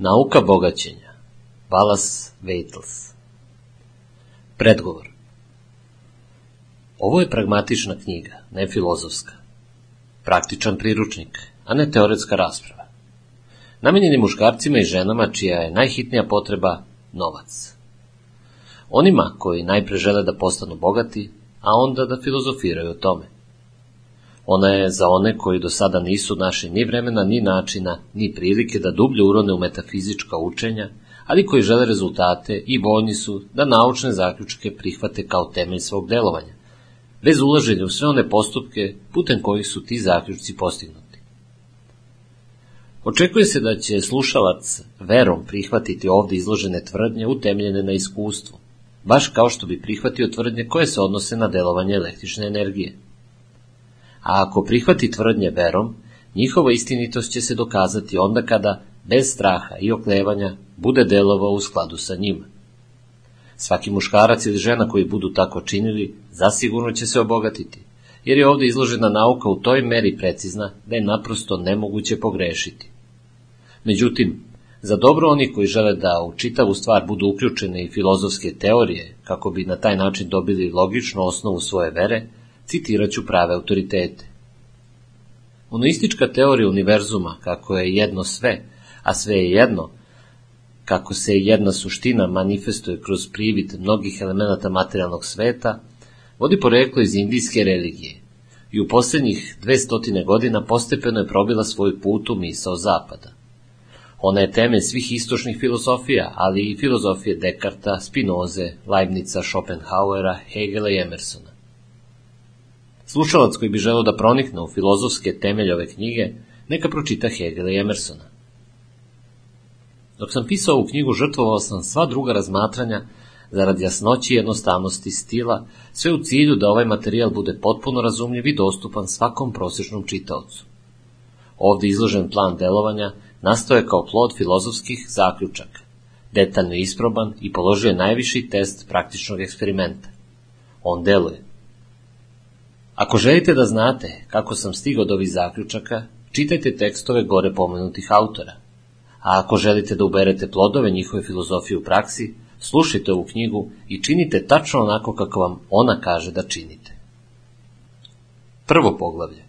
Nauka bogaćenja Wallace Waitels Predgovor Ovo je pragmatična knjiga, ne filozofska. Praktičan priručnik, a ne teoretska rasprava. Namenjen je muškarcima i ženama čija je najhitnija potreba novac. Onima koji najpre žele da postanu bogati, a onda da filozofiraju o tome. Ona je za one koji do sada nisu našli ni vremena, ni načina, ni prilike da dublje urone u metafizička učenja, ali koji žele rezultate i voljni su da naučne zaključke prihvate kao temelj svog delovanja, bez ulaženja u sve one postupke putem kojih su ti zaključci postignuti. Očekuje se da će slušalac verom prihvatiti ovde izložene tvrdnje utemljene na iskustvu, baš kao što bi prihvatio tvrdnje koje se odnose na delovanje električne energije. A ako prihvati tvrdnje verom, njihova istinitost će se dokazati onda kada, bez straha i oklevanja, bude delovao u skladu sa njima. Svaki muškarac ili žena koji budu tako činili, zasigurno će se obogatiti, jer je ovde izložena nauka u toj meri precizna da je naprosto nemoguće pogrešiti. Međutim, za dobro oni koji žele da u čitavu stvar budu uključene i filozofske teorije, kako bi na taj način dobili logičnu osnovu svoje vere, citiraću prave autoritete. Monoistička teorija univerzuma, kako je jedno sve, a sve je jedno, kako se jedna suština manifestuje kroz privid mnogih elemenata materijalnog sveta, vodi poreklo iz indijske religije i u poslednjih 200 godina postepeno je probila svoj put u misao zapada. Ona je temelj svih istočnih filozofija, ali i filozofije Dekarta, Spinoze, Leibnica, Schopenhauera, Hegela i Emersona. Slušalac koji bi želeo da pronikne u filozofske temelje ove knjige, neka pročita Hegela i Emersona. Dok sam pisao ovu knjigu, žrtvovao sam sva druga razmatranja zarad jasnoći i jednostavnosti stila, sve u cilju da ovaj materijal bude potpuno razumljiv i dostupan svakom prosječnom čitaocu. Ovde izložen plan delovanja nastao je kao plod filozofskih zaključaka, detaljno isproban i položio najviši test praktičnog eksperimenta. On deluje. Ako želite da znate kako sam stigao do ovih zaključaka, čitajte tekstove gore pomenutih autora. A ako želite da uberete plodove njihove filozofije u praksi, slušajte ovu knjigu i činite tačno onako kako vam ona kaže da činite. Prvo poglavlje.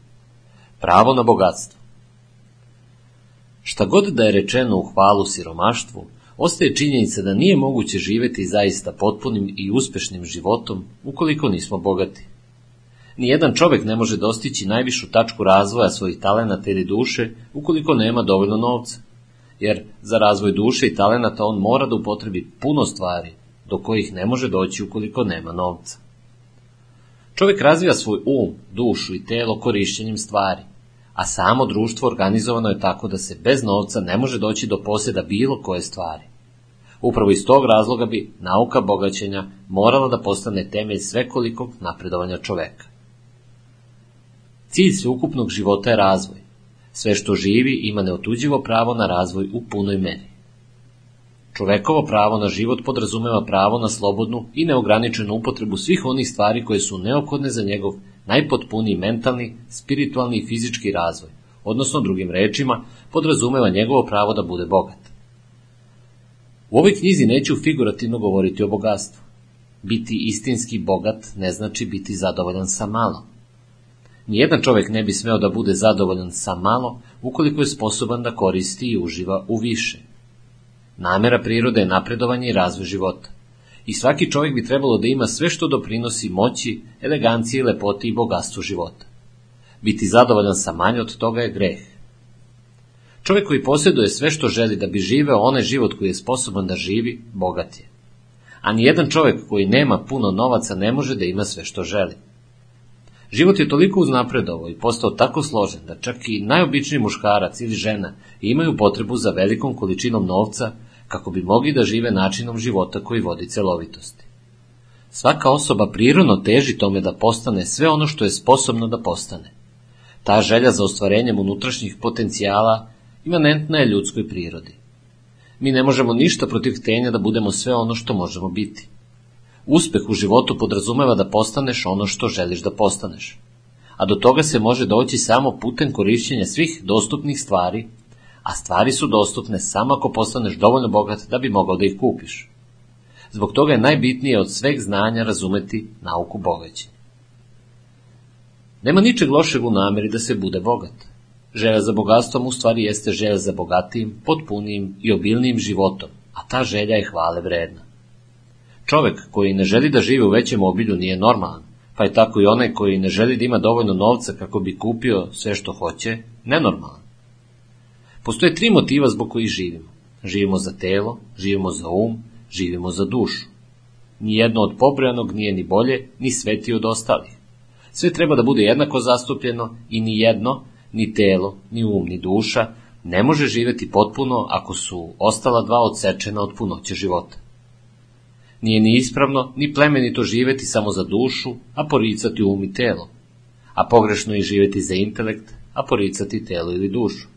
Pravo na bogatstvo. Šta god da je rečeno u hvalu siromaštvu, ostaje činjenica da nije moguće živeti zaista potpunim i uspešnim životom ukoliko nismo bogati. Nijedan čovek ne može dostići najvišu tačku razvoja svojih talenata ili duše ukoliko nema dovoljno novca, jer za razvoj duše i talenata on mora da upotrebi puno stvari, do kojih ne može doći ukoliko nema novca. Čovek razvija svoj um, dušu i telo korišćenjem stvari, a samo društvo organizovano je tako da se bez novca ne može doći do posjeda bilo koje stvari. Upravo iz tog razloga bi nauka bogaćenja morala da postane temelj svekolikog napredovanja čoveka. Cilj sveukupnog života je razvoj. Sve što živi ima neotuđivo pravo na razvoj u punoj meri. Čovekovo pravo na život podrazumeva pravo na slobodnu i neograničenu upotrebu svih onih stvari koje su neophodne za njegov najpotpuniji mentalni, spiritualni i fizički razvoj, odnosno drugim rečima, podrazumeva njegovo pravo da bude bogat. U ovoj knjizi neću figurativno govoriti o bogatstvu. Biti istinski bogat ne znači biti zadovoljan sa malo. Nijedan čovek ne bi smeo da bude zadovoljan sa malo ukoliko je sposoban da koristi i uživa u više. Namera prirode je napredovanje i razvoj života. I svaki čovjek bi trebalo da ima sve što doprinosi moći, eleganciji, lepoti i bogatstvu života. Biti zadovoljan sa manje od toga je greh. Čovjek koji posjeduje sve što želi da bi živeo onaj život koji je sposoban da živi, bogat je. A nijedan čovjek koji nema puno novaca ne može da ima sve što želi. Život je toliko uznapredovao i postao tako složen da čak i najobičniji muškarac ili žena imaju potrebu za velikom količinom novca kako bi mogli da žive načinom života koji vodi celovitosti. Svaka osoba prirodno teži tome da postane sve ono što je sposobno da postane. Ta želja za ostvarenjem unutrašnjih potencijala imanentna je ljudskoj prirodi. Mi ne možemo ništa protiv htenja da budemo sve ono što možemo biti. Uspeh u životu podrazumeva da postaneš ono što želiš da postaneš. A do toga se može doći samo putem korišćenja svih dostupnih stvari, a stvari su dostupne samo ako postaneš dovoljno bogat da bi mogao da ih kupiš. Zbog toga je najbitnije od sveg znanja razumeti nauku bogaćenja. Nema ničeg lošeg u nameri da se bude bogat. Želja za bogatstvom u stvari jeste želja za bogatijim, potpunijim i obilnijim životom, a ta želja je hvale vredna. Čovek koji ne želi da živi u većem obilju nije normalan, pa je tako i onaj koji ne želi da ima dovoljno novca kako bi kupio sve što hoće, nenormalan. Postoje tri motiva zbog kojih živimo. Živimo za telo, živimo za um, živimo za dušu. Nijedno od pobrojanog nije ni bolje, ni svetije od ostalih. Sve treba da bude jednako zastupljeno i ni jedno, ni telo, ni um, ni duša, ne može živeti potpuno ako su ostala dva odsečena od punoće života. Nije ni ispravno, ni plemenito živeti samo za dušu, a poricati um i telo, a pogrešno je živeti za intelekt, a poricati telo ili dušu.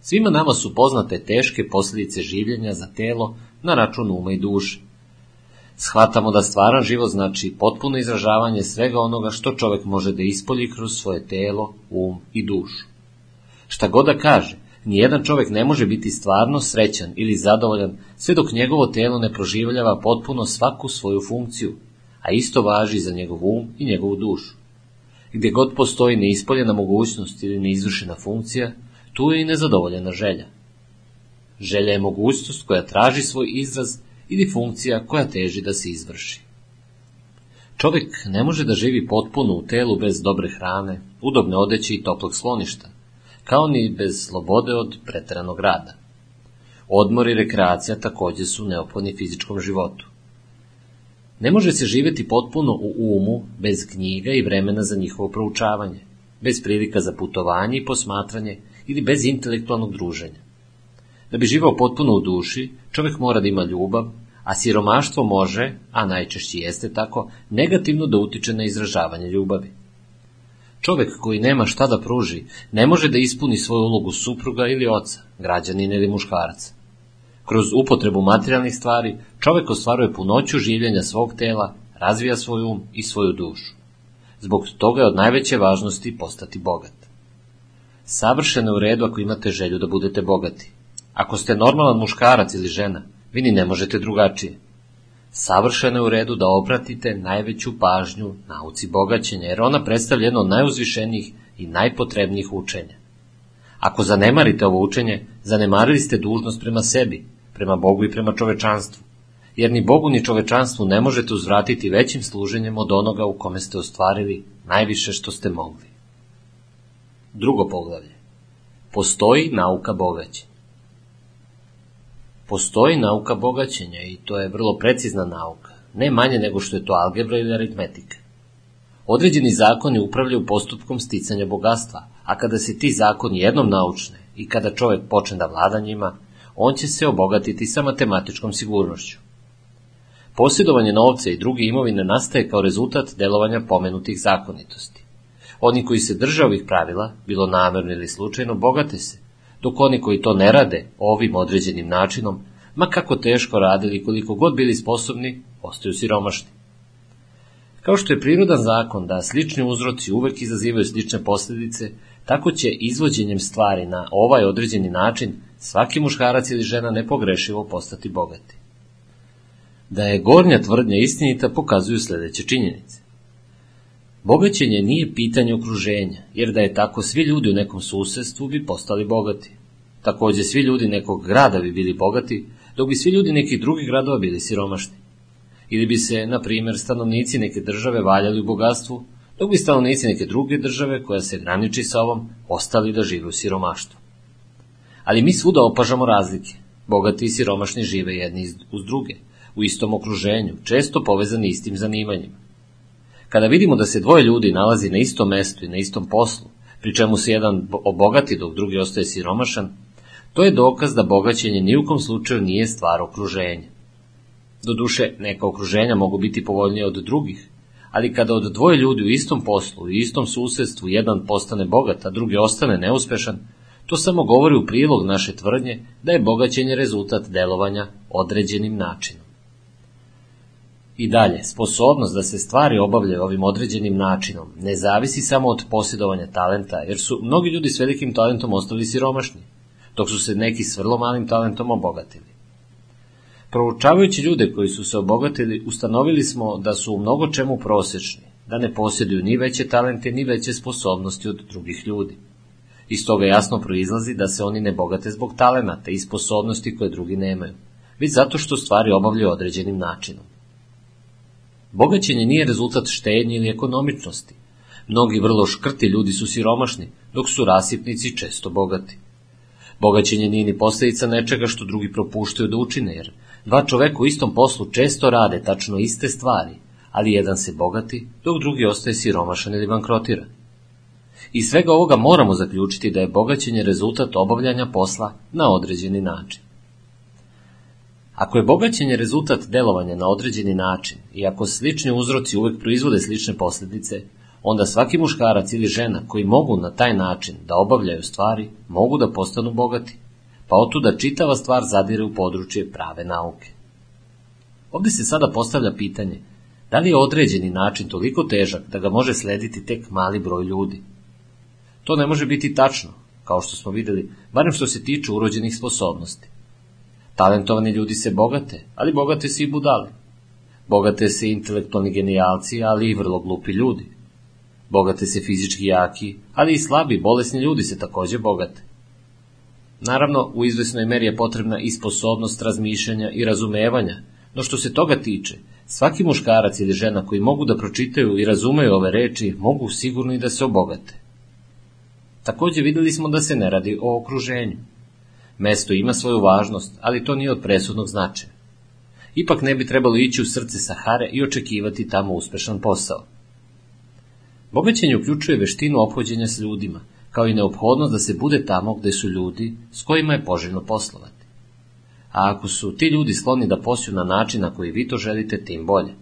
Svima nama su poznate teške posljedice življenja za telo na račun uma i duše. Shvatamo da stvaran život znači potpuno izražavanje svega onoga što čovek može da ispolji kroz svoje telo, um i dušu. Šta god da kaže, nijedan čovek ne može biti stvarno srećan ili zadovoljan sve dok njegovo telo ne proživljava potpuno svaku svoju funkciju, a isto važi za njegov um i njegovu dušu. Gde god postoji neispoljena mogućnost ili neizvršena funkcija, tu je i nezadovoljena želja. Želja je mogućnost koja traži svoj izraz ili funkcija koja teži da se izvrši. Čovjek ne može da živi potpuno u telu bez dobre hrane, udobne odeće i toplog sloništa, kao ni bez slobode od preteranog rada. Odmor i rekreacija takođe su neophodni fizičkom životu. Ne može se živeti potpuno u umu bez knjiga i vremena za njihovo proučavanje, bez prilika za putovanje i posmatranje ili bez intelektualnog druženja. Da bi živao potpuno u duši, čovjek mora da ima ljubav, a siromaštvo može, a najčešće jeste tako, negativno da utiče na izražavanje ljubavi. Čovjek koji nema šta da pruži, ne može da ispuni svoju ulogu supruga ili oca, građanina ili muškarca. Kroz upotrebu materijalnih stvari, čovjek ostvaruje punoću življenja svog tela, razvija svoj um i svoju dušu. Zbog toga je od najveće važnosti postati bogat. Savršeno je u redu ako imate želju da budete bogati. Ako ste normalan muškarac ili žena, vi ni ne možete drugačije. Savršeno je u redu da obratite najveću pažnju nauci bogaćenja, jer ona predstavlja jedno od najuzvišenijih i najpotrebnijih učenja. Ako zanemarite ovo učenje, zanemarili ste dužnost prema sebi, prema Bogu i prema čovečanstvu, jer ni Bogu ni čovečanstvu ne možete uzvratiti većim služenjem od onoga u kome ste ostvarili najviše što ste mogli. Drugo poglavlje. Postoji nauka bogaćenja. Postoji nauka bogaćenja i to je vrlo precizna nauka, ne manje nego što je to algebra ili aritmetika. Određeni zakoni upravljaju postupkom sticanja bogatstva, a kada se ti zakoni jednom naučne i kada čovek počne da vlada njima, on će se obogatiti sa matematičkom sigurnošću. Posjedovanje novca i druge imovine nastaje kao rezultat delovanja pomenutih zakonitosti. Oni koji se drže ovih pravila, bilo namerno ili slučajno, bogate se, dok oni koji to ne rade ovim određenim načinom, ma kako teško radili koliko god bili sposobni, ostaju siromašni. Kao što je prirodan zakon da slični uzroci uvek izazivaju slične posljedice, tako će izvođenjem stvari na ovaj određeni način svaki muškarac ili žena nepogrešivo postati bogati. Da je gornja tvrdnja istinita pokazuju sledeće činjenice. Bogaćenje nije pitanje okruženja, jer da je tako svi ljudi u nekom susedstvu bi postali bogati. Takođe svi ljudi nekog grada bi bili bogati, dok bi svi ljudi nekih drugih gradova bili siromašni. Ili bi se, na primjer, stanovnici neke države valjali u bogatstvu, dok bi stanovnici neke druge države, koja se graniči sa ovom, ostali da žive u siromaštvu. Ali mi svuda opažamo razlike. Bogati i siromašni žive jedni uz druge, u istom okruženju, često povezani istim zanimanjima. Kada vidimo da se dvoje ljudi nalazi na istom mestu i na istom poslu, pri čemu se jedan obogati dok drugi ostaje siromašan, to je dokaz da bogaćenje ni u kom slučaju nije stvar okruženja. Doduše, neka okruženja mogu biti povoljnije od drugih, ali kada od dvoje ljudi u istom poslu i istom susedstvu jedan postane bogat, a drugi ostane neuspešan, to samo govori u prilog naše tvrdnje da je bogaćenje rezultat delovanja određenim načinom. I dalje, sposobnost da se stvari obavljaju ovim određenim načinom ne zavisi samo od posjedovanja talenta, jer su mnogi ljudi s velikim talentom ostali siromašni, dok su se neki s vrlo malim talentom obogatili. Proučavajući ljude koji su se obogatili, ustanovili smo da su u mnogo čemu prosečni, da ne posjeduju ni veće talente, ni veće sposobnosti od drugih ljudi. Iz toga jasno proizlazi da se oni ne bogate zbog talenata i sposobnosti koje drugi nemaju, već zato što stvari obavljaju određenim načinom. Bogaćenje nije rezultat štednje ili ekonomičnosti. Mnogi vrlo škrti ljudi su siromašni, dok su rasipnici često bogati. Bogaćenje nije ni posljedica nečega što drugi propuštaju da učine, jer dva čoveka u istom poslu često rade tačno iste stvari, ali jedan se bogati, dok drugi ostaje siromašan ili bankrotiran. Iz svega ovoga moramo zaključiti da je bogaćenje rezultat obavljanja posla na određeni način. Ako je bogaćenje rezultat delovanja na određeni način i ako slični uzroci uvek proizvode slične posljedice, onda svaki muškarac ili žena koji mogu na taj način da obavljaju stvari, mogu da postanu bogati, pa otuda čitava stvar zadire u područje prave nauke. Ovde se sada postavlja pitanje, da li je određeni način toliko težak da ga može slediti tek mali broj ljudi? To ne može biti tačno, kao što smo videli, barem što se tiče urođenih sposobnosti. Talentovani ljudi se bogate, ali bogate se i budale. Bogate se intelektualni genijalci, ali i vrlo glupi ljudi. Bogate se fizički jaki, ali i slabi, bolesni ljudi se takođe bogate. Naravno, u izvesnoj meri je potrebna i sposobnost razmišljanja i razumevanja, no što se toga tiče, svaki muškarac ili žena koji mogu da pročitaju i razumeju ove reči, mogu sigurno i da se obogate. Takođe videli smo da se ne radi o okruženju. Mesto ima svoju važnost, ali to nije od presudnog značaja. Ipak ne bi trebalo ići u srce Sahare i očekivati tamo uspešan posao. Bogaćenje uključuje veštinu ophođenja s ljudima, kao i neophodnost da se bude tamo gde su ljudi s kojima je poželjno poslovati. A ako su ti ljudi skloni da posiju na način na koji vi to želite, tim bolje.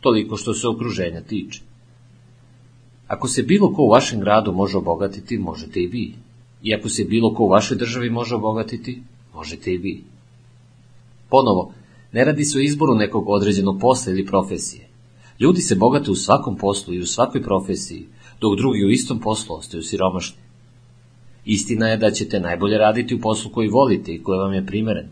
Toliko što se okruženja tiče. Ako se bilo ko u vašem gradu može obogatiti, možete i vi. I ako se bilo ko u vašoj državi može obogatiti, možete i vi. Ponovo, ne radi se o izboru nekog određenog posla ili profesije. Ljudi se bogate u svakom poslu i u svakoj profesiji, dok drugi u istom poslu ostaju siromašni. Istina je da ćete najbolje raditi u poslu koji volite i koji vam je primeren.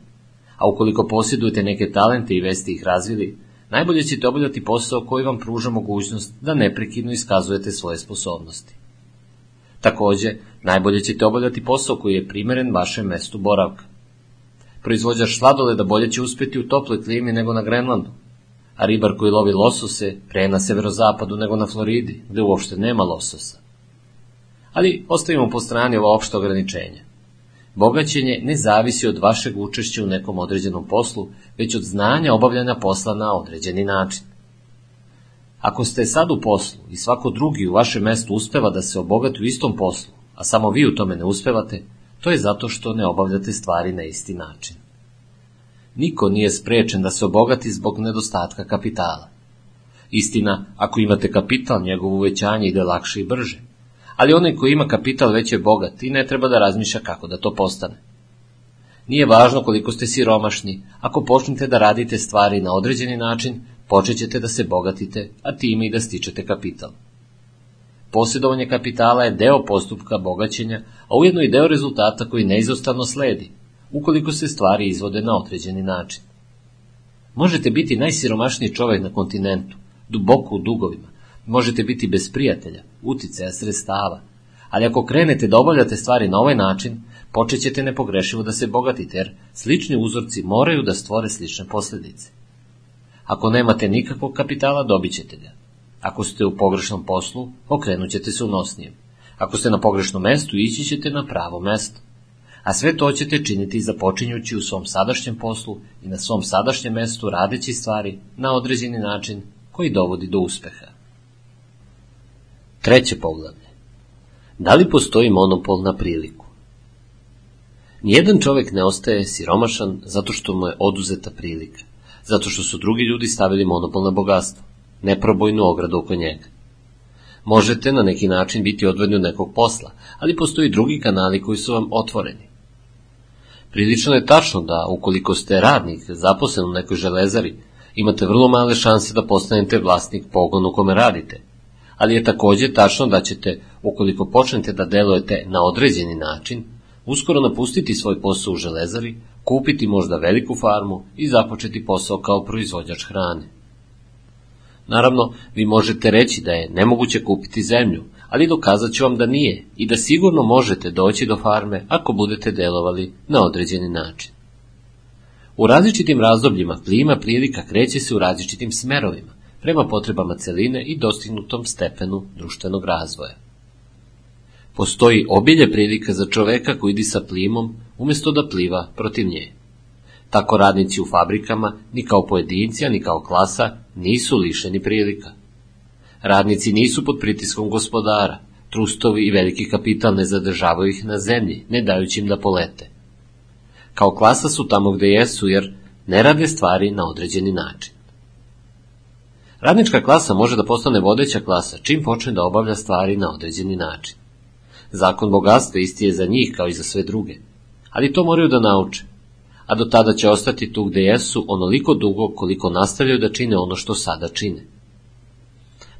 A ukoliko posjedujete neke talente i vesti ih razvili, najbolje ćete obavljati posao koji vam pruža mogućnost da neprekidno iskazujete svoje sposobnosti. Takođe, najbolje ćete obavljati posao koji je primeren vašem mestu boravka. Proizvođač sladoleda bolje će uspeti u toploj klimi nego na Grenlandu, a ribar koji lovi losose pre na severozapadu nego na Floridi, gde uopšte nema lososa. Ali ostavimo po strani ova opšta ograničenja. Bogaćenje ne zavisi od vašeg učešća u nekom određenom poslu, već od znanja obavljanja posla na određeni način. Ako ste sad u poslu i svako drugi u vašem mestu uspeva da se obogati u istom poslu, a samo vi u tome ne uspevate, to je zato što ne obavljate stvari na isti način. Niko nije sprečen da se obogati zbog nedostatka kapitala. Istina, ako imate kapital, njegovo uvećanje ide lakše i brže. Ali onaj koji ima kapital već je bogat i ne treba da razmišlja kako da to postane. Nije važno koliko ste siromašni, ako počnete da radite stvari na određeni način, počećete da se bogatite, a time i da stičete kapital. Posjedovanje kapitala je deo postupka bogaćenja, a ujedno i deo rezultata koji neizostavno sledi, ukoliko se stvari izvode na određeni način. Možete biti najsiromašniji čovek na kontinentu, duboko u dugovima, možete biti bez prijatelja, uticaja, sredstava, ali ako krenete da obavljate stvari na ovaj način, počećete nepogrešivo da se bogatite, jer slični uzorci moraju da stvore slične posledice. Ako nemate nikakvog kapitala, dobit ćete ga. Ako ste u pogrešnom poslu, okrenut ćete se unosnijem. Ako ste na pogrešnom mestu, ići ćete na pravo mesto. A sve to ćete činiti započinjući u svom sadašnjem poslu i na svom sadašnjem mestu radeći stvari na određeni način koji dovodi do uspeha. Treće poglavlje. Da li postoji monopol na priliku? Nijedan čovek ne ostaje siromašan zato što mu je oduzeta prilika, zato što su drugi ljudi stavili monopol na bogatstvo, neprobojnu ogradu oko njega. Možete na neki način biti odvedni od nekog posla, ali postoji drugi kanali koji su vam otvoreni. Prilično je tačno da, ukoliko ste radnik zaposlen u nekoj železari, imate vrlo male šanse da postanete vlasnik pogona u kome radite, ali je takođe tačno da ćete, ukoliko počnete da delujete na određeni način, uskoro napustiti svoj posao u železari, kupiti možda veliku farmu i započeti posao kao proizvođač hrane. Naravno, vi možete reći da je nemoguće kupiti zemlju, ali dokazat ću vam da nije i da sigurno možete doći do farme ako budete delovali na određeni način. U različitim razdobljima klima prilika kreće se u različitim smerovima, prema potrebama celine i dostignutom stepenu društvenog razvoja. Postoji obilje prilika za čoveka koji ide sa plimom, umesto da pliva protiv nje. Tako radnici u fabrikama, ni kao pojedinci, ni kao klasa, nisu lišeni prilika. Radnici nisu pod pritiskom gospodara, trustovi i veliki kapital ne zadržavaju ih na zemlji, ne dajući im da polete. Kao klasa su tamo gde jesu, jer ne rade stvari na određeni način. Radnička klasa može da postane vodeća klasa čim počne da obavlja stvari na određeni način. Zakon bogatstva isti je za njih kao i za sve druge, ali to moraju da nauče, a do tada će ostati tu gde jesu onoliko dugo koliko nastavljaju da čine ono što sada čine.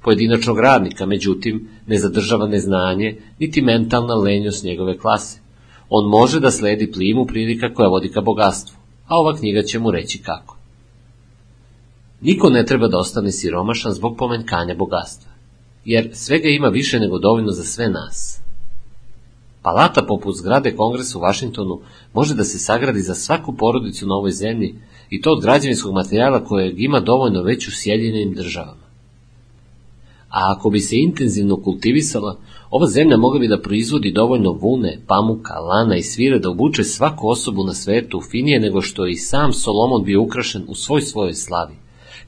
Pojedinačnog radnika, međutim, ne zadržava neznanje, niti mentalna lenjost njegove klase. On može da sledi plimu prilika koja vodi ka bogatstvu, a ova knjiga će mu reći kako. Niko ne treba da ostane siromašan zbog pomenkanja bogatstva, jer svega ima više nego dovoljno za sve nas. Palata poput zgrade kongresa u Vašingtonu može da se sagradi za svaku porodicu na ovoj zemlji i to od građevinskog materijala kojeg ima dovoljno već u Sjedinjenim državama. A ako bi se intenzivno kultivisala, ova zemlja mogla bi da proizvodi dovoljno vune, pamuka, lana i svire da obuče svaku osobu na svetu finije nego što i sam Solomon bio ukrašen u svoj svojoj slavi,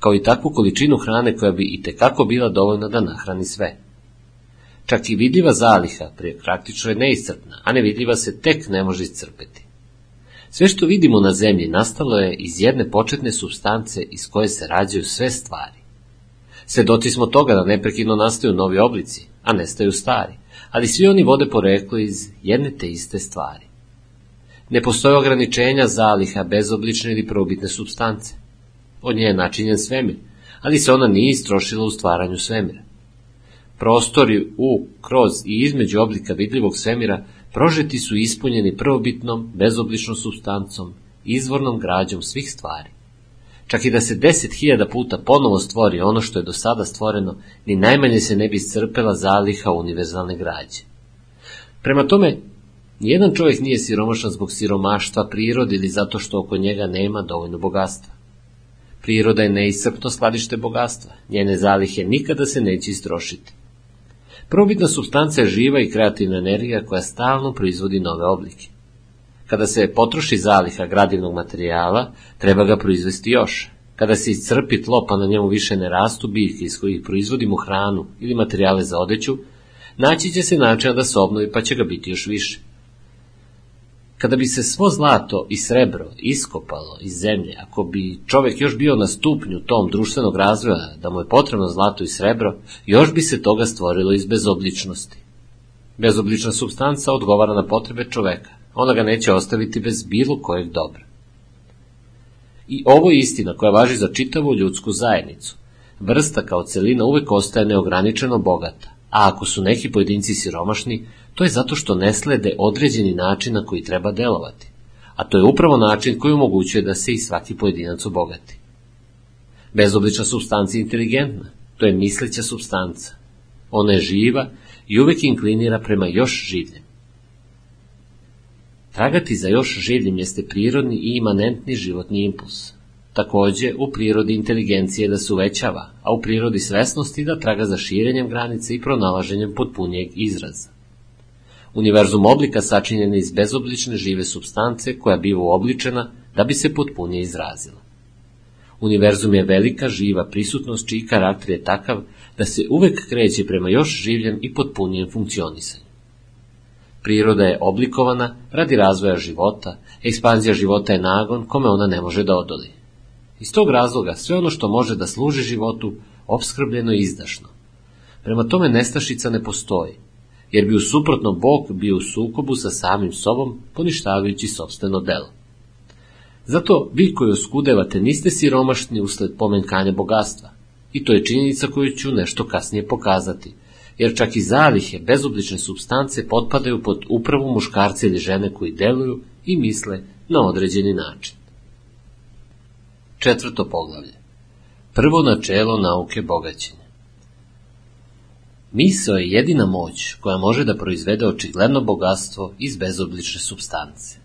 kao i takvu količinu hrane koja bi i tekako bila dovoljna da nahrani sve. Čak i vidljiva zaliha praktično je neiscrpna, a nevidljiva se tek ne može iscrpeti. Sve što vidimo na zemlji nastalo je iz jedne početne substance iz koje se rađaju sve stvari. Svedoci smo toga da neprekidno nastaju novi oblici, a nestaju stari, ali svi oni vode poreklo iz jedne te iste stvari. Ne postoje ograničenja zaliha bezoblične ili probitne substance. Od nje je načinjen svemir, ali se ona nije istrošila u stvaranju svemira. Prostori u, kroz i između oblika vidljivog svemira prožeti su ispunjeni prvobitnom, bezobličnom substancom, izvornom građom svih stvari. Čak i da se deset hiljada puta ponovo stvori ono što je do sada stvoreno, ni najmanje se ne bi iscrpela zaliha univerzalne građe. Prema tome, nijedan čovjek nije siromašan zbog siromaštva prirode ili zato što oko njega nema dovoljno bogatstva. Priroda je neiscrpno skladište bogatstva, njene zalihe nikada se neće istrošiti. Probitna substanca je živa i kreativna energija koja stalno proizvodi nove oblike. Kada se potroši zaliha gradivnog materijala, treba ga proizvesti još. Kada se iscrpi tlo pa na njemu više ne rastu biljke iz kojih proizvodimo hranu ili materijale za odeću, naći će se način da se obnovi pa će ga biti još više. Kada bi se svo zlato i srebro iskopalo iz zemlje, ako bi čovek još bio na stupnju tom društvenog razvoja da mu je potrebno zlato i srebro, još bi se toga stvorilo iz bezobličnosti. Bezoblična substanca odgovara na potrebe čoveka. Ona ga neće ostaviti bez bilo kojeg dobra. I ovo je istina koja važi za čitavu ljudsku zajednicu. Vrsta kao celina uvek ostaje neograničeno bogata, a ako su neki pojedinci siromašni, to je zato što ne slede određeni način na koji treba delovati, a to je upravo način koji omogućuje da se i svaki pojedinac obogati. Bezoblična substanca je inteligentna, to je misleća substanca. Ona je živa i uvek inklinira prema još življem. Tragati za još življem jeste prirodni i imanentni životni impuls. Takođe, u prirodi inteligencije da se uvećava, a u prirodi svesnosti da traga za širenjem granice i pronalaženjem potpunijeg izraza. Univerzum oblika sačinjen je iz bezoblične žive substance koja biva uobličena da bi se potpunije izrazila. Univerzum je velika, živa prisutnost čiji karakter je takav da se uvek kreće prema još življem i potpunijem funkcionisanju. Priroda je oblikovana radi razvoja života, ekspanzija života je nagon kome ona ne može da odoli. Iz tog razloga sve ono što može da služi životu, obskrbljeno i izdašno. Prema tome nestašica ne postoji, jer bi u suprotno Bog bio u sukobu sa samim sobom, poništavajući sobstveno delo. Zato vi koji oskudevate niste siromašni usled pomenkanja bogatstva. I to je činjenica koju ću nešto kasnije pokazati, jer čak i zalihe bezoblične substance potpadaju pod upravu muškarce ili žene koji deluju i misle na određeni način. Četvrto poglavlje. Prvo načelo nauke bogaćenja. Misao je jedina moć koja može da proizvede očigledno bogatstvo iz bezoblične substance.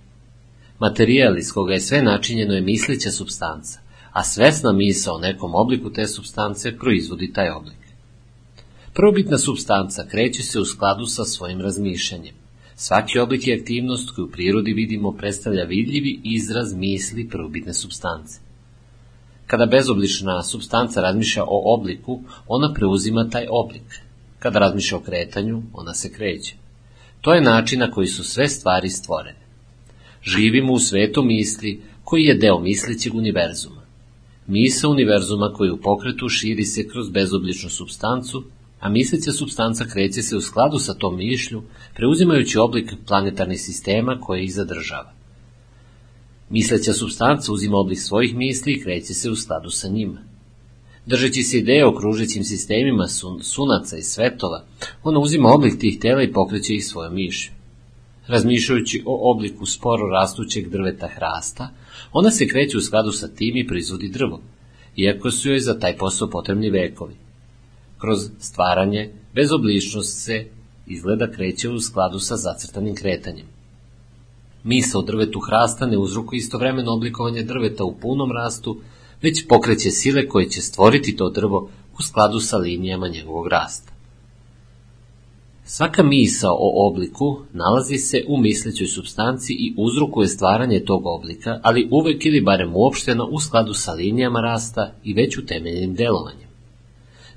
Materijal iz koga je sve načinjeno je mislića substanca, a svesna misa o nekom obliku te substance proizvodi taj oblik. Prvobitna substanca kreće se u skladu sa svojim razmišljanjem. Svaki oblik i aktivnost koju u prirodi vidimo predstavlja vidljivi izraz misli prvobitne substance. Kada bezoblična substanca razmišlja o obliku, ona preuzima taj oblik. Kada razmišlja o kretanju, ona se kreće. To je način na koji su sve stvari stvorene. Živimo u svetu misli, koji je deo mislićeg univerzuma. Misa univerzuma koji u pokretu širi se kroz bezobličnu substancu, a misleća substanca kreće se u skladu sa tom mišlju, preuzimajući oblik planetarnih sistema koje ih zadržava. Misleća substanca uzima oblik svojih misli i kreće se u skladu sa njima. Držeći se ideje o kružećim sistemima sun, sunaca i svetova, ona uzima oblik tih tela i pokreće ih svojom mišlju. Razmišljajući o obliku sporo rastućeg drveta hrasta, ona se kreće u skladu sa tim i proizvodi drvo, iako su joj za taj posao potrebni vekovi. Kroz stvaranje, bezobličnost se izgleda kreće u skladu sa zacrtanim kretanjem. Misa o drvetu hrasta ne uzrokuje istovremeno oblikovanje drveta u punom rastu, već pokreće sile koje će stvoriti to drvo u skladu sa linijama njegovog rasta. Svaka misa o obliku nalazi se u mislećoj substanci i uzrokuje stvaranje tog oblika, ali uvek ili barem uopšteno u skladu sa linijama rasta i već utemeljenim delovanjem.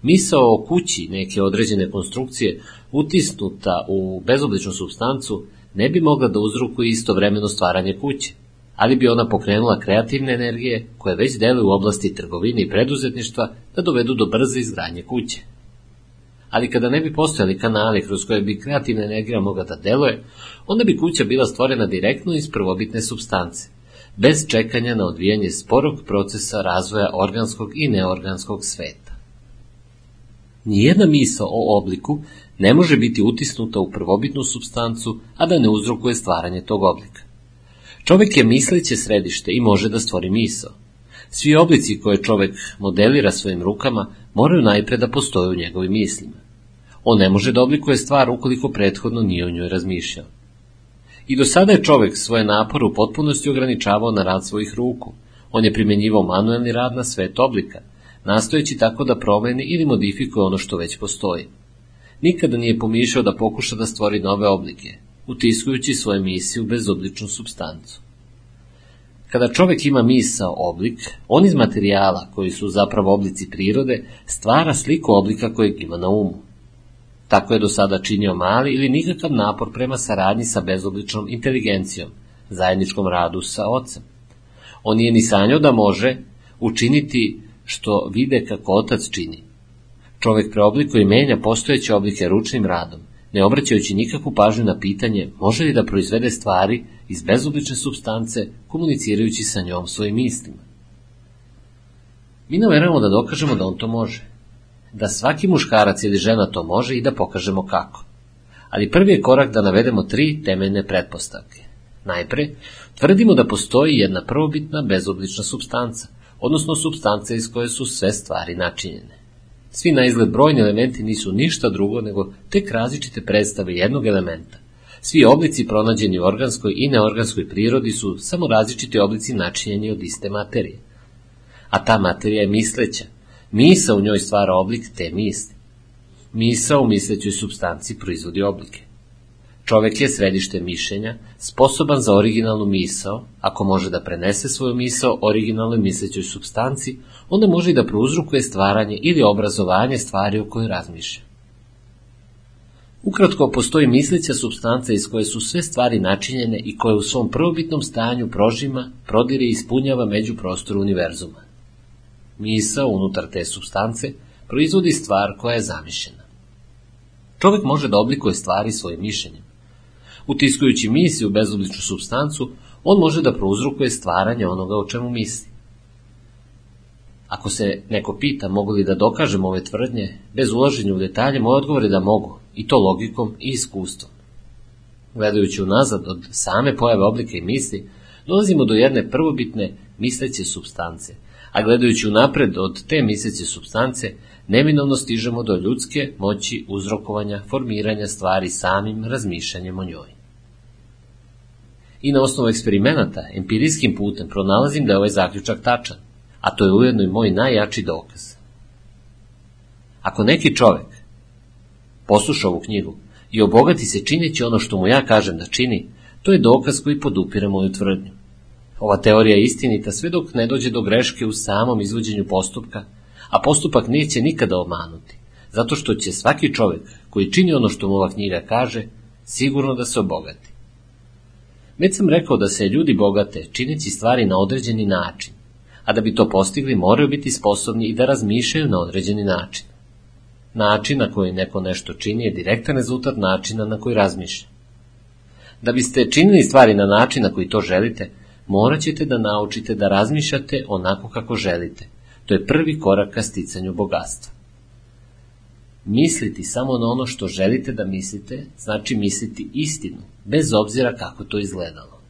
Misao o kući neke određene konstrukcije utisnuta u bezobličnu substancu ne bi mogla da uzrokuje istovremeno stvaranje kuće, ali bi ona pokrenula kreativne energije koje već deluju u oblasti trgovine i preduzetništva da dovedu do brze izgradnje kuće. Ali kada ne bi postojali kanali kroz koje bi kreativna energija mogla da deluje, onda bi kuća bila stvorena direktno iz prvobitne substance, bez čekanja na odvijanje sporog procesa razvoja organskog i neorganskog sveta. Nijedna misa o obliku ne može biti utisnuta u prvobitnu substancu, a da ne uzrokuje stvaranje tog oblika. Čovek je misleće središte i može da stvori misao. Svi oblici koje čovek modelira svojim rukama moraju najpre da postoje u njegovim mislima. On ne može da oblikuje stvar ukoliko prethodno nije o njoj razmišljao. I do sada je čovek svoje napore u potpunosti ograničavao na rad svojih ruku. On je primjenjivao manuelni rad na svet oblika, nastojeći tako da promeni ili modifikuje ono što već postoji. Nikada nije pomišljao da pokuša da stvori nove oblike, utiskujući svoje misije u bezobličnu substancu. Kada čovek ima misao oblik, on iz materijala, koji su zapravo oblici prirode, stvara sliku oblika kojeg ima na umu. Tako je do sada činio mali ili nikakav napor prema saradnji sa bezobličnom inteligencijom, zajedničkom radu sa ocem. On nije ni sanjao da može učiniti što vide kako otac čini. Čovek preoblikuje i menja postojeće oblike ručnim radom, ne obraćajući nikakvu pažnju na pitanje može li da proizvede stvari iz bezoblične substance komunicirajući sa njom svojim mislima. Mi nameravamo da dokažemo da on to može, da svaki muškarac ili žena to može i da pokažemo kako. Ali prvi je korak da navedemo tri temeljne pretpostavke. Najpre, tvrdimo da postoji jedna prvobitna bezoblična substanca, odnosno substance iz koje su sve stvari načinjene. Svi na izgled brojni elementi nisu ništa drugo nego tek različite predstave jednog elementa. Svi oblici pronađeni u organskoj i neorganskoj prirodi su samo različiti oblici načinjeni od iste materije. A ta materija je misleća. Misa u njoj stvara oblik te misli. Misa u mislećoj substanci proizvodi oblike. Čovek je središte mišljenja, sposoban za originalnu misao, ako može da prenese svoju misao originalnoj mislećoj substanci, onda može i da prouzrukuje stvaranje ili obrazovanje stvari o kojoj razmišlja. Ukratko, postoji misleća substanca iz koje su sve stvari načinjene i koja u svom prvobitnom stanju prožima, prodire i ispunjava među prostor univerzuma. Misao unutar te substance proizvodi stvar koja je zamišljena. Čovek može da oblikuje stvari svojim mišljenjem. Utiskujući misiju u bezobličnu substancu, on može da prouzrukuje stvaranje onoga o čemu misli. Ako se neko pita mogu li da dokažem ove tvrdnje, bez ulaženja u detalje, moj odgovor je da mogu, i to logikom i iskustvom. Gledajući unazad od same pojave oblika i misli, dolazimo do jedne prvobitne misleće substance, a gledajući unapred od te misleće substance, neminovno stižemo do ljudske moći uzrokovanja, formiranja stvari samim razmišljanjem o njoj. I na osnovu eksperimenata, empirijskim putem, pronalazim da je ovaj zaključak tačan, a to je ujedno i moj najjači dokaz. Ako neki čovek posluša ovu knjigu i obogati se čineći ono što mu ja kažem da čini, to je dokaz koji podupira moju tvrdnju. Ova teorija je istinita sve dok ne dođe do greške u samom izvođenju postupka, a postupak neće nikada omanuti, zato što će svaki čovek koji čini ono što mu ova knjiga kaže, sigurno da se obogati. Već sam rekao da se ljudi bogate čineći stvari na određeni način, a da bi to postigli moraju biti sposobni i da razmišljaju na određeni način. Način na koji neko nešto čini je direktan rezultat načina na koji razmišlja. Da biste činili stvari na način na koji to želite, morat ćete da naučite da razmišljate onako kako želite. To je prvi korak ka sticanju bogatstva. Misliti samo na ono što želite da mislite, znači misliti istinu, bez obzira kako to izgledalo.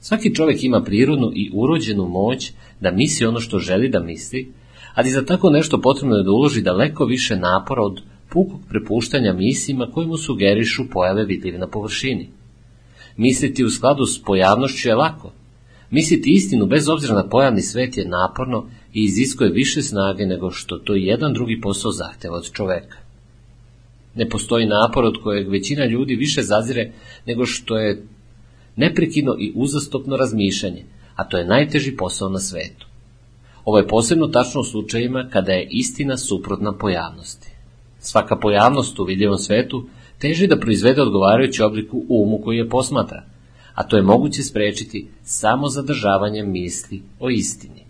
Svaki čovek ima prirodnu i urođenu moć da misli ono što želi da misli, ali za tako nešto potrebno je da uloži daleko više napora od pukog prepuštanja mislima koji mu sugerišu pojave vidljive na površini. Misliti u skladu s pojavnošću je lako. Misliti istinu bez obzira na pojavni svet je naporno i iziskuje više snage nego što to jedan drugi posao zahteva od čoveka. Ne postoji napor od kojeg većina ljudi više zazire nego što je neprekidno i uzastopno razmišljanje, a to je najteži posao na svetu. Ovo je posebno tačno u slučajima kada je istina suprotna pojavnosti. Svaka pojavnost u vidljivom svetu teži da proizvede odgovarajući oblik u umu koji je posmatra, a to je moguće sprečiti samo zadržavanjem misli o istini.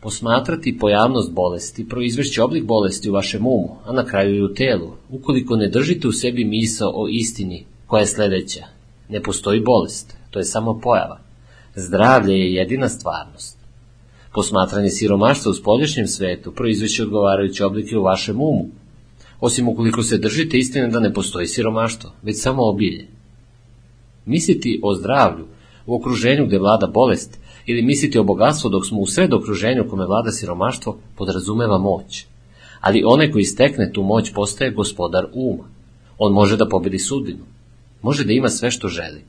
Posmatrati pojavnost bolesti proizvešće oblik bolesti u vašem umu, a na kraju i u telu, ukoliko ne držite u sebi misao o istini, koja je sledeća. Ne postoji bolest, to je samo pojava. Zdravlje je jedina stvarnost. Posmatranje siromaštva u spolješnjem svetu proizveće odgovarajuće oblike u vašem umu, osim ukoliko se držite istine da ne postoji siromaštvo, već samo obilje. Misliti o zdravlju u okruženju gde vlada bolest ili misliti o bogatstvu dok smo u sred okruženju kome vlada siromaštvo podrazumeva moć. Ali onaj koji stekne tu moć postaje gospodar uma. On može da pobedi sudbinu. Može da ima sve što želi.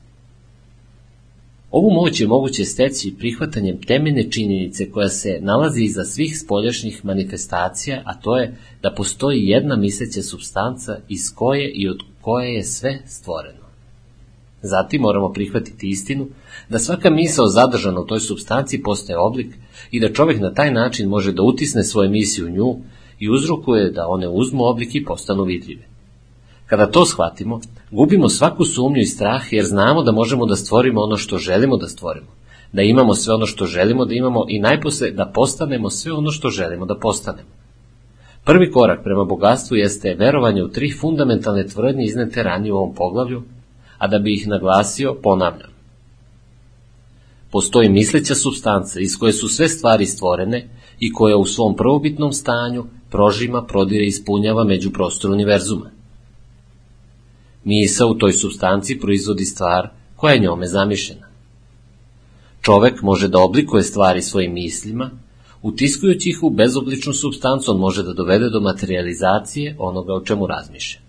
Ovu moć je moguće steći prihvatanjem temene činjenice koja se nalazi iza svih spoljašnjih manifestacija, a to je da postoji jedna misleća substanca iz koje i od koje je sve stvoreno. Zatim moramo prihvatiti istinu da svaka misao zadržana u toj substanci postaje oblik i da čovek na taj način može da utisne svoje misije u nju i uzrokuje da one uzmu oblik i postanu vidljive. Kada to shvatimo, gubimo svaku sumnju i strah jer znamo da možemo da stvorimo ono što želimo da stvorimo, da imamo sve ono što želimo da imamo i najposle da postanemo sve ono što želimo da postanemo. Prvi korak prema bogatstvu jeste verovanje u tri fundamentalne tvrdnje iznete ranije u ovom poglavlju, a da bi ih naglasio, ponavljam. Postoji misleća substanca iz koje su sve stvari stvorene i koja u svom prvobitnom stanju prožima, prodire i ispunjava među prostor univerzuma. Misa u toj substanci proizvodi stvar koja je njome zamišljena. Čovek može da oblikuje stvari svojim mislima, utiskujući ih u bezobličnu substancu, on može da dovede do materializacije onoga o čemu razmišlja.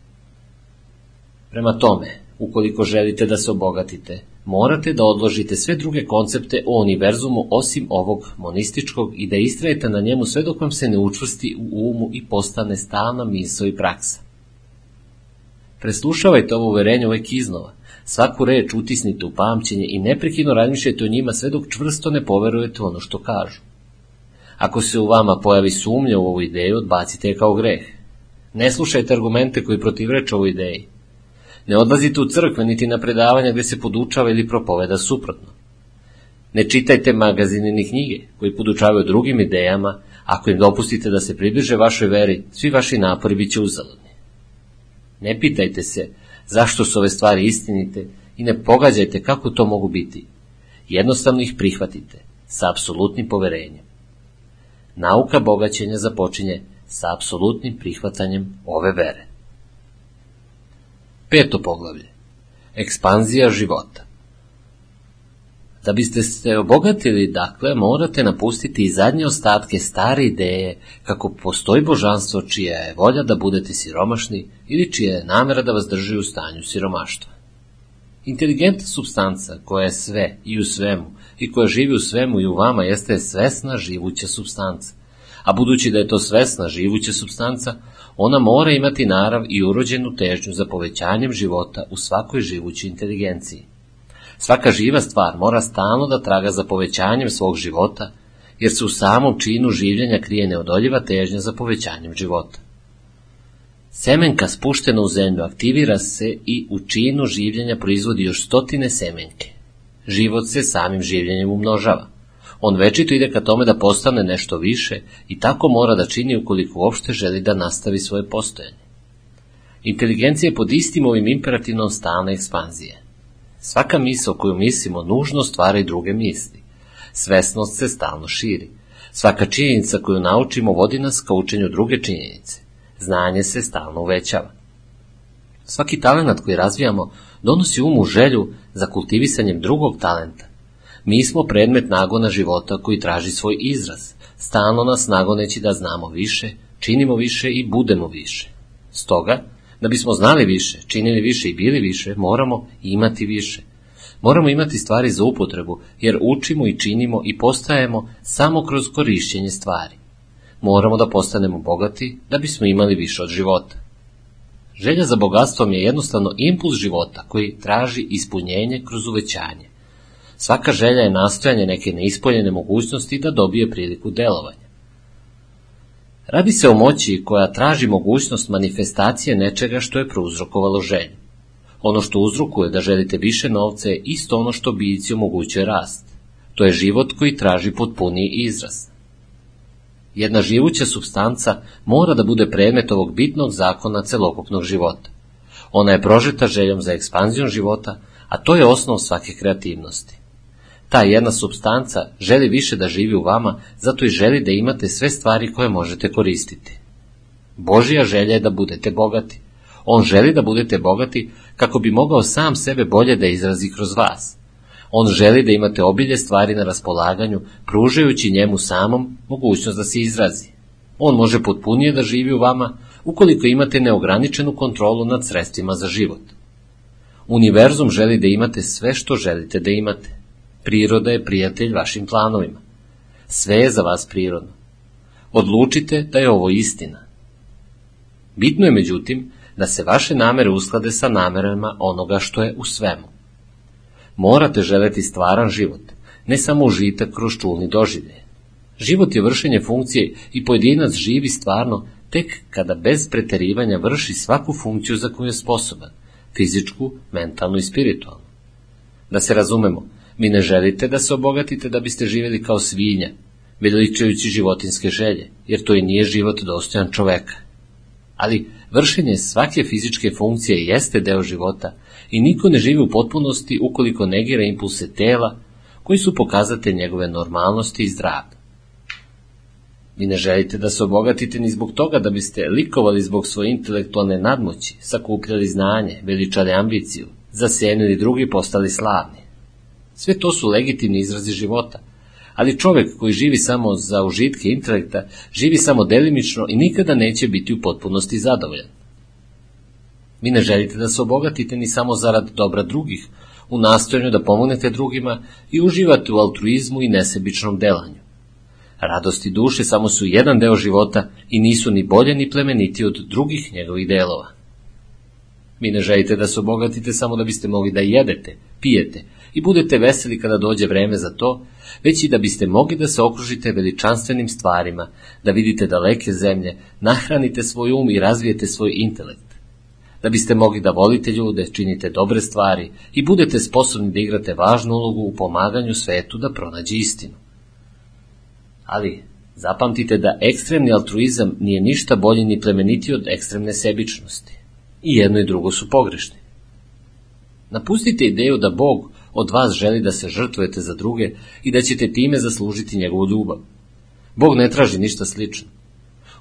Prema tome, ukoliko želite da se obogatite, morate da odložite sve druge koncepte o univerzumu osim ovog monističkog i da istrajete na njemu sve dok vam se ne učvrsti u umu i postane stalna misao i praksa. Preslušavajte ovo uverenje uvek iznova. Svaku reč utisnite u pamćenje i neprekidno razmišljajte o njima sve dok čvrsto ne poverujete ono što kažu. Ako se u vama pojavi sumnja u ovu ideju, odbacite je kao greh. Ne slušajte argumente koji protivreče ovoj ideji. Ne odlazite u crkve niti na predavanja gde se podučava ili propoveda suprotno. Ne čitajte magazine ni knjige koji podučavaju drugim idejama, ako im dopustite da se približe vašoj veri, svi vaši napori biće uzaludni. Ne pitajte se zašto su ove stvari istinite i ne pogađajte kako to mogu biti. Jednostavno ih prihvatite, sa apsolutnim poverenjem. Nauka bogaćenja započinje sa apsolutnim prihvatanjem ove vere. Peto poglavlje. Ekspanzija života. Da biste se obogatili, dakle, morate napustiti i zadnje ostatke stare ideje kako postoji božanstvo čija je volja da budete siromašni ili čija je namera da vas drži u stanju siromaštva. Inteligentna substanca koja je sve i u svemu i koja živi u svemu i u vama jeste svesna živuća substanca. A budući da je to svesna živuća substanca, ona mora imati narav i urođenu težnju za povećanjem života u svakoj živućoj inteligenciji. Svaka živa stvar mora stalno da traga za povećanjem svog života, jer se u samom činu življenja krije neodoljiva težnja za povećanjem života. Semenka spuštena u zemlju aktivira se i u činu življenja proizvodi još stotine semenke. Život se samim življenjem umnožava. On večito ide ka tome da postane nešto više i tako mora da čini ukoliko uopšte želi da nastavi svoje postojanje. Inteligencija je pod istim ovim imperativnom stalna ekspanzije. Svaka misl koju mislimo nužno stvara i druge misli. Svesnost se stalno širi. Svaka činjenica koju naučimo vodi nas ka učenju druge činjenice. Znanje se stalno uvećava. Svaki talenat koji razvijamo donosi umu želju za kultivisanjem drugog talenta. Mi smo predmet nagona života koji traži svoj izraz, stalno nas nagoneći da znamo više, činimo više i budemo više. Stoga, da bismo znali više, činili više i bili više, moramo imati više. Moramo imati stvari za upotrebu, jer učimo i činimo i postajemo samo kroz korišćenje stvari. Moramo da postanemo bogati da bismo imali više od života. Želja za bogatstvom je jednostavno impuls života koji traži ispunjenje kroz uvećanje. Svaka želja je nastojanje neke neispoljene mogućnosti da dobije priliku delovanja. Radi se o moći koja traži mogućnost manifestacije nečega što je prouzrokovalo želju. Ono što uzrokuje da želite više novca je isto ono što bijici omogućuje rast. To je život koji traži potpuniji izraz. Jedna živuća substanca mora da bude predmet ovog bitnog zakona celokupnog života. Ona je prožeta željom za ekspanzijom života, a to je osnov svake kreativnosti. Ta jedna substanca želi više da živi u vama, zato i želi da imate sve stvari koje možete koristiti. Božija želja je da budete bogati. On želi da budete bogati kako bi mogao sam sebe bolje da izrazi kroz vas. On želi da imate obilje stvari na raspolaganju, pružajući njemu samom mogućnost da se izrazi. On može potpunije da živi u vama ukoliko imate neograničenu kontrolu nad sredstvima za život. Univerzum želi da imate sve što želite da imate. Priroda je prijatelj vašim planovima. Sve je za vas prirodno. Odlučite da je ovo istina. Bitno je, međutim, da se vaše namere usklade sa namerama onoga što je u svemu. Morate želeti stvaran život, ne samo užitak kroz čulni doživlje. Život je vršenje funkcije i pojedinac živi stvarno tek kada bez preterivanja vrši svaku funkciju za koju je sposoban, fizičku, mentalnu i spiritualnu. Da se razumemo, Vi ne želite da se obogatite da biste živjeli kao svinja, veličajući životinske želje, jer to i nije život dostojan čoveka. Ali vršenje svake fizičke funkcije jeste deo života i niko ne živi u potpunosti ukoliko negira impulse tela, koji su pokazate njegove normalnosti i zdravlja. Vi ne želite da se obogatite ni zbog toga da biste likovali zbog svoje intelektualne nadmoći, sakupljali znanje, veličali ambiciju, zasenili drugi postali slavni. Sve to su legitimni izrazi života. Ali čovek koji živi samo za užitke intelekta, živi samo delimično i nikada neće biti u potpunosti zadovoljan. Vi ne želite da se obogatite ni samo zarad dobra drugih, u nastojanju da pomognete drugima i uživate u altruizmu i nesebičnom delanju. Radosti duše samo su jedan deo života i nisu ni bolje ni plemeniti od drugih njegovih delova. Vi ne želite da se obogatite samo da biste mogli da jedete, pijete, i budete veseli kada dođe vreme za to, već i da biste mogli da se okružite veličanstvenim stvarima, da vidite daleke zemlje, nahranite svoj um i razvijete svoj intelekt. Da biste mogli da volite ljude, činite dobre stvari i budete sposobni da igrate važnu ulogu u pomaganju svetu da pronađe istinu. Ali, zapamtite da ekstremni altruizam nije ništa bolji ni plemeniti od ekstremne sebičnosti. I jedno i drugo su pogrešni. Napustite ideju da Bog od vas želi da se žrtvujete za druge i da ćete time zaslužiti njegovu ljubav. Bog ne traži ništa slično.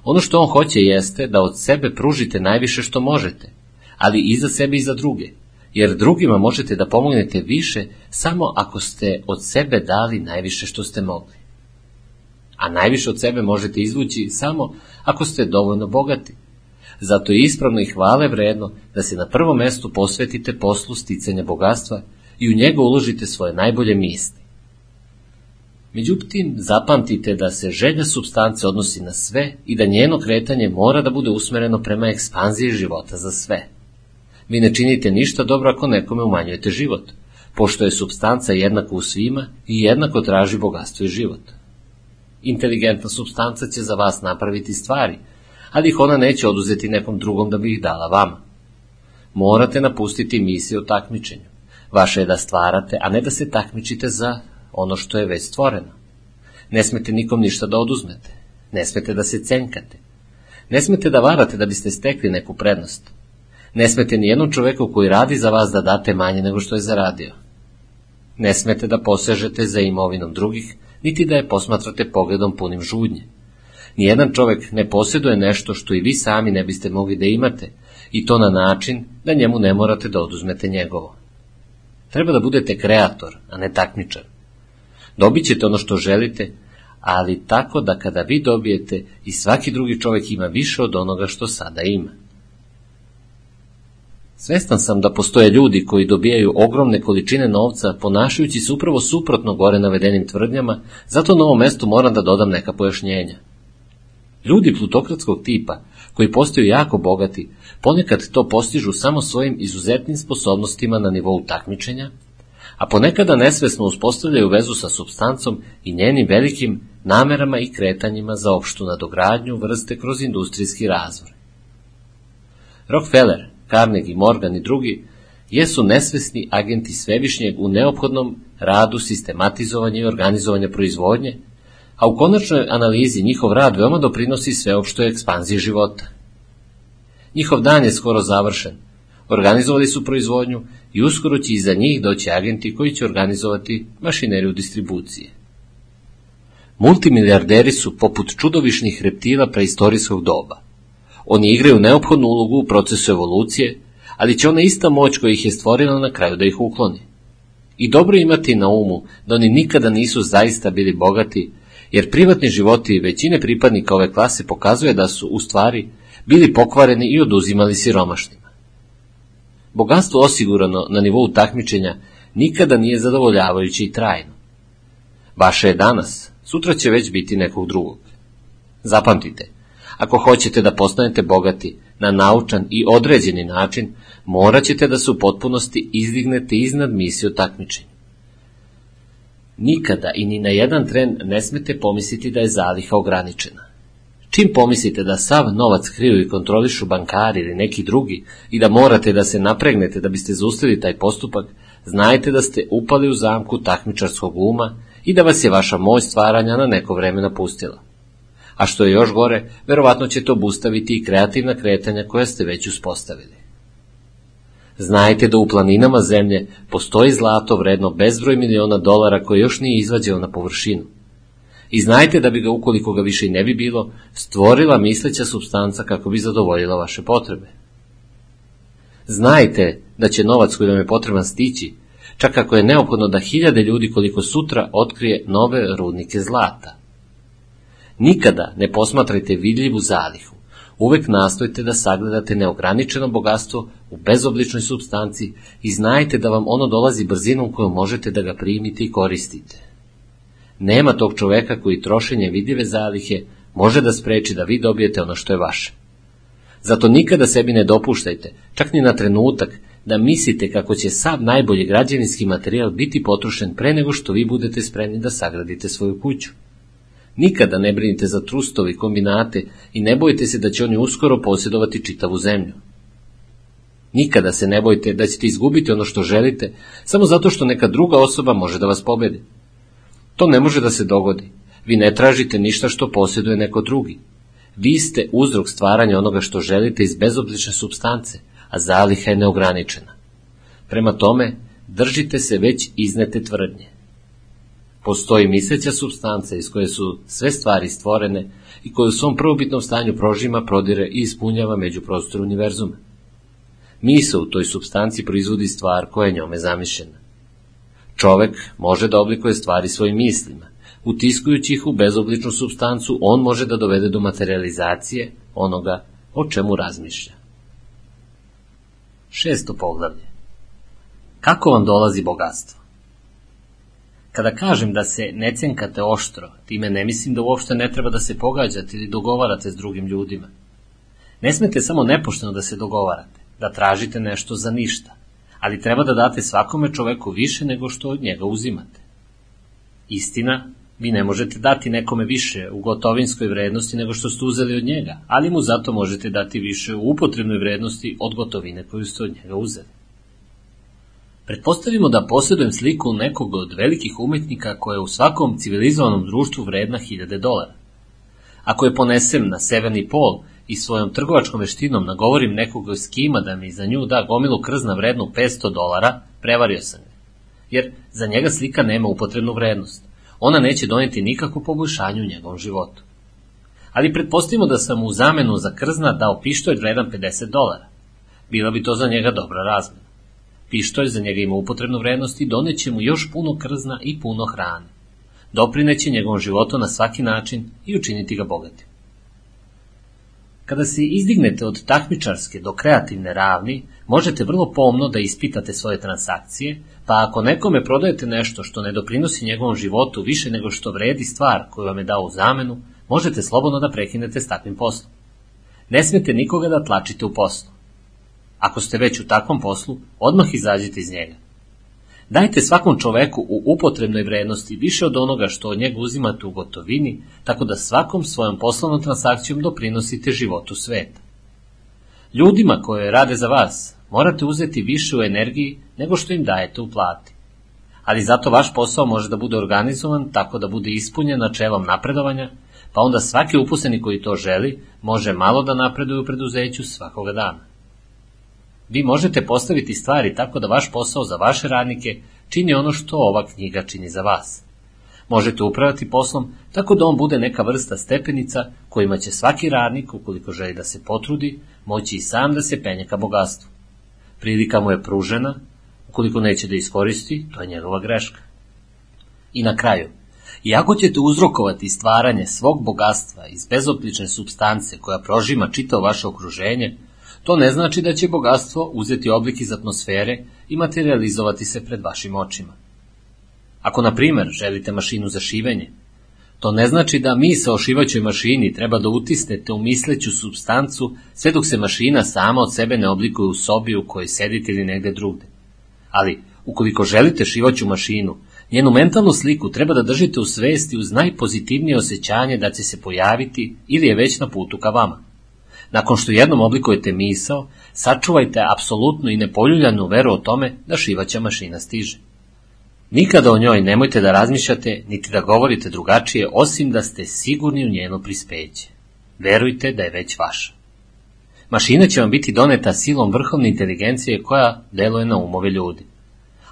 Ono što on hoće jeste da od sebe pružite najviše što možete, ali i za sebe i za druge, jer drugima možete da pomognete više samo ako ste od sebe dali najviše što ste mogli. A najviše od sebe možete izvući samo ako ste dovoljno bogati. Zato je ispravno i hvale vredno da se na prvom mestu posvetite poslu sticanja bogatstva i u njega uložite svoje najbolje misli. Međutim, zapamtite da se želja substance odnosi na sve i da njeno kretanje mora da bude usmereno prema ekspanziji života za sve. Vi ne činite ništa dobro ako nekome umanjujete život, pošto je substanca jednaka u svima i jednako traži bogatstvo i život. Inteligentna substanca će za vas napraviti stvari, ali ih ona neće oduzeti nekom drugom da bi ih dala vama. Morate napustiti misije o takmičenju. Vaše je da stvarate, a ne da se takmičite za ono što je već stvoreno. Ne smete nikom ništa da oduzmete. Ne smete da se cenkate. Ne smete da varate da biste stekli neku prednost. Ne smete ni jednom čoveku koji radi za vas da date manje nego što je zaradio. Ne smete da posežete za imovinom drugih, niti da je posmatrate pogledom punim žudnje. Nijedan čovek ne posjeduje nešto što i vi sami ne biste mogli da imate, i to na način da njemu ne morate da oduzmete njegovo. Treba da budete kreator, a ne takmičar. Dobit ćete ono što želite, ali tako da kada vi dobijete i svaki drugi čovek ima više od onoga što sada ima. Svestan sam da postoje ljudi koji dobijaju ogromne količine novca ponašajući se upravo suprotno gore navedenim tvrdnjama, zato na ovom mestu moram da dodam neka pojašnjenja. Ljudi plutokratskog tipa, koji postaju jako bogati, ponekad to postižu samo svojim izuzetnim sposobnostima na nivou takmičenja, a ponekada nesvesno uspostavljaju vezu sa substancom i njenim velikim namerama i kretanjima za opštu nadogradnju vrste kroz industrijski razvoj. Rockefeller, Carnegie, Morgan i drugi jesu nesvesni agenti svevišnjeg u neophodnom radu sistematizovanja i organizovanja proizvodnje, a u konačnoj analizi njihov rad veoma doprinosi sveopštoj ekspanziji života. Njihov dan je skoro završen. Organizovali su proizvodnju i uskoro će iza njih doći agenti koji će organizovati mašineriju distribucije. Multimilijarderi su poput čudovišnih reptila preistorijskog doba. Oni igraju neophodnu ulogu u procesu evolucije, ali će ona ista moć koja ih je stvorila na kraju da ih ukloni. I dobro imati na umu da oni nikada nisu zaista bili bogati, jer privatni životi većine pripadnika ove klase pokazuje da su, u stvari, bili pokvareni i oduzimali siromašnima. Bogatstvo osigurano na nivou takmičenja nikada nije zadovoljavajuće i trajno. Vaše je danas, sutra će već biti nekog drugog. Zapamtite, ako hoćete da postanete bogati na naučan i određeni način, morat ćete da se u potpunosti izdignete iznad misije o takmičenju. Nikada i ni na jedan tren ne smete pomisliti da je zaliha ograničena. Čim pomislite da sav novac kriju i kontrolišu bankari ili neki drugi i da morate da se napregnete da biste zaustavili taj postupak, znajte da ste upali u zamku takmičarskog uma i da vas je vaša moć stvaranja na neko vreme napustila. A što je još gore, verovatno će to obustaviti i kreativna kretanja koja ste već uspostavili. Znajte da u planinama zemlje postoji zlato vredno bezbroj miliona dolara koje još nije izvađeno na površinu. I znajte da bi ga, ukoliko ga više i ne bi bilo, stvorila misleća substanca kako bi zadovoljila vaše potrebe. Znajte da će novac koji vam je potreban stići, čak ako je neophodno da hiljade ljudi koliko sutra otkrije nove rudnike zlata. Nikada ne posmatrajte vidljivu zalihu, uvek nastojte da sagledate neograničeno bogatstvo u bezobličnoj substanci i znajte da vam ono dolazi brzinom kojom možete da ga primite i koristite. Nema tog čoveka koji trošenje vidljive zalihe može da spreči da vi dobijete ono što je vaše. Zato nikada sebi ne dopuštajte, čak ni na trenutak, da mislite kako će sav najbolji građevinski materijal biti potrošen pre nego što vi budete spremni da sagradite svoju kuću. Nikada ne brinite za trustovi, kombinate i ne bojte se da će oni uskoro posjedovati čitavu zemlju. Nikada se ne bojte da ćete izgubiti ono što želite, samo zato što neka druga osoba može da vas pobedi. To ne može da se dogodi. Vi ne tražite ništa što posjeduje neko drugi. Vi ste uzrok stvaranja onoga što želite iz bezoblične substance, a zaliha je neograničena. Prema tome, držite se već iznete tvrdnje. Postoji misleća substanca iz koje su sve stvari stvorene i koja u svom prvobitnom stanju prožima, prodire i ispunjava među prostor univerzuma. Misa u toj substanci proizvodi stvar koja je njome zamišljena. Čovek može da oblikuje stvari svojim mislima. Utiskujući ih u bezobličnu substancu, on može da dovede do materializacije onoga o čemu razmišlja. Šesto poglavlje. Kako vam dolazi bogatstvo? Kada kažem da se ne cenkate oštro, time ne mislim da uopšte ne treba da se pogađate ili dogovarate s drugim ljudima. Ne smete samo nepošteno da se dogovarate, da tražite nešto za ništa, ali treba da date svakome čoveku više nego što od njega uzimate. Istina, vi ne možete dati nekome više u gotovinskoj vrednosti nego što ste uzeli od njega, ali mu zato možete dati više u upotrebnoj vrednosti od gotovine koju ste od njega uzeli. Pretpostavimo da posjedujem sliku nekog od velikih umetnika koja je u svakom civilizovanom društvu vredna hiljade dolara. Ako je ponesem na severni pol i svojom trgovačkom veštinom nagovorim nekog skima da mi za nju da gomilu krzna vrednu 500 dolara, prevario sam ga. Jer za njega slika nema upotrebnu vrednost. Ona neće doneti nikakvo poboljšanje u njegovom životu. Ali pretpostavimo da sam u zamenu za krzna dao pištolj vredan 50 dolara. Bila bi to za njega dobra razmena. Pištolj za njega ima upotrebnu vrednost i doneće mu još puno krzna i puno hrane. Doprineće njegovom životu na svaki način i učiniti ga bogatim. Kada se izdignete od takmičarske do kreativne ravni, možete vrlo pomno da ispitate svoje transakcije, pa ako nekome prodajete nešto što ne doprinosi njegovom životu više nego što vredi stvar koju vam je dao u zamenu, možete slobodno da prekinete s takvim poslom. Ne smete nikoga da tlačite u poslu. Ako ste već u takvom poslu, odmah izađite iz njega. Dajte svakom čoveku u upotrebnoj vrednosti više od onoga što od njega uzimate u gotovini, tako da svakom svojom poslovnom transakcijom doprinosite životu sveta. Ljudima koje rade za vas morate uzeti više u energiji nego što im dajete u plati. Ali zato vaš posao može da bude organizovan tako da bude ispunjen načelom napredovanja, pa onda svaki uposleni koji to želi može malo da napreduje u preduzeću svakoga dana. Vi možete postaviti stvari tako da vaš posao za vaše radnike čini ono što ova knjiga čini za vas. Možete upravati poslom tako da on bude neka vrsta stepenica kojima će svaki radnik, ukoliko želi da se potrudi, moći i sam da se penje ka bogatstvu. Prilika mu je pružena, ukoliko neće da iskoristi, to je njegova greška. I na kraju, iako ćete uzrokovati stvaranje svog bogatstva iz bezoplične substance koja prožima čitao vaše okruženje, To ne znači da će bogatstvo uzeti oblik iz atmosfere i materializovati se pred vašim očima. Ako, na primer, želite mašinu za šivenje, to ne znači da misa o šivaćoj mašini treba da utisnete u misleću substancu sve dok se mašina sama od sebe ne oblikuje u sobi u kojoj sedite ili negde drugde. Ali, ukoliko želite šivaću mašinu, njenu mentalnu sliku treba da držite u svesti uz najpozitivnije osjećanje da će se pojaviti ili je već na putu ka vama. Nakon što jednom oblikujete misao, sačuvajte apsolutnu i nepoljuljanu veru o tome da šivaća mašina stiže. Nikada o njoj nemojte da razmišljate, niti da govorite drugačije, osim da ste sigurni u njeno prispeće. Verujte da je već vaša. Mašina će vam biti doneta silom vrhovne inteligencije koja deluje na umove ljudi.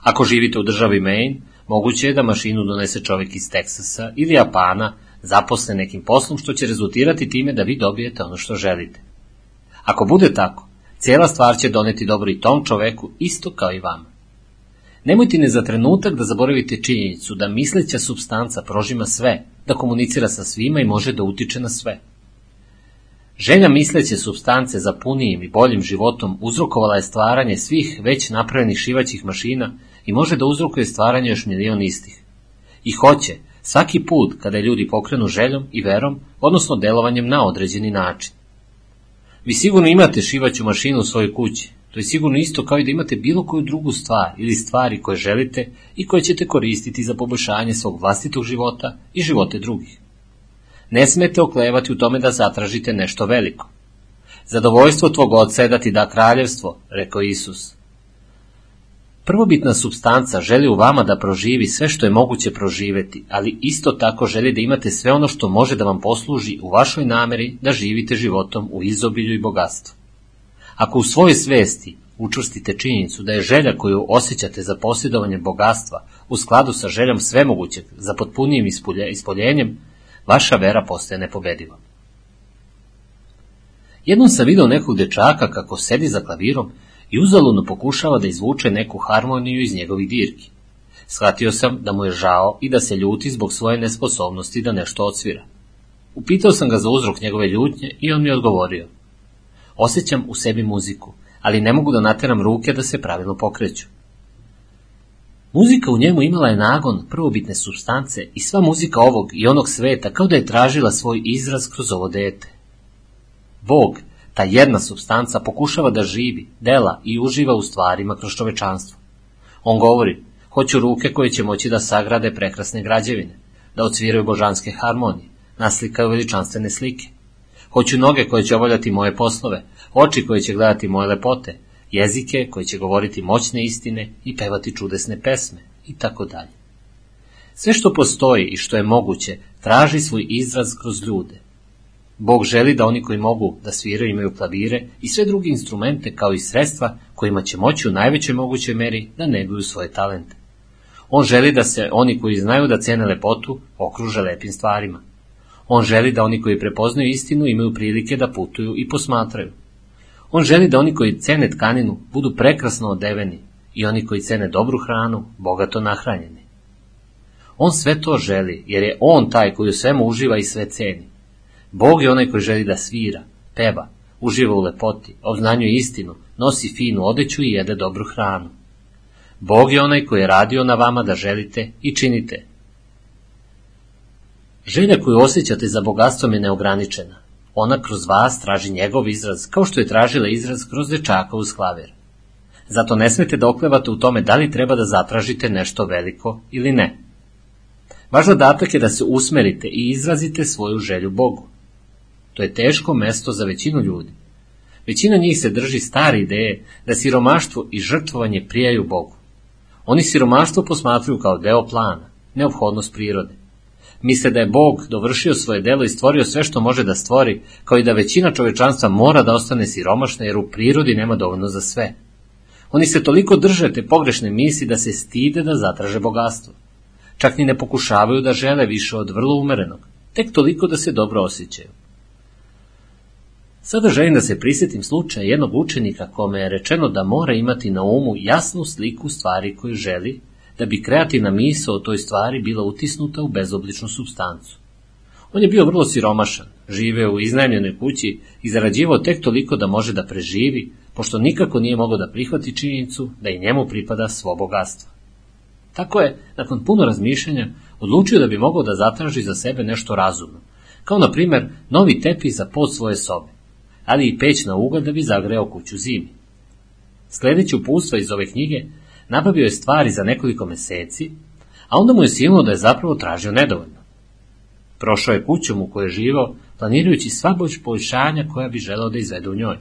Ako živite u državi Maine, moguće je da mašinu donese čovjek iz Teksasa ili Japana, zaposle nekim poslom što će rezultirati time da vi dobijete ono što želite. Ako bude tako, cijela stvar će doneti dobro i tom čoveku isto kao i vama. Nemojte ne za trenutak da zaboravite činjenicu da misleća substanca prožima sve, da komunicira sa svima i može da utiče na sve. Želja misleće substance za punijim i boljim životom uzrokovala je stvaranje svih već napravljenih šivaćih mašina i može da uzrokuje stvaranje još milion istih. I hoće, svaki put kada ljudi pokrenu željom i verom, odnosno delovanjem na određeni način. Vi sigurno imate šivaću mašinu u svojoj kući. To je sigurno isto kao i da imate bilo koju drugu stvar ili stvari koje želite i koje ćete koristiti za poboljšanje svog vlastitog života i živote drugih. Ne smete oklevati u tome da zatražite nešto veliko. Zadovoljstvo tvog oca je da ti da kraljevstvo, rekao Isus. Prvobitna substanca želi u vama da proživi sve što je moguće proživeti, ali isto tako želi da imate sve ono što može da vam posluži u vašoj nameri da živite životom u izobilju i bogatstvu. Ako u svojoj svesti učvrstite činjenicu da je želja koju osjećate za posjedovanje bogatstva u skladu sa željom svemogućeg za potpunijim ispoljenjem, vaša vera postaje nepobediva. Jednom sam video nekog dečaka kako sedi za klavirom i uzaludno pokušava da izvuče neku harmoniju iz njegovih dirki. Shvatio sam da mu je žao i da se ljuti zbog svoje nesposobnosti da nešto odsvira. Upitao sam ga za uzrok njegove ljutnje i on mi je odgovorio. Osjećam u sebi muziku, ali ne mogu da nateram ruke da se pravilno pokreću. Muzika u njemu imala je nagon prvobitne substance i sva muzika ovog i onog sveta kao da je tražila svoj izraz kroz ovo dete. Bog, ta jedna substanca, pokušava da živi, dela i uživa u stvarima kroz čovečanstvo. On govori, hoću ruke koje će moći da sagrade prekrasne građevine, da odsviraju božanske harmonije, naslikaju veličanstvene slike. Hoću noge koje će obavljati moje poslove, oči koje će gledati moje lepote, jezike koje će govoriti moćne istine i pevati čudesne pesme i tako dalje. Sve što postoji i što je moguće traži svoj izraz kroz ljude. Bog želi da oni koji mogu da sviraju imaju klavire i sve druge instrumente kao i sredstva kojima će moći u najvećoj mogućoj meri da neguju svoje talente. On želi da se oni koji znaju da cene lepotu okruže lepim stvarima. On želi da oni koji prepoznaju istinu imaju prilike da putuju i posmatraju. On želi da oni koji cene tkaninu budu prekrasno odeveni i oni koji cene dobru hranu bogato nahranjeni. On sve to želi, jer je on taj koji u svemu uživa i sve ceni. Bog je onaj koji želi da svira, peva, uživa u lepoti, obznanjuje istinu, nosi finu odeću i jede dobru hranu. Bog je onaj koji je radio na vama da želite i činite. Želja koju osjećate za bogatstvom je neograničena. Ona kroz vas traži njegov izraz, kao što je tražila izraz kroz dečaka uz klaver. Zato ne smete da oklevate u tome da li treba da zatražite nešto veliko ili ne. Vaš zadatak je da se usmerite i izrazite svoju želju Bogu. To je teško mesto za većinu ljudi. Većina njih se drži stare ideje da siromaštvo i žrtvovanje prijaju Bogu. Oni siromaštvo posmatruju kao deo plana, neophodnost prirode. Misle da je Bog dovršio svoje delo i stvorio sve što može da stvori, kao i da većina čovečanstva mora da ostane siromašna jer u prirodi nema dovoljno za sve. Oni se toliko drže te pogrešne misli da se stide da zatraže bogatstvo. Čak ni ne pokušavaju da žele više od vrlo umerenog, tek toliko da se dobro osjećaju. Sada želim da se prisjetim slučaja jednog učenika kome je rečeno da mora imati na umu jasnu sliku stvari koju želi, da bi kreativna misao o toj stvari bila utisnuta u bezobličnu substancu. On je bio vrlo siromašan, živeo u iznajmljenoj kući i zarađivao tek toliko da može da preživi, pošto nikako nije mogao da prihvati činjenicu da i njemu pripada svo bogatstvo. Tako je, nakon puno razmišljanja, odlučio da bi mogao da zatraži za sebe nešto razumno, kao na primer novi tepih za pod svoje sobe, ali i peć na ugalj da bi zagreo kuću zimi. Sledeći upustva iz ove knjige, nabavio je stvari za nekoliko meseci, a onda mu je silno da je zapravo tražio nedovoljno. Prošao je kućom u kojoj je živao, planirajući sva poboljšanja koja bi želeo da izvede u njoj.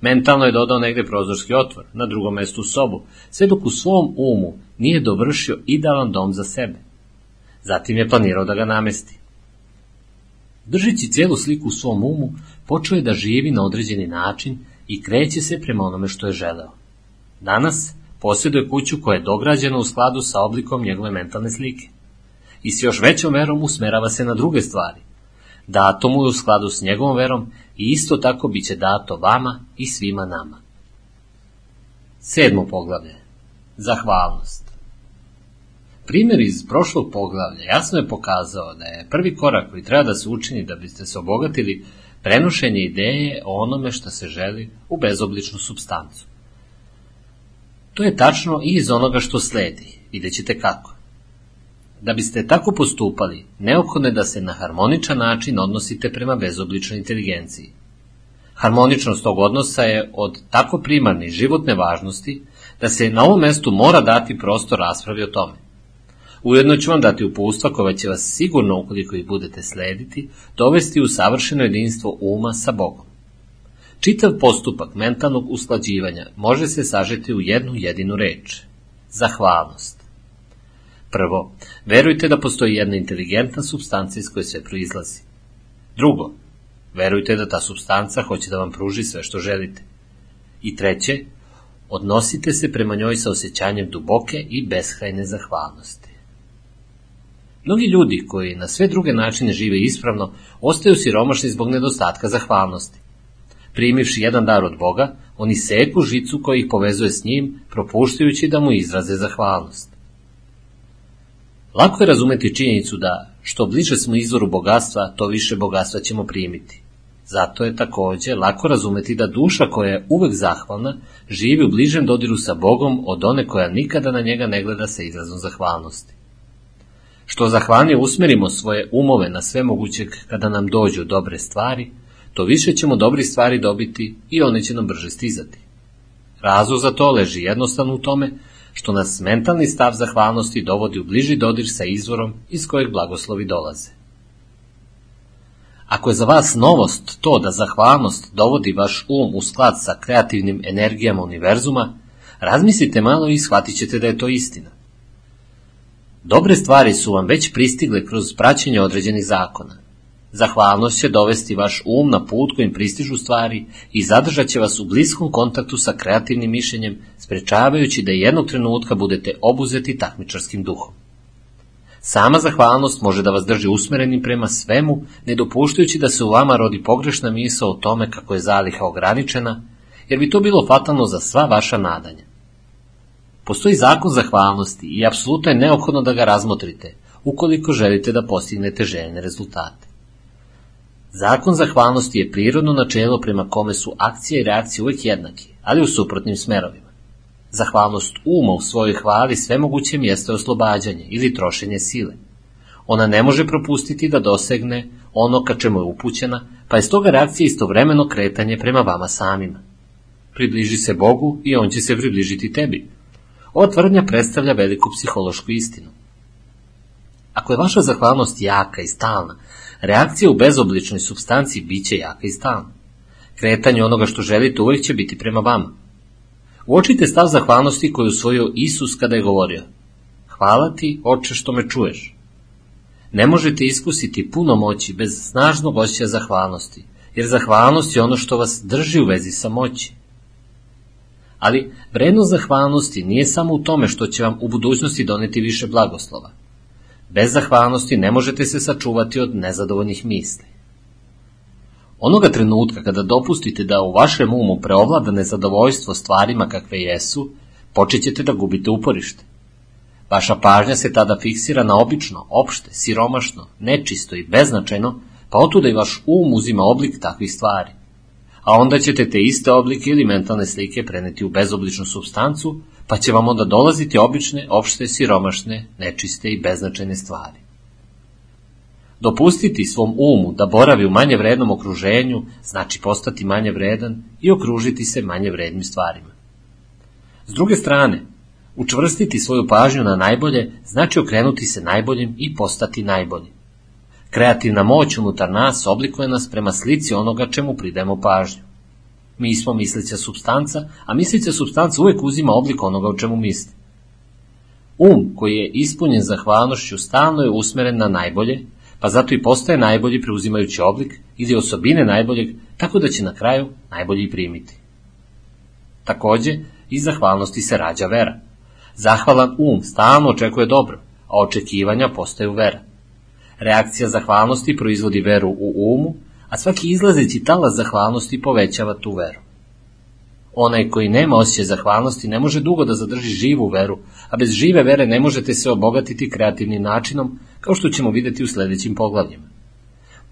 Mentalno je dodao negde prozorski otvor, na drugom mestu sobu, sve dok u svom umu nije dovršio idealan dom za sebe. Zatim je planirao da ga namesti. Držeći cijelu sliku u svom umu, počeo je da živi na određeni način i kreće se prema onome što je želeo. Danas posjeduje kuću koja je dograđena u skladu sa oblikom njegove mentalne slike. I s još većom verom usmerava se na druge stvari. Dato mu je u skladu s njegovom verom i isto tako bit će dato vama i svima nama. Sedmo poglavlje. Zahvalnost. Primjer iz prošlog poglavlja jasno je pokazao da je prvi korak koji treba da se učini da biste se obogatili prenošenje ideje o onome što se želi u bezobličnu substancu. To je tačno i iz onoga što sledi, vidjet ćete kako. Da biste tako postupali, neophodno je da se na harmoničan način odnosite prema bezobličnoj inteligenciji. Harmoničnost tog odnosa je od tako primarne životne važnosti da se na ovom mestu mora dati prostor raspravi o tome. Ujedno ću vam dati upustva koja će vas sigurno, ukoliko ih budete slediti, dovesti u savršeno jedinstvo uma sa Bogom. Čitav postupak mentalnog usklađivanja može se sažeti u jednu jedinu reč. Zahvalnost. Prvo, verujte da postoji jedna inteligentna substanca iz koje sve proizlazi. Drugo, verujte da ta substanca hoće da vam pruži sve što želite. I treće, odnosite se prema njoj sa osjećanjem duboke i beskrajne zahvalnosti. Mnogi ljudi koji na sve druge načine žive ispravno, ostaju siromašni zbog nedostatka zahvalnosti. Primivši jedan dar od Boga, oni seku žicu koja ih povezuje s njim, propuštajući da mu izraze zahvalnost. Lako je razumeti činjenicu da što bliže smo izvoru bogatstva, to više bogatstva ćemo primiti. Zato je takođe lako razumeti da duša koja je uvek zahvalna živi u bližem dodiru sa Bogom od one koja nikada na njega ne gleda sa izrazom zahvalnosti. Što zahvalnije usmerimo svoje umove na sve mogućeg kada nam dođu dobre stvari, to više ćemo dobri stvari dobiti i one će nam brže stizati. Razlog za to leži jednostavno u tome što nas mentalni stav zahvalnosti dovodi u bliži dodir sa izvorom iz kojeg blagoslovi dolaze. Ako je za vas novost to da zahvalnost dovodi vaš um u sklad sa kreativnim energijama univerzuma, razmislite malo i shvatit ćete da je to istina. Dobre stvari su vam već pristigle kroz praćenje određenih zakona. Zahvalnost će dovesti vaš um na put kojim pristižu stvari i zadržat će vas u bliskom kontaktu sa kreativnim mišljenjem, sprečavajući da jednog trenutka budete obuzeti takmičarskim duhom. Sama zahvalnost može da vas drži usmerenim prema svemu, ne dopuštajući da se u vama rodi pogrešna misla o tome kako je zaliha ograničena, jer bi to bilo fatalno za sva vaša nadanja. Postoji zakon zahvalnosti i apsolutno je neophodno da ga razmotrite, ukoliko želite da postignete željene rezultate. Zakon zahvalnosti je prirodno načelo prema kome su akcije i reakcije uvek jednaki, ali u suprotnim smerovima. Zahvalnost uma u svojoj hvali sve moguće mjesto je oslobađanje ili trošenje sile. Ona ne može propustiti da dosegne ono ka čemu je upućena, pa je stoga reakcija istovremeno kretanje prema vama samima. Približi se Bogu i On će se približiti tebi. Ova tvrdnja predstavlja veliku psihološku istinu. Ako je vaša zahvalnost jaka i stalna, reakcija u bezobličnoj substanciji biće jaka i stalna. Kretanje onoga što želite uvijek će biti prema vama. Uočite stav zahvalnosti koju usvojio Isus kada je govorio Hvala ti, oče, što me čuješ. Ne možete iskusiti puno moći bez snažnog osjeća zahvalnosti, jer zahvalnost je ono što vas drži u vezi sa moći. Ali vrednost zahvalnosti nije samo u tome što će vam u budućnosti doneti više blagoslova. Bez zahvalnosti ne možete se sačuvati od nezadovoljnih misli. Onoga trenutka kada dopustite da u vašem umu preovlada nezadovoljstvo stvarima kakve jesu, počećete da gubite uporište. Vaša pažnja se tada fiksira na obično, opšte, siromašno, nečisto i beznačajno, pa otuda i vaš um uzima oblik takvih stvari. A onda ćete te iste oblike ili mentalne slike preneti u bezobličnu substancu, pa će vam onda dolaziti obične, opšte, siromašne, nečiste i beznačajne stvari. Dopustiti svom umu da boravi u manje vrednom okruženju znači postati manje vredan i okružiti se manje vrednim stvarima. S druge strane, učvrstiti svoju pažnju na najbolje znači okrenuti se najboljim i postati najbolji. Kreativna moć unutar nas oblikuje nas prema slici onoga čemu pridemo pažnju. Mi smo mislića substanca, a mislića substanca uvek uzima oblik onoga o čemu misli. Um koji je ispunjen zahvalnošću stalno je usmeren na najbolje, pa zato i postaje najbolji preuzimajući oblik ili osobine najboljeg, tako da će na kraju najbolji primiti. Takođe, iz zahvalnosti se rađa vera. Zahvalan um stalno očekuje dobro, a očekivanja postaju vera. Reakcija zahvalnosti proizvodi veru u umu, a svaki izlazeći talas zahvalnosti povećava tu veru. Onaj koji nema osjećaj zahvalnosti ne može dugo da zadrži živu veru, a bez žive vere ne možete se obogatiti kreativnim načinom, kao što ćemo videti u sledećim poglavljima.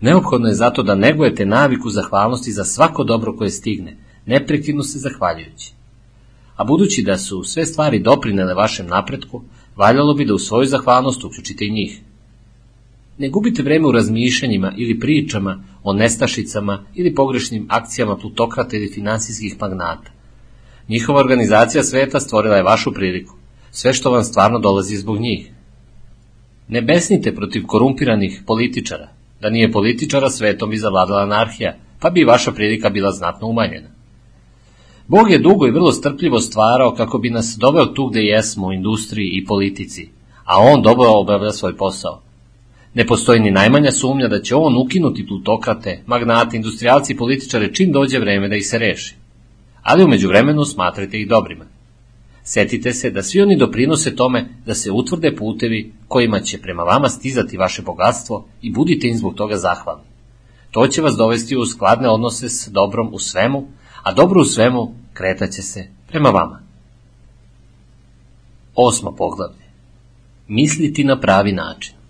Neophodno je zato da negujete naviku zahvalnosti za svako dobro koje stigne, neprekidno se zahvaljujući. A budući da su sve stvari doprinele vašem napretku, valjalo bi da u svoju zahvalnost uključite i njih. Ne gubite vreme u razmišljanjima ili pričama o nestašicama ili pogrešnim akcijama plutokrata ili finansijskih magnata. Njihova organizacija sveta stvorila je vašu priliku. Sve što vam stvarno dolazi zbog njih. Ne besnite protiv korumpiranih političara. Da nije političara, svetom bi zavladala anarhija, pa bi vaša prilika bila znatno umanjena. Bog je dugo i vrlo strpljivo stvarao kako bi nas doveo tu gde jesmo u industriji i politici, a on dobro obavlja svoj posao. Ne postoji ni najmanja sumnja da će on ukinuti plutokrate, magnate, industrijalci i političare čim dođe vreme da ih se reši. Ali umeđu vremenu smatrajte ih dobrima. Setite se da svi oni doprinose tome da se utvrde putevi kojima će prema vama stizati vaše bogatstvo i budite im zbog toga zahvalni. To će vas dovesti u skladne odnose s dobrom u svemu, a dobro u svemu kretaće se prema vama. Osmo poglavlje. Misliti na pravi način.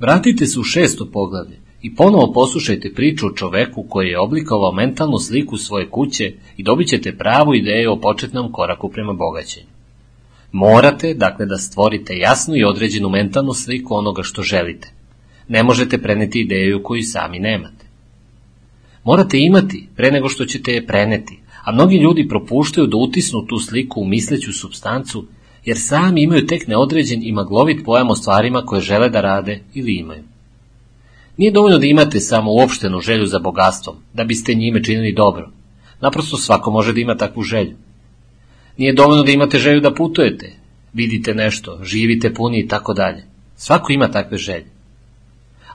Vratite se u šesto poglavlje i ponovo poslušajte priču o čoveku koji je oblikovao mentalnu sliku svoje kuće i dobit ćete pravu ideju o početnom koraku prema bogaćenju. Morate, dakle, da stvorite jasnu i određenu mentalnu sliku onoga što želite. Ne možete preneti ideju koju sami nemate. Morate imati pre nego što ćete je preneti, a mnogi ljudi propuštaju da utisnu tu sliku u misleću substancu, jer sami imaju tek neodređen i maglovit pojam o stvarima koje žele da rade ili imaju. Nije dovoljno da imate samo uopštenu želju za bogatstvom, da biste njime činili dobro. Naprosto svako može da ima takvu želju. Nije dovoljno da imate želju da putujete, vidite nešto, živite puni i tako dalje. Svako ima takve želje.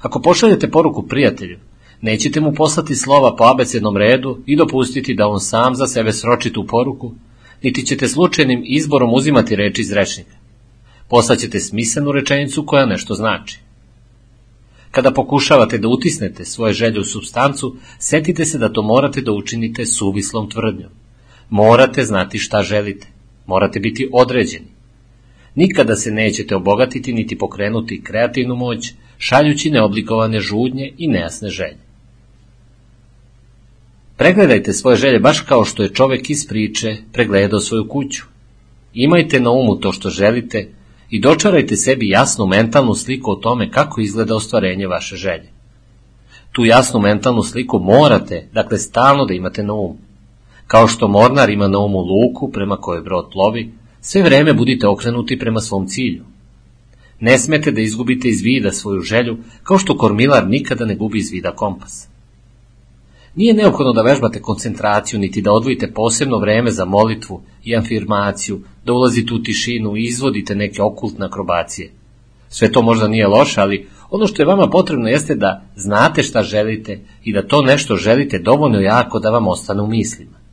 Ako pošaljete poruku prijatelju, nećete mu poslati slova po abecednom redu i dopustiti da on sam za sebe sroči tu poruku, niti ćete slučajnim izborom uzimati reči iz rečnika. Poslaćete smislenu rečenicu koja nešto znači. Kada pokušavate da utisnete svoje želje u substancu, setite se da to morate da učinite suvislom tvrdnjom. Morate znati šta želite. Morate biti određeni. Nikada se nećete obogatiti niti pokrenuti kreativnu moć, šaljući neoblikovane žudnje i nejasne želje. Pregledajte svoje želje baš kao što je čovek iz priče pregledao svoju kuću. Imajte na umu to što želite i dočarajte sebi jasnu mentalnu sliku o tome kako izgleda ostvarenje vaše želje. Tu jasnu mentalnu sliku morate, dakle stalno da imate na umu. Kao što mornar ima na umu luku prema kojoj brod plovi, sve vreme budite okrenuti prema svom cilju. Ne smete da izgubite iz vida svoju želju, kao što kormilar nikada ne gubi iz vida kompas. Nije neophodno da vežbate koncentraciju, niti da odvojite posebno vreme za molitvu i afirmaciju, da ulazite u tišinu i izvodite neke okultne akrobacije. Sve to možda nije loše, ali ono što je vama potrebno jeste da znate šta želite i da to nešto želite dovoljno jako da vam ostane u mislima.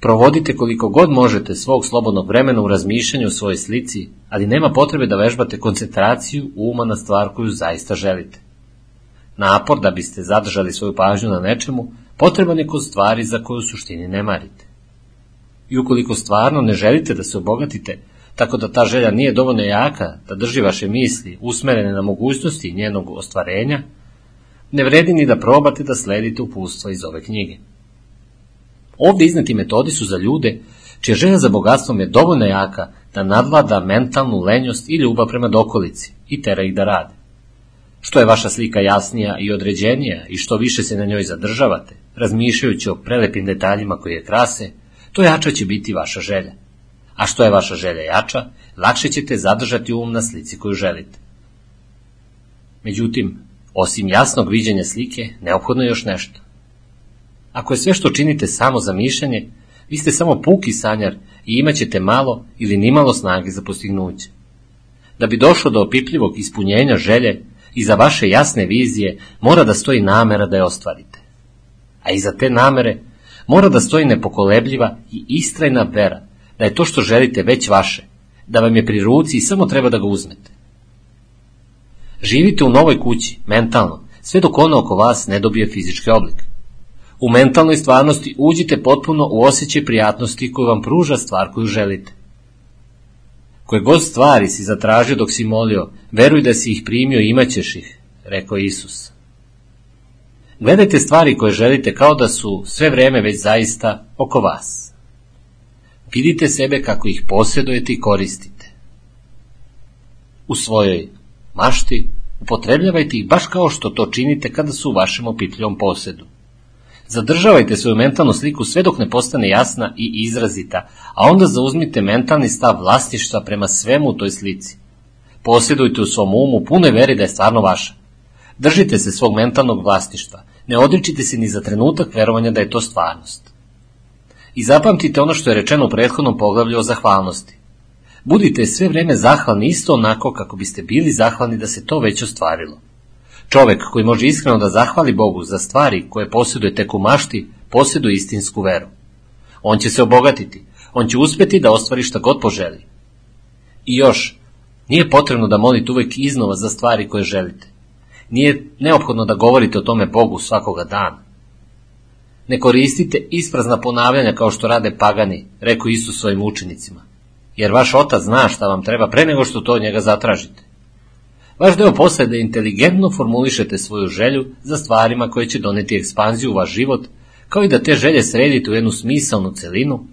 Provodite koliko god možete svog slobodnog vremena u razmišljanju o svojoj slici, ali nema potrebe da vežbate koncentraciju uma na stvar koju zaista želite. Napor da biste zadržali svoju pažnju na nečemu, potreban je kod stvari za koju u suštini ne marite. I ukoliko stvarno ne želite da se obogatite, tako da ta želja nije dovoljno jaka da drži vaše misli usmerene na mogućnosti njenog ostvarenja, ne vredi ni da probate da sledite upustva iz ove knjige. Ovde izneti metodi su za ljude čija želja za bogatstvom je dovoljno jaka da nadvlada mentalnu lenjost i ljubav prema dokolici i tera ih da rade. Što je vaša slika jasnija i određenija i što više se na njoj zadržavate, razmišljajući o prelepim detaljima koje je krase, to jača će biti vaša želja. A što je vaša želja jača, lakše ćete zadržati um na slici koju želite. Međutim, osim jasnog viđenja slike, neophodno je još nešto. Ako je sve što činite samo za mišljanje, vi ste samo puki sanjar i imaćete malo ili nimalo snage za postignuće. Da bi došlo do opipljivog ispunjenja želje, iza vaše jasne vizije mora da stoji namera da je ostvarite. A iza te namere mora da stoji nepokolebljiva i istrajna vera da je to što želite već vaše, da vam je pri ruci i samo treba da ga uzmete. Živite u novoj kući, mentalno, sve dok ono oko vas ne dobije fizički oblik. U mentalnoj stvarnosti uđite potpuno u osjećaj prijatnosti koju vam pruža stvar koju želite. Koje god stvari si zatražio dok si molio, veruj da si ih primio i imaćeš ih, rekao Isus. Gledajte stvari koje želite kao da su sve vreme već zaista oko vas. Vidite sebe kako ih posjedujete i koristite. U svojoj mašti upotrebljavajte ih baš kao što to činite kada su u vašem opipljivom posedu. Zadržavajte svoju mentalnu sliku sve dok ne postane jasna i izrazita, a onda zauzmite mentalni stav vlastištva prema svemu u toj slici. Posjedujte u svom umu pune veri da je stvarno vaša. Držite se svog mentalnog vlastištva, ne odričite se ni za trenutak verovanja da je to stvarnost. I zapamtite ono što je rečeno u prethodnom poglavlju o zahvalnosti. Budite sve vreme zahvalni isto onako kako biste bili zahvalni da se to već ostvarilo. Čovek koji može iskreno da zahvali Bogu za stvari koje posjeduje tek u mašti, posjeduje istinsku veru. On će se obogatiti. On će uspeti da ostvari šta god poželi. I još, nije potrebno da molite uvek iznova za stvari koje želite. Nije neophodno da govorite o tome Bogu svakoga dana. Ne koristite isprazna ponavljanja kao što rade pagani, rekao Isus svojim učenicima, jer vaš otac zna šta vam treba pre nego što to od njega zatražite. Vaš deo posle je da inteligentno formulišete svoju želju za stvarima koje će doneti ekspanziju u vaš život, kao i da te želje sredite u jednu smisalnu celinu,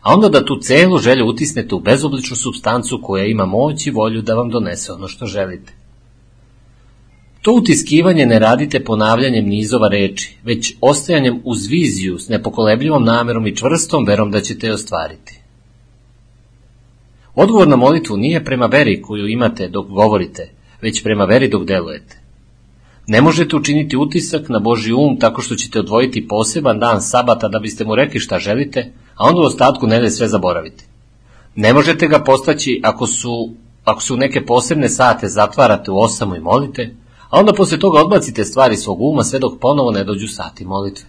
a onda da tu celu želju utisnete u bezobličnu substancu koja ima moć i volju da vam donese ono što želite. To utiskivanje ne radite ponavljanjem nizova reči, već ostajanjem uz viziju s nepokolebljivom namerom i čvrstom verom da ćete je ostvariti. Odgovor na molitvu nije prema veri koju imate dok govorite, već prema veri dok delujete. Ne možete učiniti utisak na Boži um tako što ćete odvojiti poseban dan sabata da biste mu rekli šta želite, a onda u ostatku nedelje sve zaboraviti. Ne možete ga postaći ako su, ako su neke posebne sate zatvarate u osamo i molite, a onda posle toga odbacite stvari svog uma sve dok ponovo ne dođu sati molitve.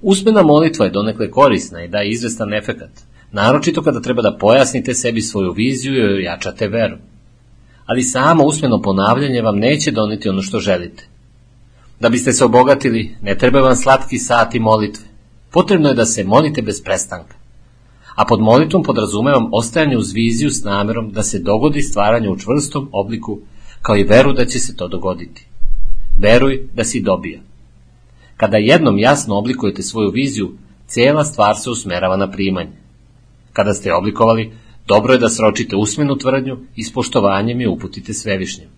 Usmena molitva je donekle korisna i daje izvestan efekat, naročito kada treba da pojasnite sebi svoju viziju i ojačate veru. Ali samo usmeno ponavljanje vam neće doneti ono što želite. Da biste se obogatili, ne treba vam slatki sati molitve. Potrebno je da se molite bez prestanka. A pod molitvom podrazumevam ostajanje uz viziju s namerom da se dogodi stvaranje u čvrstom obliku kao i veru da će se to dogoditi. Veruj da si dobija. Kada jednom jasno oblikujete svoju viziju, cela stvar se usmerava na primanje. Kada ste oblikovali, dobro je da sročite usmenu tvrdnju i s poštovanjem je uputite svevišnjem.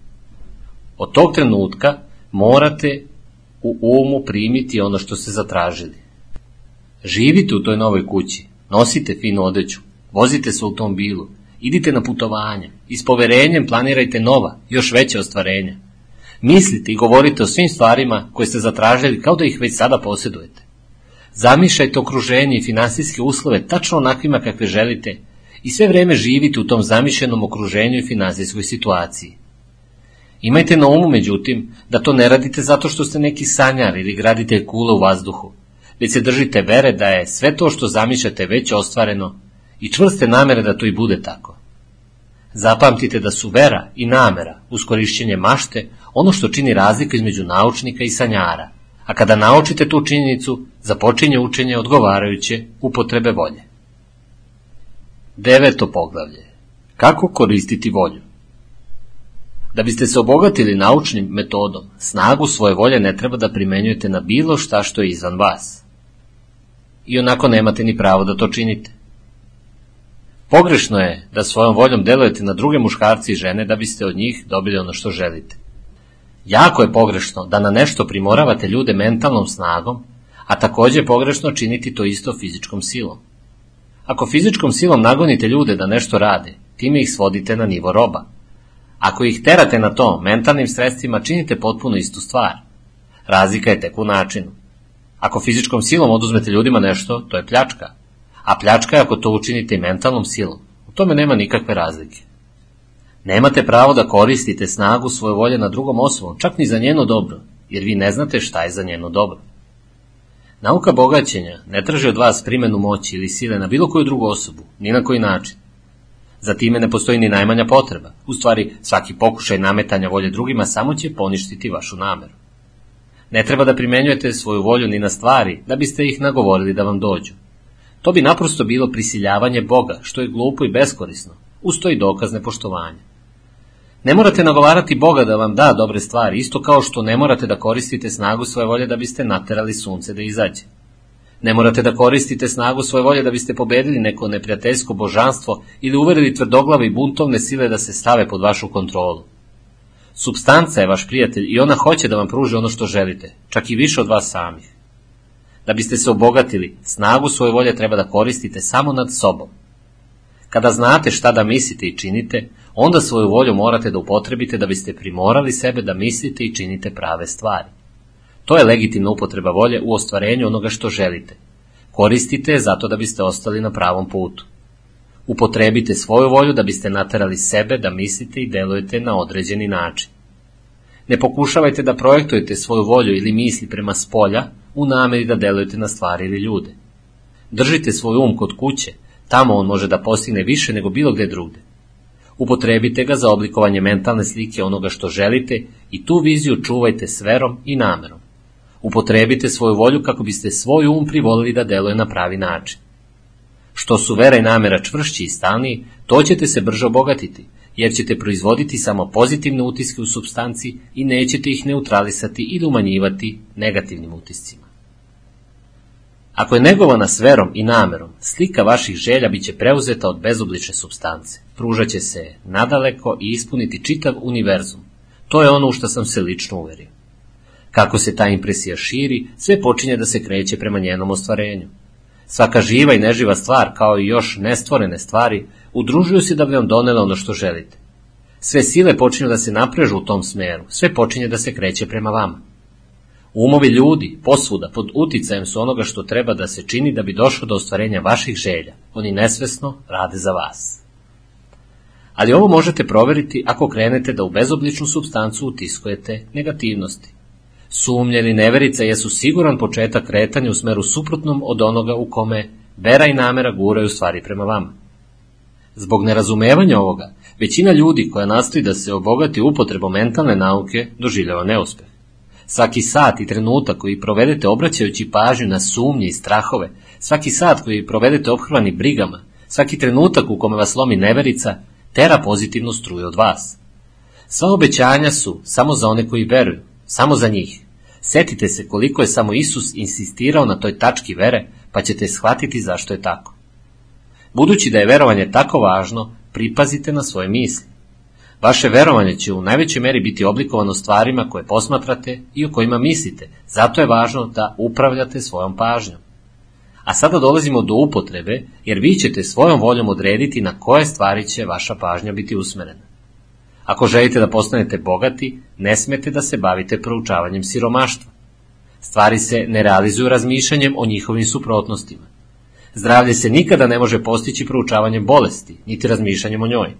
Od tog trenutka morate u umu primiti ono što ste zatražili. Živite u toj novoj kući, nosite finu odeću, vozite se u automobilu, idite na putovanje i s poverenjem planirajte nova, još veće ostvarenja. Mislite i govorite o svim stvarima koje ste zatražili kao da ih već sada posjedujete. Zamišljajte okruženje i finansijske uslove tačno onakvima kakve želite i sve vreme živite u tom zamišljenom okruženju i finansijskoj situaciji. Imajte na umu, međutim, da to ne radite zato što ste neki sanjar ili gradite kule u vazduhu, već se držite vere da je sve to što zamišljate već ostvareno i čvrste namere da to i bude tako. Zapamtite da su vera i namera uz korišćenje mašte ono što čini razliku između naučnika i sanjara, a kada naučite tu činjenicu, započinje učenje odgovarajuće upotrebe volje. Deveto poglavlje. Kako koristiti volju? Da biste se obogatili naučnim metodom, snagu svoje volje ne treba da primenjujete na bilo šta što je izvan vas. I onako nemate ni pravo da to činite. Pogrešno je da svojom voljom delujete na druge muškarci i žene da biste od njih dobili ono što želite. Jako je pogrešno da na nešto primoravate ljude mentalnom snagom, a takođe je pogrešno činiti to isto fizičkom silom. Ako fizičkom silom nagonite ljude da nešto rade, time ih svodite na nivo roba. Ako ih terate na to mentalnim sredstvima, činite potpuno istu stvar. Razlika je tek u načinu. Ako fizičkom silom oduzmete ljudima nešto, to je pljačka, a pljačka je ako to učinite mentalnom silom. U tome nema nikakve razlike. Nemate pravo da koristite snagu svoje volje na drugom osobom, čak ni za njeno dobro, jer vi ne znate šta je za njeno dobro. Nauka bogaćenja ne traži od vas primenu moći ili sile na bilo koju drugu osobu, ni na koji način. Za time ne postoji ni najmanja potreba. U stvari, svaki pokušaj nametanja volje drugima samo će poništiti vašu nameru. Ne treba da primenjujete svoju volju ni na stvari, da biste ih nagovorili da vam dođu. To bi naprosto bilo prisiljavanje Boga, što je glupo i beskorisno, uz to i dokaz nepoštovanja. Ne morate nagovarati Boga da vam da dobre stvari, isto kao što ne morate da koristite snagu svoje volje da biste naterali sunce da izađe. Ne morate da koristite snagu svoje volje da biste pobedili neko neprijateljsko božanstvo ili uverili tvrdoglave i buntovne sile da se stave pod vašu kontrolu. Substanca je vaš prijatelj i ona hoće da vam pruži ono što želite, čak i više od vas samih. Da biste se obogatili, snagu svoje volje treba da koristite samo nad sobom. Kada znate šta da mislite i činite, onda svoju volju morate da upotrebite da biste primorali sebe da mislite i činite prave stvari. To je legitimna upotreba volje u ostvarenju onoga što želite. Koristite je zato da biste ostali na pravom putu. Upotrebite svoju volju da biste naterali sebe da mislite i delujete na određeni način. Ne pokušavajte da projektujete svoju volju ili misli prema spolja u nameri da delujete na stvari ili ljude. Držite svoj um kod kuće, tamo on može da postigne više nego bilo gde drugde. Upotrebite ga za oblikovanje mentalne slike onoga što želite i tu viziju čuvajte s verom i namerom. Upotrebite svoju volju kako biste svoj um privolili da deluje na pravi način. Što su vera i namera čvršći i stalniji, to ćete se brže obogatiti, jer ćete proizvoditi samo pozitivne utiske u substanci i nećete ih neutralisati ili umanjivati negativnim utiscima. Ako je negovana s verom i namerom, slika vaših želja biće preuzeta od bezoblične substance, pružaće se nadaleko i ispuniti čitav univerzum. To je ono u što sam se lično uverio. Kako se ta impresija širi, sve počinje da se kreće prema njenom ostvarenju. Svaka živa i neživa stvar, kao i još nestvorene stvari, udružuju se da bi vam donele ono što želite. Sve sile počinju da se naprežu u tom smeru, sve počinje da se kreće prema vama. Umovi ljudi, posvuda, pod uticajem su onoga što treba da se čini da bi došlo do ostvarenja vaših želja. Oni nesvesno rade za vas. Ali ovo možete proveriti ako krenete da u bezobličnu substancu utiskujete negativnosti. Sumnje ili neverica jesu siguran početak kretanja u smeru suprotnom od onoga u kome vera i namera guraju stvari prema vama. Zbog nerazumevanja ovoga, većina ljudi koja nastoji da se obogati upotrebom mentalne nauke doživljava neuspeh. Svaki sat i trenutak koji provedete obraćajući pažnju na sumnje i strahove, svaki sat koji provedete obhrvani brigama, svaki trenutak u kome vas lomi neverica, tera pozitivnu struju od vas. Sva obećanja su samo za one koji veruju, samo za njih. Setite se koliko je samo Isus insistirao na toj tački vere, pa ćete shvatiti zašto je tako. Budući da je verovanje tako važno, pripazite na svoje misli. Vaše verovanje će u najvećoj meri biti oblikovano stvarima koje posmatrate i o kojima mislite, zato je važno da upravljate svojom pažnjom. A sada dolazimo do upotrebe, jer vi ćete svojom voljom odrediti na koje stvari će vaša pažnja biti usmerena. Ako želite da postanete bogati, ne smete da se bavite proučavanjem siromaštva. Stvari se ne realizuju razmišljanjem o njihovim suprotnostima. Zdravlje se nikada ne može postići proučavanjem bolesti, niti razmišljanjem o njoj.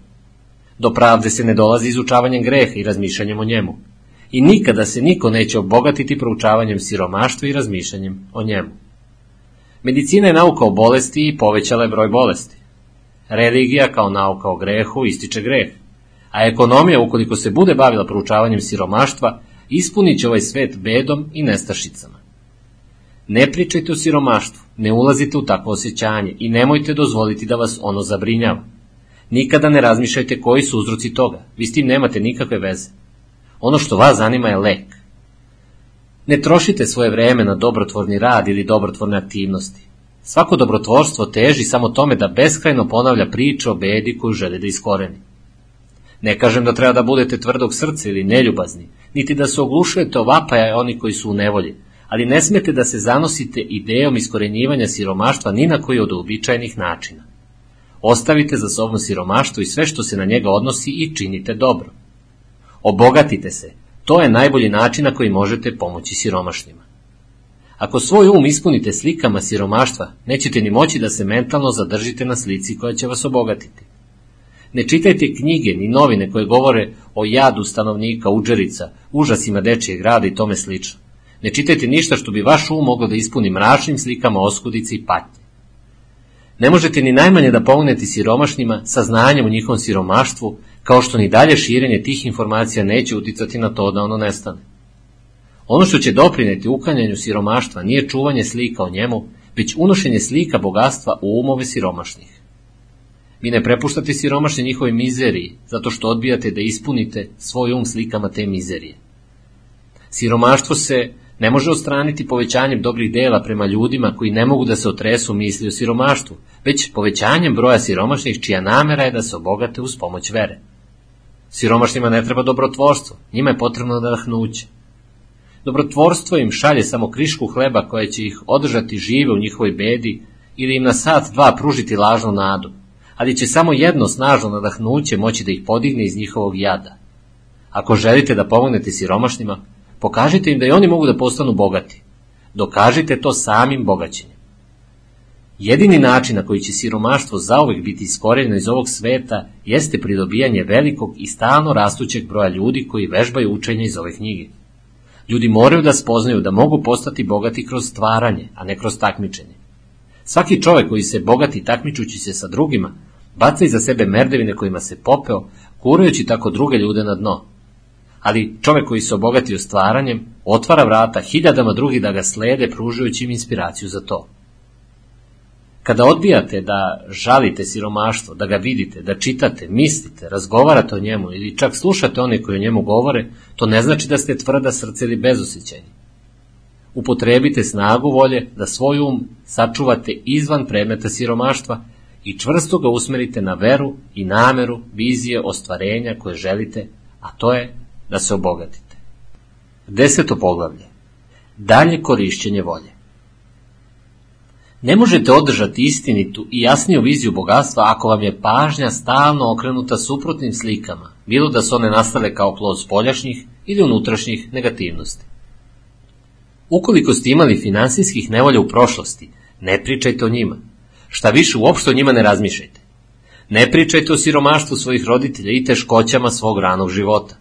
Do pravde se ne dolazi izučavanjem greha i razmišljanjem o njemu. I nikada se niko neće obogatiti proučavanjem siromaštva i razmišljanjem o njemu. Medicina je nauka o bolesti i povećala je broj bolesti. Religija kao nauka o grehu ističe greh, a ekonomija ukoliko se bude bavila proučavanjem siromaštva, ispunit će ovaj svet bedom i nestašicama. Ne pričajte o siromaštvu, ne ulazite u takvo osjećanje i nemojte dozvoliti da vas ono zabrinjava. Nikada ne razmišljajte koji su uzroci toga, vi s tim nemate nikakve veze. Ono što vas zanima je lek. Ne trošite svoje vreme na dobrotvorni rad ili dobrotvorne aktivnosti. Svako dobrotvorstvo teži samo tome da beskrajno ponavlja priče o bedi koju žele da iskoreni. Ne kažem da treba da budete tvrdog srca ili neljubazni, niti da se oglušujete o oni koji su u nevolji, ali ne smete da se zanosite idejom iskorenjivanja siromaštva ni na koji od uobičajenih načina. Ostavite za sobom siromaštvo i sve što se na njega odnosi i činite dobro. Obogatite se, to je najbolji način na koji možete pomoći siromašnima. Ako svoj um ispunite slikama siromaštva, nećete ni moći da se mentalno zadržite na slici koja će vas obogatiti. Ne čitajte knjige ni novine koje govore o jadu stanovnika Uđerica, užasima dečijeg grada i tome slično. Ne čitajte ništa što bi vaš um moglo da ispuni mračnim slikama oskudice i patnje. Ne možete ni najmanje da pomognete siromašnima sa znanjem u njihovom siromaštvu, kao što ni dalje širenje tih informacija neće uticati na to da ono nestane. Ono što će doprineti uklanjanju siromaštva nije čuvanje slika o njemu, već unošenje slika bogatstva u umove siromašnih. Vi ne prepuštate siromašne njihove mizeriji, zato što odbijate da ispunite svoj um slikama te mizerije. Siromaštvo se ne može ostraniti povećanjem dobrih dela prema ljudima koji ne mogu da se otresu misli o siromaštvu, već povećanjem broja siromašnih čija namera je da se obogate uz pomoć vere. Siromašnima ne treba dobrotvorstvo, njima je potrebno nadahnuće. Dobrotvorstvo im šalje samo krišku hleba koja će ih održati žive u njihovoj bedi ili im na sat dva pružiti lažnu nadu, ali će samo jedno snažno nadahnuće moći da ih podigne iz njihovog jada. Ako želite da pomognete siromašnima, pokažite im da i oni mogu da postanu bogati. Dokažite to samim bogaćenjem. Jedini način na koji će siromaštvo zauvek biti iskorenjeno iz ovog sveta jeste pridobijanje velikog i stalno rastućeg broja ljudi koji vežbaju učenje iz ove knjige. Ljudi moraju da spoznaju da mogu postati bogati kroz stvaranje, a ne kroz takmičenje. Svaki čovek koji se bogati takmičući se sa drugima, baca iza sebe merdevine kojima se popeo, kurajući tako druge ljude na dno. Ali čovek koji se obogatio stvaranjem, otvara vrata hiljadama drugih da ga slede, pružujući im inspiraciju za to. Kada odbijate da žalite siromaštvo, da ga vidite, da čitate, mislite, razgovarate o njemu ili čak slušate one koji o njemu govore, to ne znači da ste tvrda srce ili bezosjećajni. Upotrebite snagu volje da svoj um sačuvate izvan predmeta siromaštva i čvrsto ga usmerite na veru i nameru vizije ostvarenja koje želite, a to je da se obogatite. Deseto poglavlje. Dalje korišćenje volje. Ne možete održati istinitu i jasniju viziju bogatstva ako vam je pažnja stalno okrenuta suprotnim slikama, bilo da su one nastale kao plod spoljašnjih ili unutrašnjih negativnosti. Ukoliko ste imali finansijskih nevolja u prošlosti, ne pričajte o njima. Šta više, uopšte o njima ne razmišljajte. Ne pričajte o siromaštvu svojih roditelja i teškoćama svog ranog života.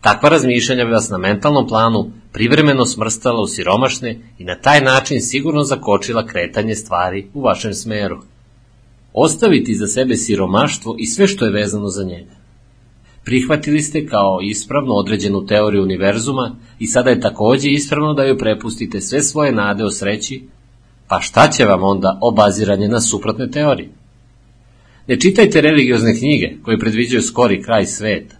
Takva razmišljanja bi vas na mentalnom planu privremeno smrstala u siromašne i na taj način sigurno zakočila kretanje stvari u vašem smeru. Ostaviti za sebe siromaštvo i sve što je vezano za njega. Prihvatili ste kao ispravno određenu teoriju univerzuma i sada je takođe ispravno da joj prepustite sve svoje nade o sreći, pa šta će vam onda obaziranje na suprotne teorije? Ne čitajte religiozne knjige koje predviđaju skori kraj sveta.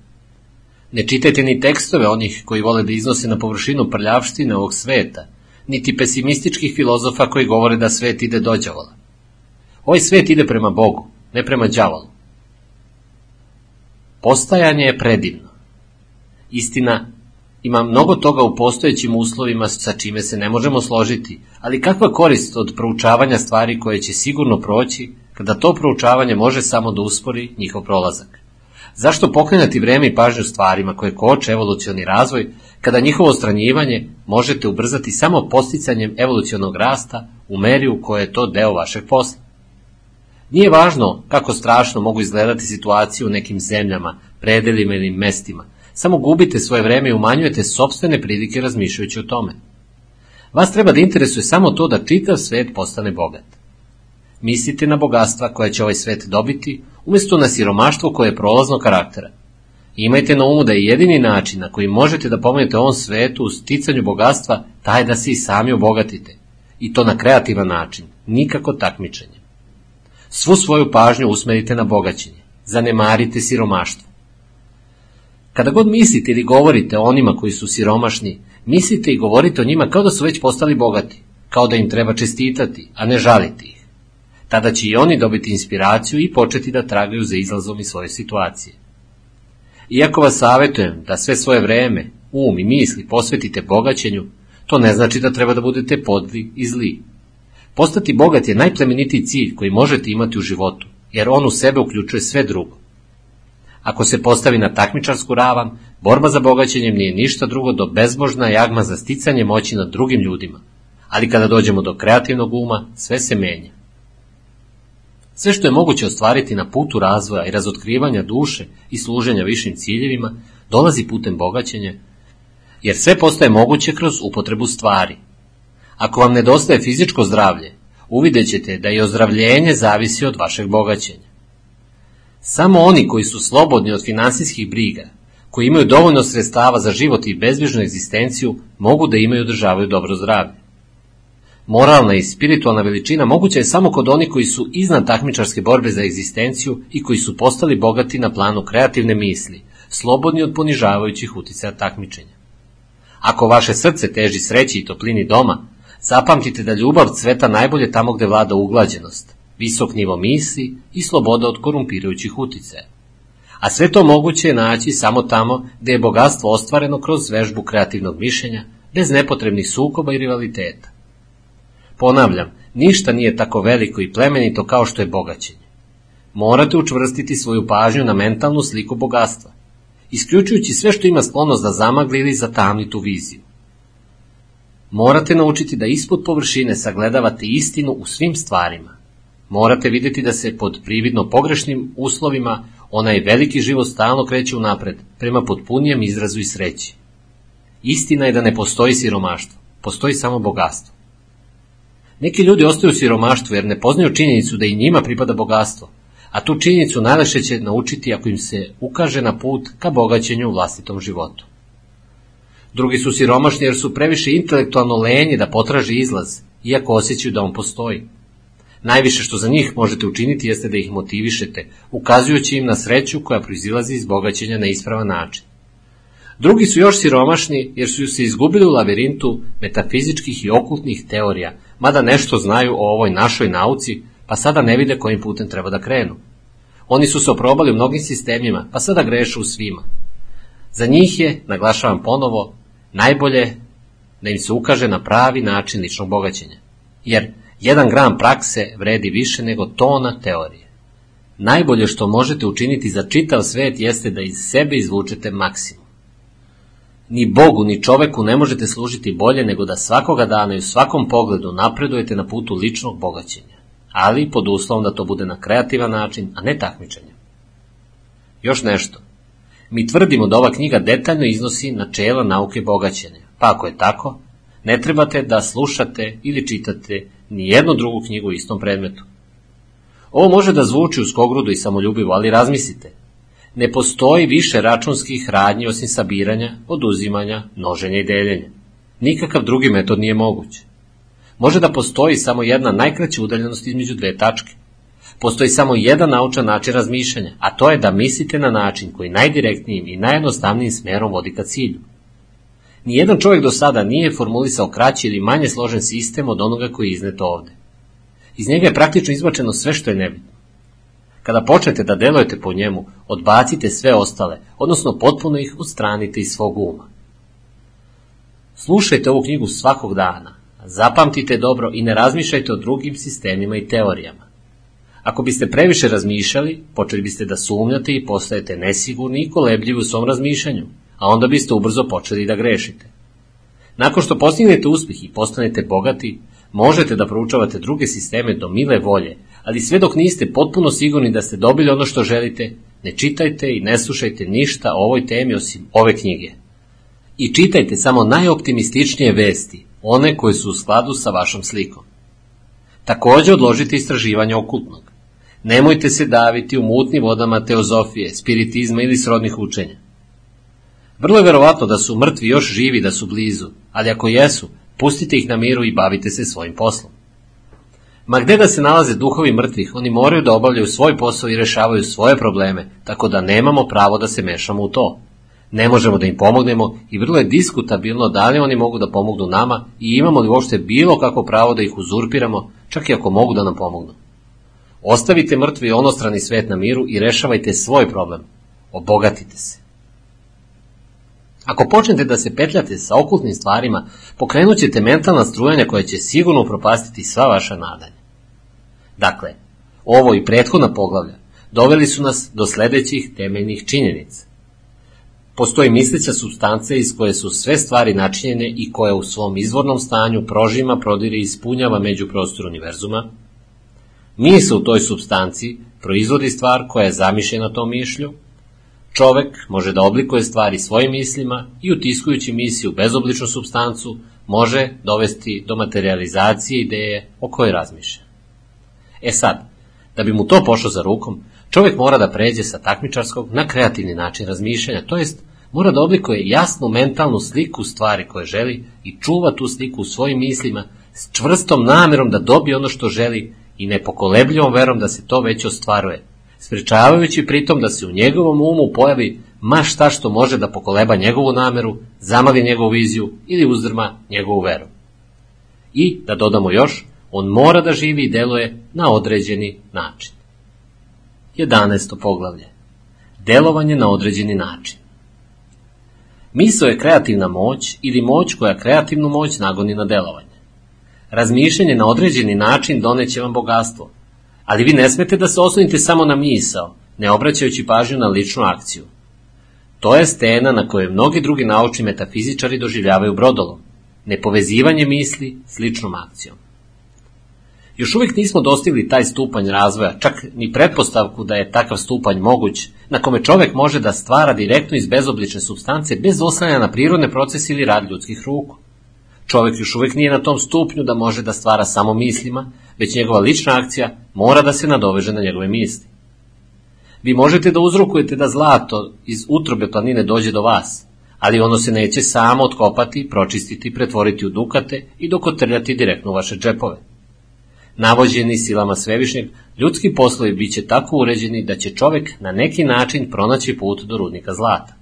Ne čitajte ni tekstove onih koji vole da iznose na površinu prljavštine ovog sveta, niti pesimističkih filozofa koji govore da svet ide dođavola. Ovaj svet ide prema Bogu, ne prema đavolu. Postajanje je predivno. Istina, ima mnogo toga u postojećim uslovima sa čime se ne možemo složiti, ali kakva korist od proučavanja stvari koje će sigurno proći, kada to proučavanje može samo da uspori njihov prolazak? Zašto pokrenati vreme i pažnju stvarima koje koče evolucioni razvoj, kada njihovo ostranjivanje možete ubrzati samo posticanjem evolucionog rasta u meri u kojoj je to deo vašeg posla? Nije važno kako strašno mogu izgledati situacije u nekim zemljama, predelima ili mestima, samo gubite svoje vreme i umanjujete sobstvene prilike razmišljajući o tome. Vas treba da interesuje samo to da čitav svet postane bogat. Mislite na bogatstva koje će ovaj svet dobiti, umesto na siromaštvo koje je prolazno karaktera. Imajte na umu da je jedini način na koji možete da pomognete ovom svetu u sticanju bogatstva taj da se i sami obogatite. I to na kreativan način, nikako takmičenje. Svu svoju pažnju usmerite na bogaćenje. Zanemarite siromaštvo. Kada god mislite ili govorite o onima koji su siromašni, mislite i govorite o njima kao da su već postali bogati, kao da im treba čestitati, a ne žaliti ih. Tada će i oni dobiti inspiraciju i početi da tragaju za izlazom iz svoje situacije. Iako vas savjetujem da sve svoje vreme, um i misli posvetite bogaćenju, to ne znači da treba da budete podli i zli. Postati bogat je najplemenitiji cilj koji možete imati u životu, jer on u sebe uključuje sve drugo. Ako se postavi na takmičarsku ravan, borba za bogaćenjem nije ništa drugo do bezbožna jagma za sticanje moći nad drugim ljudima. Ali kada dođemo do kreativnog uma, sve se menja. Sve što je moguće ostvariti na putu razvoja i razotkrivanja duše i služenja višim ciljevima, dolazi putem bogaćenja, jer sve postaje moguće kroz upotrebu stvari. Ako vam nedostaje fizičko zdravlje, uvidjet ćete da i ozdravljenje zavisi od vašeg bogaćenja. Samo oni koji su slobodni od finansijskih briga, koji imaju dovoljno sredstava za život i bezbrižnu egzistenciju, mogu da imaju održavaju dobro zdravlje. Moralna i spiritualna veličina moguća je samo kod onih koji su iznad takmičarske borbe za egzistenciju i koji su postali bogati na planu kreativne misli, slobodni od ponižavajućih uticaja takmičenja. Ako vaše srce teži sreći i toplini doma, zapamtite da ljubav cveta najbolje tamo gde vlada uglađenost, visok nivo misli i sloboda od korumpirajućih uticaja. A sve to moguće je naći samo tamo gde je bogatstvo ostvareno kroz vežbu kreativnog mišljenja, bez nepotrebnih sukoba i rivaliteta. Ponavljam, ništa nije tako veliko i plemenito kao što je bogaćenje. Morate učvrstiti svoju pažnju na mentalnu sliku bogatstva, isključujući sve što ima sklonost da zamagli ili zatamni tu viziju. Morate naučiti da ispod površine sagledavate istinu u svim stvarima. Morate videti da se pod prividno pogrešnim uslovima onaj veliki život stalno kreće unapred, prema potpunijem izrazu i sreći. Istina je da ne postoji siromaštvo, postoji samo bogatstvo. Neki ljudi ostaju u siromaštvu jer ne poznaju činjenicu da i njima pripada bogatstvo, a tu činjenicu najleše će naučiti ako im se ukaže na put ka bogaćenju u vlastitom životu. Drugi su siromašni jer su previše intelektualno lenji da potraži izlaz, iako osjećaju da on postoji. Najviše što za njih možete učiniti jeste da ih motivišete, ukazujući im na sreću koja proizilazi iz bogaćenja na ispravan način. Drugi su još siromašni jer su se izgubili u lavirintu metafizičkih i okultnih teorija, mada nešto znaju o ovoj našoj nauci, pa sada ne vide kojim putem treba da krenu. Oni su se oprobali u mnogim sistemima, pa sada grešu u svima. Za njih je, naglašavam ponovo, najbolje da im se ukaže na pravi način ličnog bogaćenja. Jer jedan gram prakse vredi više nego tona teorije. Najbolje što možete učiniti za čitav svet jeste da iz sebe izvučete maksimum. Ni Bogu, ni čoveku ne možete služiti bolje nego da svakoga dana i u svakom pogledu napredujete na putu ličnog bogaćenja, ali pod uslovom da to bude na kreativan način, a ne takmičenje. Još nešto. Mi tvrdimo da ova knjiga detaljno iznosi načela nauke bogaćenja, pa ako je tako, ne trebate da slušate ili čitate ni jednu drugu knjigu u istom predmetu. Ovo može da zvuči uskogrudo i samoljubivo, ali razmislite. Ne postoji više računskih radnji osim sabiranja, oduzimanja, množenja i deljenja. Nikakav drugi metod nije moguć. Može da postoji samo jedna najkraća udaljenost između dve tačke. Postoji samo jedan naučan način razmišljanja, a to je da mislite na način koji najdirektnijim i najjednostavnijim smerom vodi ka cilju. Nijedan čovjek do sada nije formulisao kraći ili manje složen sistem od onoga koji je iznet ovde. Iz njega je praktično izbačeno sve što je nebitno. Kada počnete da delujete po njemu, odbacite sve ostale, odnosno potpuno ih odstranite iz svog uma. Slušajte ovu knjigu svakog dana, zapamtite dobro i ne razmišljajte o drugim sistemima i teorijama. Ako biste previše razmišljali, počeli biste da sumnjate i postajete nesigurni i kolebljivi u svom razmišljanju, a onda biste ubrzo počeli da grešite. Nakon što postignete uspeh i postanete bogati, možete da proučavate druge sisteme do mile volje, ali sve dok niste potpuno sigurni da ste dobili ono što želite, ne čitajte i ne slušajte ništa o ovoj temi osim ove knjige. I čitajte samo najoptimističnije vesti, one koje su u skladu sa vašom slikom. Takođe odložite istraživanje okultnog. Nemojte se daviti u mutnim vodama teozofije, spiritizma ili srodnih učenja. Vrlo je verovatno da su mrtvi još živi da su blizu, ali ako jesu, pustite ih na miru i bavite se svojim poslom. Ma gde da se nalaze duhovi mrtvih, oni moraju da obavljaju svoj posao i rešavaju svoje probleme, tako da nemamo pravo da se mešamo u to. Ne možemo da im pomognemo i vrlo je diskutabilno da li oni mogu da pomognu nama i imamo li uopšte bilo kako pravo da ih uzurpiramo, čak i ako mogu da nam pomognu. Ostavite mrtvi onostrani svet na miru i rešavajte svoj problem. Obogatite se. Ako počnete da se petljate sa okultnim stvarima, pokrenut ćete mentalna strujanja koja će sigurno propastiti sva vaša nadanja. Dakle, ovo i prethodna poglavlja doveli su nas do sledećih temeljnih činjenica. Postoji misleća substanca iz koje su sve stvari načinjene i koja u svom izvornom stanju prožima, prodire i ispunjava međuprostor univerzuma. Misle u toj substanci proizvodi stvar koja je zamišljena tom mišlju, Čovek može da oblikuje stvari svojim mislima i utiskujući misli u bezobličnu substancu može dovesti do materializacije ideje o kojoj razmišlja. E sad, da bi mu to pošlo za rukom, čovek mora da pređe sa takmičarskog na kreativni način razmišljanja, to jest mora da oblikuje jasnu mentalnu sliku stvari koje želi i čuva tu sliku u svojim mislima s čvrstom namerom da dobije ono što želi i nepokolebljivom verom da se to već ostvaruje, sprečavajući pritom da se u njegovom umu pojavi ma šta što može da pokoleba njegovu nameru, zamali njegovu viziju ili uzdrma njegovu veru. I, da dodamo još, on mora da živi i deluje na određeni način. 11. poglavlje. Delovanje na određeni način. Misao je kreativna moć ili moć koja kreativnu moć nagoni na delovanje. Razmišljanje na određeni način doneće vam bogatstvo, ali vi ne smete da se oslonite samo na misao, ne obraćajući pažnju na ličnu akciju. To je stena na kojoj mnogi drugi naučni metafizičari doživljavaju brodolom, nepovezivanje misli s ličnom akcijom. Još uvijek nismo dostigli taj stupanj razvoja, čak ni pretpostavku da je takav stupanj moguć, na kome čovek može da stvara direktno iz bezoblične substance bez oslanjanja na prirodne procese ili rad ljudskih ruku. Čovek još uvek nije na tom stupnju da može da stvara samo mislima, već njegova lična akcija mora da se nadoveže na njegove misli. Vi možete da uzrokujete da zlato iz utrobe planine dođe do vas, ali ono se neće samo otkopati, pročistiti, pretvoriti u dukate i dokotrljati direktno u vaše džepove. Navođeni silama svevišnjeg, ljudski poslovi bit će tako uređeni da će čovek na neki način pronaći put do rudnika zlata.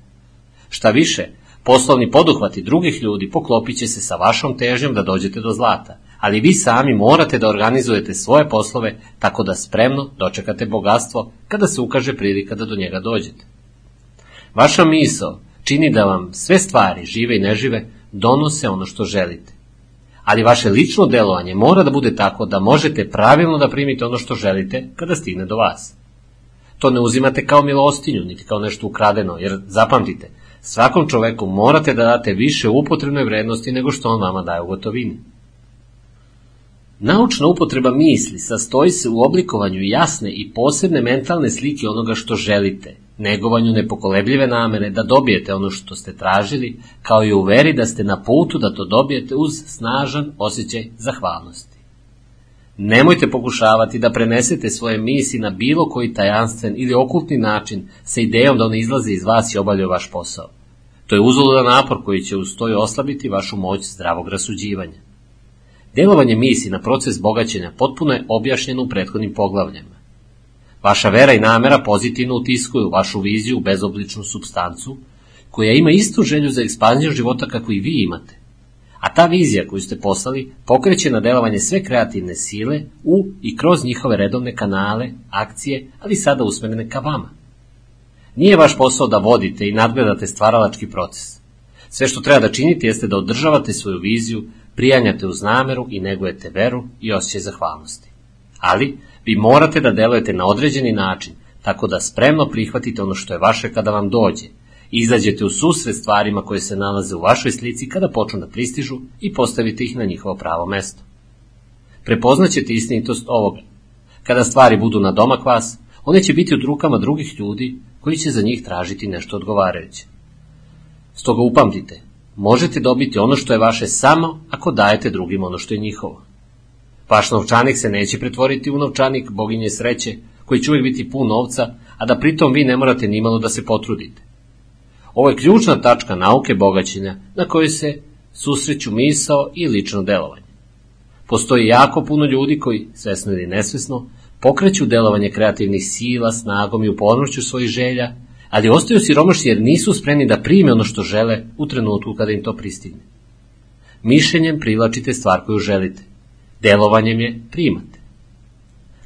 Šta više, poslovni poduhvati drugih ljudi poklopit će se sa vašom težnjom da dođete do zlata, ali vi sami morate da organizujete svoje poslove tako da spremno dočekate bogatstvo kada se ukaže prilika da do njega dođete. Vaša misao čini da vam sve stvari, žive i nežive, donose ono što želite. Ali vaše lično delovanje mora da bude tako da možete pravilno da primite ono što želite kada stigne do vas. To ne uzimate kao milostinju, niti kao nešto ukradeno, jer zapamtite, svakom čoveku morate da date više upotrebnoj vrednosti nego što on vama daje u gotovini. Naučna upotreba misli sastoji se u oblikovanju jasne i posebne mentalne slike onoga što želite, negovanju nepokolebljive namere da dobijete ono što ste tražili, kao i u veri da ste na putu da to dobijete uz snažan osjećaj zahvalnosti. Nemojte pokušavati da prenesete svoje misli na bilo koji tajanstven ili okultni način sa idejom da one izlaze iz vas i obavljaju vaš posao. To je uzuludan napor koji će uz to oslabiti vašu moć zdravog rasuđivanja. Delovanje misli na proces bogaćenja potpuno je objašnjeno u prethodnim poglavljama. Vaša vera i namera pozitivno utiskuju vašu viziju u bezobličnu substancu, koja ima istu želju za ekspanziju života kako i vi imate. A ta vizija koju ste poslali pokreće na delovanje sve kreativne sile u i kroz njihove redovne kanale, akcije, ali sada usmerene ka vama. Nije vaš posao da vodite i nadgledate stvaralački proces. Sve što treba da činite jeste da održavate svoju viziju, prijanjate uz nameru i negujete veru i osjećaj zahvalnosti. Ali, vi morate da delujete na određeni način, tako da spremno prihvatite ono što je vaše kada vam dođe, izađete u susret stvarima koje se nalaze u vašoj slici kada počnu da pristižu i postavite ih na njihovo pravo mesto. Prepoznaćete istinitost ovoga. Kada stvari budu na domak vas, one će biti u rukama drugih ljudi koji će za njih tražiti nešto odgovarajuće. Stoga upamtite, možete dobiti ono što je vaše samo ako dajete drugim ono što je njihovo. Vaš novčanik se neće pretvoriti u novčanik boginje sreće, koji će uvijek biti pun novca, a da pritom vi ne morate nimalo da se potrudite. Ovo je ključna tačka nauke bogaćenja na kojoj se susreću misao i lično delovanje. Postoji jako puno ljudi koji, svesno ili nesvesno, pokreću delovanje kreativnih sila snagom i upornošću svojih želja, ali ostaju siromašni jer nisu spremni da prime ono što žele u trenutku kada im to pristigne. Mišljenjem privlačite stvar koju želite delovanjem je primate.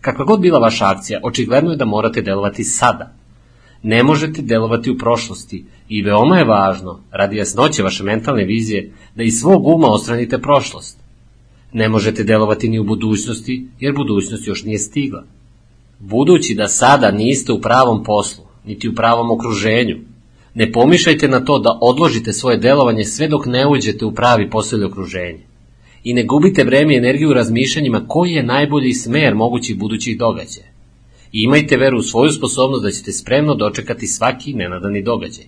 Kakva god bila vaša akcija, očigledno je da morate delovati sada. Ne možete delovati u prošlosti i veoma je važno, radi jasnoće vaše mentalne vizije, da iz svog uma ostranite prošlost. Ne možete delovati ni u budućnosti, jer budućnost još nije stigla. Budući da sada niste u pravom poslu, niti u pravom okruženju, ne pomišljajte na to da odložite svoje delovanje sve dok ne uđete u pravi posao okruženje i ne gubite vreme i energiju u razmišljanjima koji je najbolji smer mogućih budućih događaja. I imajte veru u svoju sposobnost da ćete spremno dočekati svaki nenadani događaj.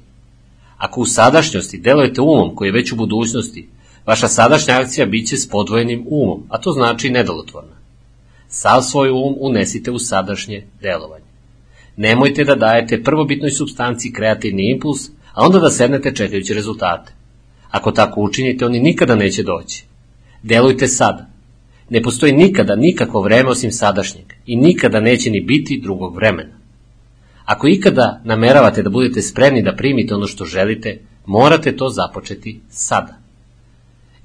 Ako u sadašnjosti delujete umom koji je već u budućnosti, vaša sadašnja akcija bit će s podvojenim umom, a to znači nedolotvorna. Sav svoj um unesite u sadašnje delovanje. Nemojte da dajete prvobitnoj substanciji kreativni impuls, a onda da sednete čekajući rezultate. Ako tako učinite, oni nikada neće doći. Delujte sada. Ne postoji nikada nikakvo vreme osim sadašnjeg i nikada neće ni biti drugog vremena. Ako ikada nameravate da budete spremni da primite ono što želite, morate to započeti sada.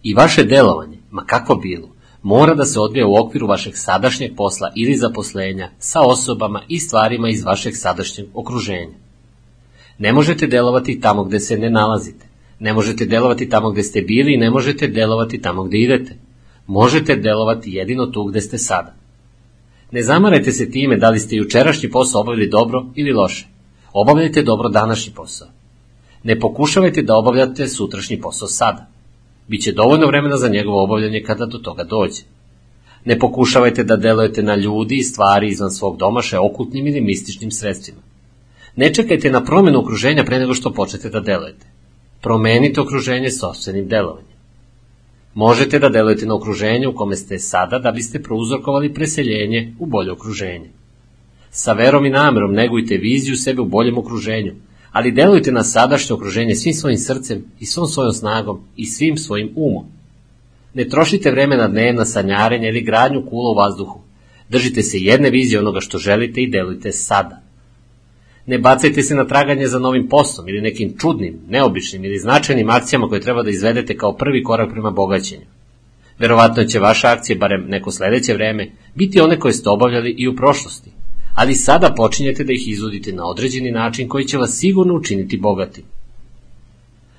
I vaše delovanje, ma kako bilo, mora da se odvija u okviru vašeg sadašnjeg posla ili zaposlenja sa osobama i stvarima iz vašeg sadašnjeg okruženja. Ne možete delovati tamo gde se ne nalazite. Ne možete delovati tamo gde ste bili i ne možete delovati tamo gde idete. Možete delovati jedino tu gde ste sada. Ne zamarajte se time da li ste jučerašnji posao obavili dobro ili loše. Obavljajte dobro današnji posao. Ne pokušavajte da obavljate sutrašnji posao sada. Biće dovoljno vremena za njegovo obavljanje kada do toga dođe. Ne pokušavajte da delujete na ljudi i stvari izvan svog domaše okultnim ili mističnim sredstvima. Ne čekajte na promenu okruženja pre nego što počnete da delujete. Promenite okruženje sobstvenim delovanjem. Možete da delujete na okruženje u kome ste sada da biste prouzrokovali preseljenje u bolje okruženje. Sa verom i namerom negujte viziju sebe u boljem okruženju, ali delujte na sadašnje okruženje svim svojim srcem i svom svojom snagom i svim svojim umom. Ne trošite vreme na dnevna sanjarenja ili gradnju kula u vazduhu. Držite se jedne vizije onoga što želite i delujte sada. Ne bacajte se na traganje za novim poslom ili nekim čudnim, neobičnim ili značajnim akcijama koje treba da izvedete kao prvi korak prema bogaćenju. Verovatno će vaše akcije, barem neko sledeće vreme, biti one koje ste obavljali i u prošlosti, ali sada počinjete da ih izvodite na određeni način koji će vas sigurno učiniti bogatim.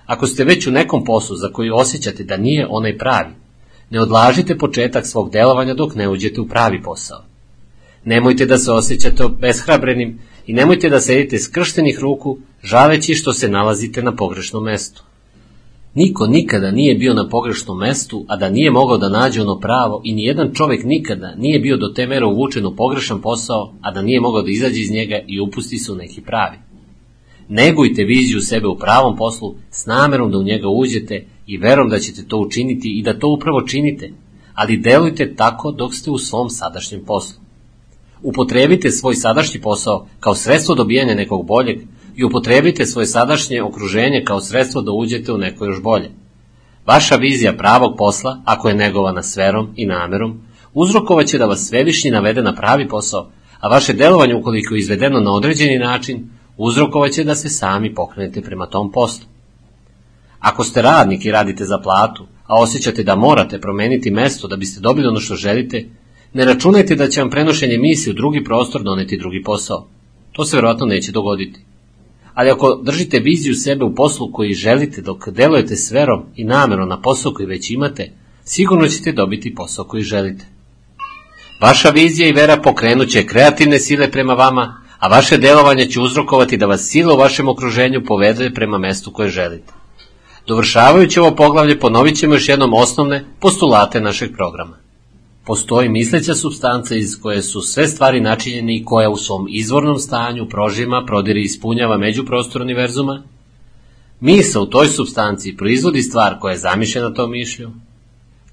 Ako ste već u nekom poslu za koji osjećate da nije onaj pravi, ne odlažite početak svog delovanja dok ne uđete u pravi posao. Nemojte da se osjećate beshrabrenim i nemojte da sedite skrštenih ruku, žaleći što se nalazite na pogrešnom mestu. Niko nikada nije bio na pogrešnom mestu, a da nije mogao da nađe ono pravo i nijedan čovek nikada nije bio do te mere uvučen u pogrešan posao, a da nije mogao da izađe iz njega i upusti se u neki pravi. Negujte viziju sebe u pravom poslu s namerom da u njega uđete i verom da ćete to učiniti i da to upravo činite, ali delujte tako dok ste u svom sadašnjem poslu. Upotrebite svoj sadašnji posao kao sredstvo dobijanja nekog boljeg i upotrebite svoje sadašnje okruženje kao sredstvo da uđete u neko još bolje. Vaša vizija pravog posla, ako je negovana s verom i namerom, uzrokovaće da vas svevišnji navede na pravi posao, a vaše delovanje ukoliko je izvedeno na određeni način, uzrokovaće da se sami pokrenete prema tom poslu. Ako ste radnik i radite za platu, a osjećate da morate promeniti mesto da biste dobili ono što želite, ne računajte da će vam prenošenje misli u drugi prostor doneti drugi posao. To se verovatno neće dogoditi. Ali ako držite viziju sebe u poslu koji želite dok delujete s verom i namerom na posao koji već imate, sigurno ćete dobiti posao koji želite. Vaša vizija i vera pokrenuće kreativne sile prema vama, a vaše delovanje će uzrokovati da vas sila u vašem okruženju povede prema mestu koje želite. Dovršavajući ovo poglavlje ponovit ćemo još jednom osnovne postulate našeg programa. Postoji misleća substanca iz koje su sve stvari načinjene i koja u svom izvornom stanju prožima, prodiri i ispunjava međuprostor univerzuma. Misa u toj substanciji proizvodi stvar koja je zamišljena tom mišlju.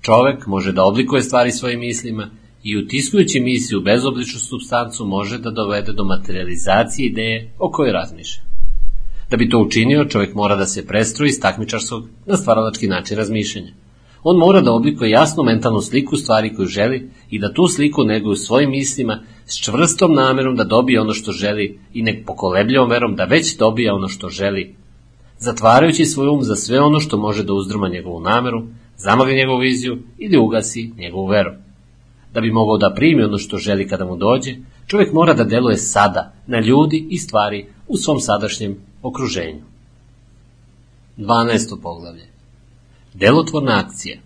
Čovek može da oblikuje stvari svojim mislima i utiskujući misiju bezobličnu substancu može da dovede do materializacije ideje o kojoj razmišlja. Da bi to učinio, čovjek mora da se prestroji iz takmičarskog na stvaralački način razmišljanja. On mora da oblikuje jasnu mentalnu sliku stvari koju želi i da tu sliku neguje u svojim mislima s čvrstom namerom da dobije ono što želi i nek pokolebljivom verom da već dobija ono što želi, zatvarajući svoj um za sve ono što može da uzdrma njegovu nameru, zamaga njegovu viziju ili ugasi njegovu veru. Da bi mogao da primi ono što želi kada mu dođe, čovjek mora da deluje sada na ljudi i stvari u svom sadašnjem okruženju. 12. poglavlje Delotvorna akcija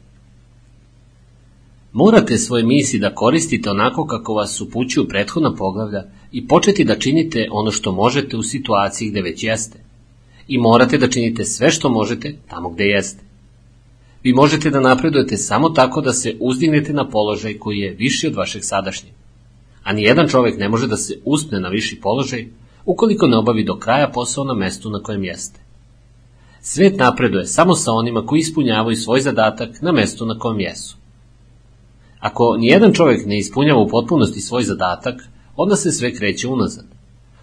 Morate svoje misli da koristite onako kako vas upućuju prethodna poglavlja i početi da činite ono što možete u situaciji gde već jeste. I morate da činite sve što možete tamo gde jeste. Vi možete da napredujete samo tako da se uzdignete na položaj koji je viši od vašeg sadašnjeg. A nijedan čovek ne može da se uspne na viši položaj ukoliko ne obavi do kraja posao na mestu na kojem jeste. Svet napreduje samo sa onima koji ispunjavaju svoj zadatak na mestu na kojem jesu. Ako nijedan čovjek ne ispunjava u potpunosti svoj zadatak, onda se sve kreće unazad.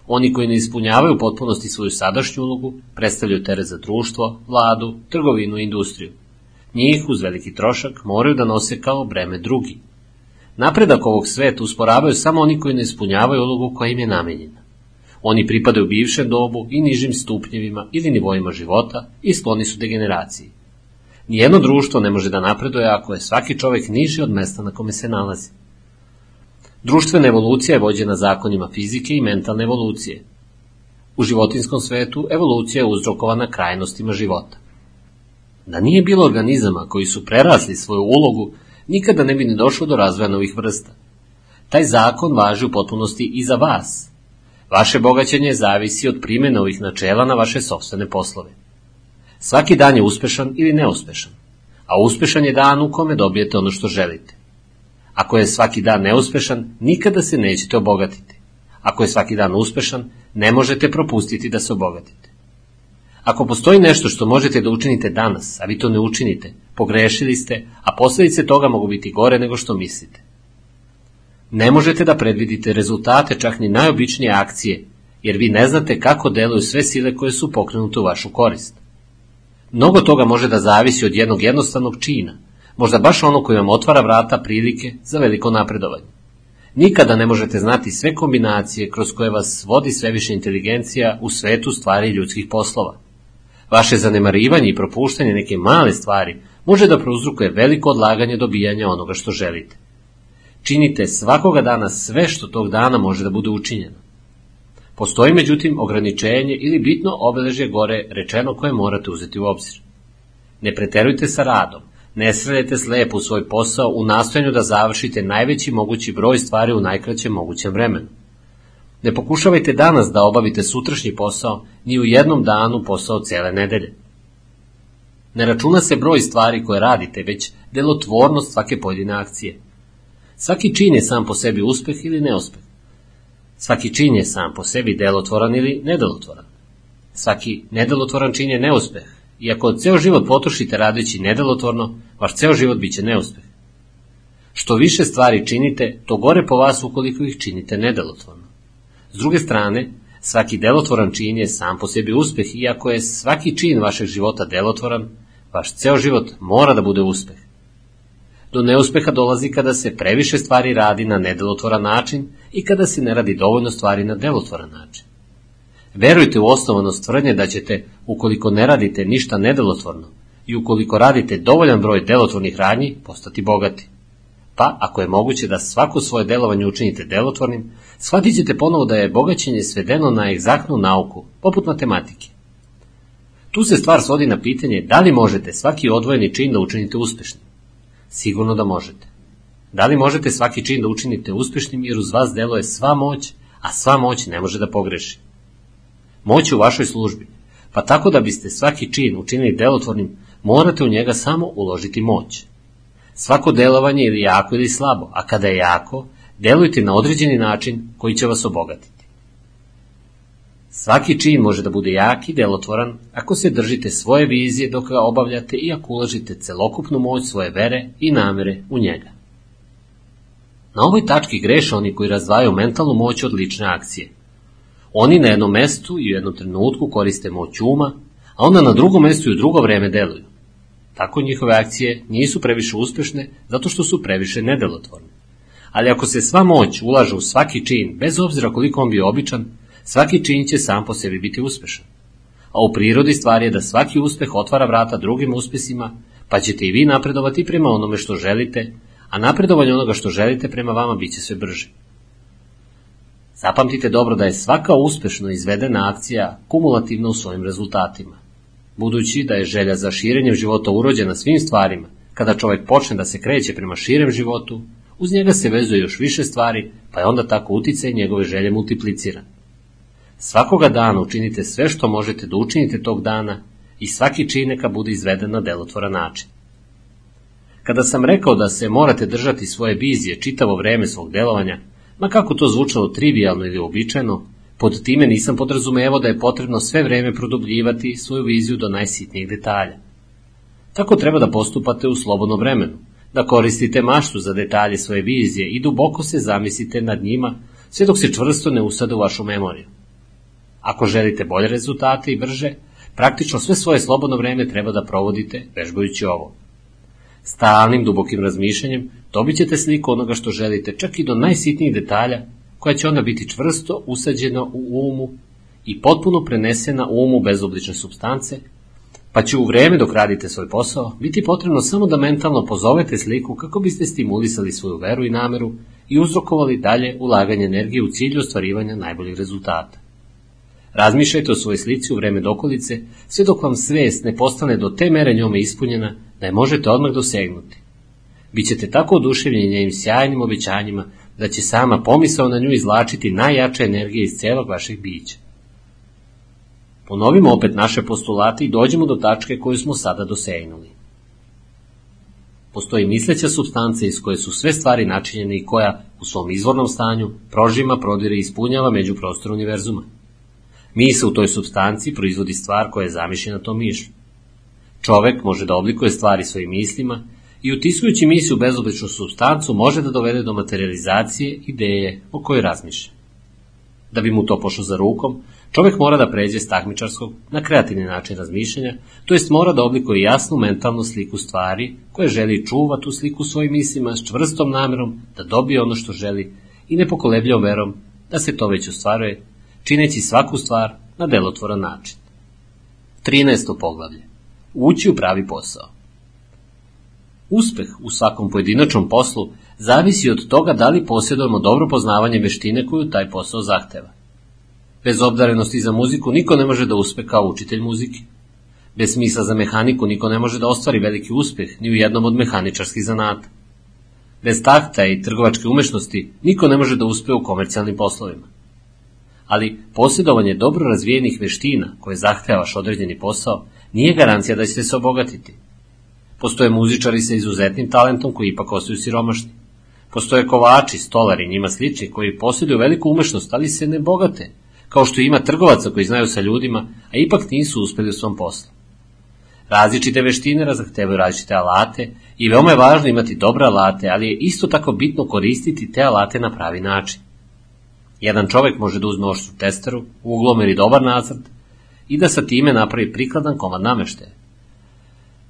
Oni koji ne ispunjavaju u potpunosti svoju sadašnju ulogu predstavljaju teret za društvo, vladu, trgovinu i industriju. Njih uz veliki trošak moraju da nose kao breme drugi. Napredak ovog sveta usporavaju samo oni koji ne ispunjavaju ulogu koja im je namenjena. Oni pripadaju bivšem dobu i nižim stupnjevima ili nivoima života i skloni su degeneraciji. Nijedno društvo ne može da napreduje ako je svaki čovek niži od mesta na kome se nalazi. Društvena evolucija je vođena zakonima fizike i mentalne evolucije. U životinskom svetu evolucija je uzrokovana krajnostima života. Da nije bilo organizama koji su prerasli svoju ulogu, nikada ne bi ni došlo do razvoja novih vrsta. Taj zakon važi u potpunosti i za vas. Vaše bogaćenje zavisi od primjene ovih načela na vaše sobstvene poslove. Svaki dan je uspešan ili neuspešan, a uspešan je dan u kome dobijete ono što želite. Ako je svaki dan neuspešan, nikada se nećete obogatiti. Ako je svaki dan uspešan, ne možete propustiti da se obogatite. Ako postoji nešto što možete da učinite danas, a vi to ne učinite, Pogrešili ste, a posljedice toga mogu biti gore nego što mislite. Ne možete da predvidite rezultate čak ni najobičnije akcije, jer vi ne znate kako deluju sve sile koje su pokrenute u vašu korist. Mnogo toga može da zavisi od jednog jednostavnog čina, možda baš ono koji vam otvara vrata prilike za veliko napredovanje. Nikada ne možete znati sve kombinacije kroz koje vas vodi sve više inteligencija u svetu stvari ljudskih poslova. Vaše zanemarivanje i propuštanje neke male stvari može da prouzrukuje veliko odlaganje dobijanja onoga što želite. Činite svakoga dana sve što tog dana može da bude učinjeno. Postoji međutim ograničenje ili bitno obeležje gore rečeno koje morate uzeti u obzir. Ne preterujte sa radom, ne sredete slepo u svoj posao u nastojanju da završite najveći mogući broj stvari u najkraćem mogućem vremenu. Ne pokušavajte danas da obavite sutrašnji posao, ni u jednom danu posao cele nedelje. Ne računa se broj stvari koje radite, već delotvornost svake pojedine akcije. Svaki čin je sam po sebi uspeh ili neuspeh. Svaki čin je sam po sebi delotvoran ili nedelotvoran. Svaki nedelotvoran čin je neuspeh, i ako ceo život potrošite radeći nedelotvorno, vaš ceo život biće neuspeh. Što više stvari činite, to gore po vas ukoliko ih činite nedelotvorno. S druge strane, svaki delotvoran čin je sam po sebi uspeh, iako je svaki čin vašeg života delotvoran, vaš ceo život mora da bude uspeh. Do neuspeha dolazi kada se previše stvari radi na nedelotvoran način i kada se ne radi dovoljno stvari na delotvoran način. Verujte u osnovanost tvrdnje da ćete, ukoliko ne radite ništa nedelotvorno i ukoliko radite dovoljan broj delotvornih radnji, postati bogati. Pa, ako je moguće da svako svoje delovanje učinite delotvornim, shvatit ćete ponovo da je bogaćenje svedeno na egzaktnu nauku, poput matematike. Tu se stvar svodi na pitanje da li možete svaki odvojeni čin da učinite uspešnim. Sigurno da možete. Da li možete svaki čin da učinite uspešnim jer uz vas deluje sva moć, a sva moć ne može da pogreši. Moć u vašoj službi, pa tako da biste svaki čin učinili delotvornim, morate u njega samo uložiti moć. Svako delovanje ili jako ili slabo, a kada je jako, delujte na određeni način koji će vas obogatiti. Svaki čin može da bude jak i delotvoran ako se držite svoje vizije dok ga obavljate i ako uložite celokupnu moć svoje vere i namere u njega. Na ovoj tački greše oni koji razdvajaju mentalnu moć od lične akcije. Oni na jednom mestu i u jednom trenutku koriste moć uma, a onda na drugom mestu i u drugo vreme deluju. Tako njihove akcije nisu previše uspešne zato što su previše nedelotvorne. Ali ako se sva moć ulaže u svaki čin, bez obzira koliko on bio običan, svaki čin će sam po sebi biti uspešan. A u prirodi stvari je da svaki uspeh otvara vrata drugim uspesima, pa ćete i vi napredovati prema onome što želite, a napredovanje onoga što želite prema vama biće sve brže. Zapamtite dobro da je svaka uspešno izvedena akcija kumulativna u svojim rezultatima. Budući da je želja za širenjem života urođena svim stvarima, kada čovek počne da se kreće prema širem životu, uz njega se vezuje još više stvari, pa je onda tako uticaj njegove želje multipliciran. Svakoga dana učinite sve što možete da učinite tog dana i svaki čin neka bude izveden na delotvoran način. Kada sam rekao da se morate držati svoje vizije čitavo vreme svog delovanja, Ma kako to zvučalo trivialno ili običajno, pod time nisam podrazumevao da je potrebno sve vreme produbljivati svoju viziju do najsitnijih detalja. Tako treba da postupate u slobodnom vremenu, da koristite maštu za detalje svoje vizije i duboko se zamislite nad njima, sve dok se čvrsto ne usade u vašu memoriju. Ako želite bolje rezultate i brže, praktično sve svoje slobodno vreme treba da provodite vežbajući ovo. Stalnim dubokim razmišljanjem dobit ćete sliku onoga što želite, čak i do najsitnijih detalja, koja će onda biti čvrsto usađena u umu i potpuno prenesena u umu bezoblične substance, pa će u vreme dok radite svoj posao biti potrebno samo da mentalno pozovete sliku kako biste stimulisali svoju veru i nameru i uzrokovali dalje ulaganje energije u cilju ostvarivanja najboljih rezultata. Razmišljajte o svojoj slici u vreme dokolice, sve dok vam svest ne postane do te mere njome ispunjena da je možete odmah dosegnuti. Bićete tako oduševljeni njenim sjajnim obećanjima da će sama pomisao na nju izlačiti najjače energije iz celog vašeg bića. Ponovimo opet naše postulate i dođemo do tačke koju smo sada dosegnuli. Postoji misleća substanca iz koje su sve stvari načinjene i koja u svom izvornom stanju prožima, prodire i ispunjava među prostor univerzuma. Misa u toj substanci proizvodi stvar koja je zamišljena tom mišlju. Čovek može da oblikuje stvari svojim mislima i utiskujući misli u bezobličnu substancu može da dovede do materializacije ideje o kojoj razmišlja. Da bi mu to pošlo za rukom, čovek mora da pređe s takmičarskog na kreativni način razmišljanja, to jest mora da oblikuje jasnu mentalnu sliku stvari koje želi čuva tu sliku svojim mislima s čvrstom namerom da dobije ono što želi i nepokolebljao verom da se to već ostvaruje, čineći svaku stvar na delotvoran način. 13. poglavlje. Ući u pravi posao. Uspeh u svakom pojedinačnom poslu zavisi od toga da li posjedujemo dobro poznavanje veštine koju taj posao zahteva. Bez obdarenosti za muziku niko ne može da uspe kao učitelj muzike. Bez smisla za mehaniku niko ne može da ostvari veliki uspeh ni u jednom od mehaničarskih zanata. Bez takta i trgovačke umešnosti niko ne može da uspe u komercijalnim poslovima. Ali posjedovanje dobro razvijenih veština koje zahtevaš određeni posao nije garancija da ćete se obogatiti. Postoje muzičari sa izuzetnim talentom koji ipak ostaju siromašni. Postoje kovači, stolari, njima slični koji posjeduju veliku umešnost, ali se ne bogate, kao što ima trgovaca koji znaju sa ljudima, a ipak nisu uspeli u svom poslu. Različite veštine zahtevaju različite alate i veoma je važno imati dobre alate, ali je isto tako bitno koristiti te alate na pravi način. Jedan čovek može da uzme oštru testeru, uglom ili dobar nazad i da sa time napravi prikladan komad nameštaja.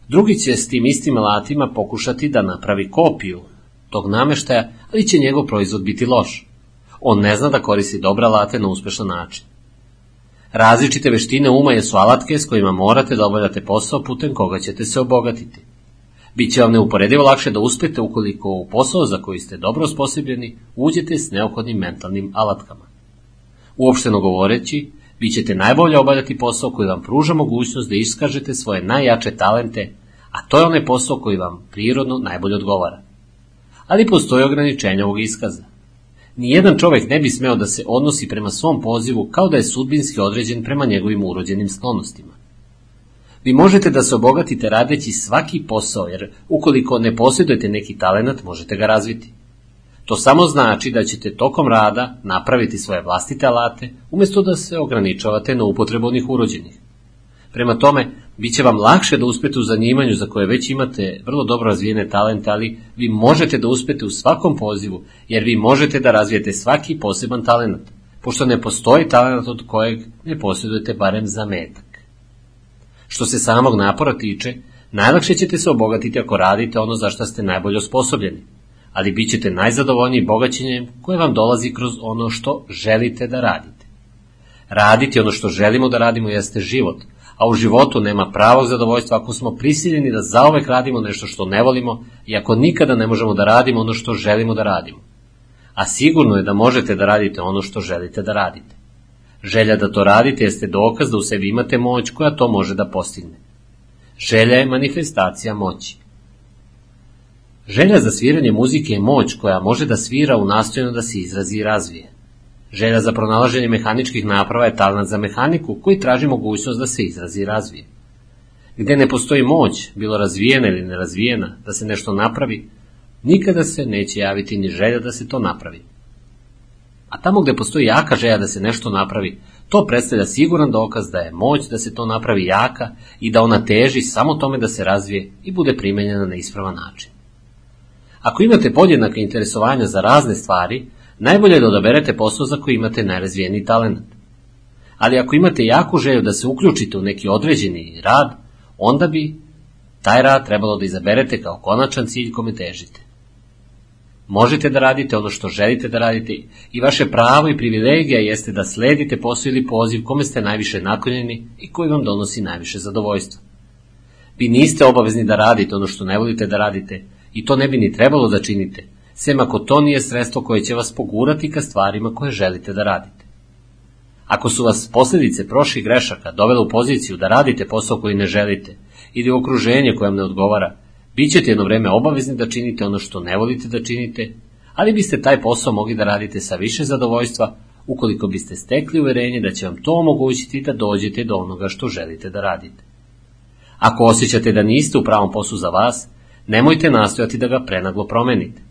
Drugi će s tim istim alatima pokušati da napravi kopiju tog nameštaja, ali će njegov proizvod biti loš. On ne zna da koristi dobre alate na uspešan način. Različite veštine uma jesu alatke s kojima morate da obavljate posao putem koga ćete se obogatiti. Biće vam neuporedivo lakše da uspete ukoliko u posao za koji ste dobro osposobljeni uđete s neophodnim mentalnim alatkama. Uopšteno govoreći, vi ćete najbolje obavljati posao koji vam pruža mogućnost da iskažete svoje najjače talente, a to je onaj posao koji vam prirodno najbolje odgovara. Ali postoje ograničenja ovog iskaza. Nijedan čovek ne bi smeo da se odnosi prema svom pozivu kao da je sudbinski određen prema njegovim urođenim sklonostima. Vi možete da se obogatite radeći svaki posao, jer ukoliko ne posjedujete neki talenat, možete ga razviti. To samo znači da ćete tokom rada napraviti svoje vlastite alate, umesto da se ograničavate na upotrebu onih urođenih. Prema tome, bit će vam lakše da uspete u zanimanju za koje već imate vrlo dobro razvijene talente, ali vi možete da uspete u svakom pozivu, jer vi možete da razvijete svaki poseban talent, pošto ne postoji talent od kojeg ne posjedujete barem zametak. Što se samog napora tiče, najlakše ćete se obogatiti ako radite ono za što ste najbolje osposobljeni, ali bit ćete najzadovoljniji bogaćenjem koje vam dolazi kroz ono što želite da radite. Raditi ono što želimo da radimo jeste život, a u životu nema pravog zadovoljstva ako smo prisiljeni da zaovek radimo nešto što ne volimo i ako nikada ne možemo da radimo ono što želimo da radimo. A sigurno je da možete da radite ono što želite da radite. Želja da to radite jeste dokaz da u sebi imate moć koja to može da postigne. Želja je manifestacija moći. Želja za sviranje muzike je moć koja može da svira u nastojanju da se izrazi i razvije. Želja za pronalaženje mehaničkih naprava je talent za mehaniku koji traži mogućnost da se izrazi i razvije. Gde ne postoji moć, bilo razvijena ili nerazvijena, da se nešto napravi, nikada se neće javiti ni želja da se to napravi. A tamo gde postoji jaka želja da se nešto napravi, to predstavlja siguran dokaz da je moć da se to napravi jaka i da ona teži samo tome da se razvije i bude primenjena na ispravan način. Ako imate podjednaka interesovanja za razne stvari, najbolje je da odaberete posao za koji imate najrazvijeniji talent. Ali ako imate jaku želju da se uključite u neki određeni rad, onda bi taj rad trebalo da izaberete kao konačan cilj kome težite. Možete da radite ono što želite da radite i vaše pravo i privilegija jeste da sledite posao ili poziv kome ste najviše naklonjeni i koji vam donosi najviše zadovoljstva. Vi niste obavezni da radite ono što ne volite da radite i to ne bi ni trebalo da činite, sem ako to nije sredstvo koje će vas pogurati ka stvarima koje želite da radite. Ako su vas posljedice prošlih grešaka dovele u poziciju da radite posao koji ne želite ili okruženje koje vam ne odgovara, Bićete jedno vreme obavezni da činite ono što ne volite da činite, ali biste taj posao mogli da radite sa više zadovoljstva ukoliko biste stekli uverenje da će vam to omogućiti da dođete do onoga što želite da radite. Ako osjećate da niste u pravom poslu za vas, nemojte nastojati da ga prenaglo promenite.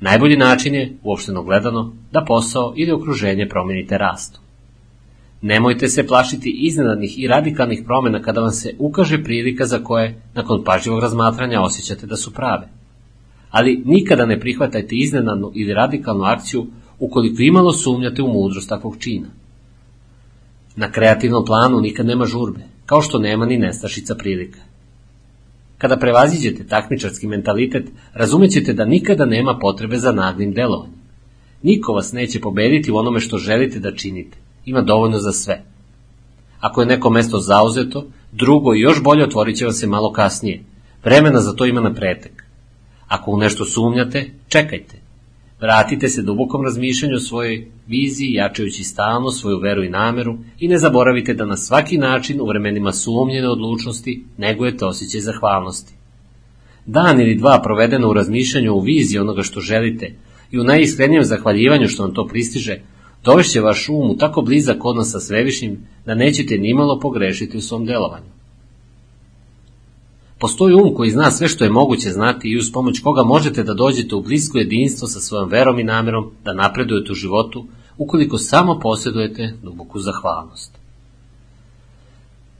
Najbolji način je, uopšteno gledano, da posao ili okruženje promenite rastu. Nemojte se plašiti iznenadnih i radikalnih promjena kada vam se ukaže prilika za koje, nakon pažljivog razmatranja, osjećate da su prave. Ali nikada ne prihvatajte iznenadnu ili radikalnu akciju ukoliko imalo sumnjate u mudrost takvog čina. Na kreativnom planu nikad nema žurbe, kao što nema ni nestašica prilika. Kada prevaziđete takmičarski mentalitet, razumećete da nikada nema potrebe za naglim delovanjem. Niko vas neće pobediti u onome što želite da činite. Ima dovoljno za sve. Ako je neko mesto zauzeto, drugo i još bolje otvorit će vam se malo kasnije. Vremena za to ima na pretek. Ako u nešto sumnjate, čekajte. Vratite se dubokom razmišljanju o svojoj viziji, jačajući stalno svoju veru i nameru i ne zaboravite da na svaki način u vremenima sumnjene odlučnosti negujete osjećaj zahvalnosti. Dan ili dva provedeno u razmišljanju o viziji onoga što želite i u najiskrenijem zahvaljivanju što vam to pristiže, dovešće vaš um u tako blizak odnos sa svevišnjim da nećete nimalo pogrešiti u svom delovanju. Postoji um koji zna sve što je moguće znati i uz pomoć koga možete da dođete u blisko jedinstvo sa svojom verom i namerom da napredujete u životu ukoliko samo posjedujete duboku zahvalnost.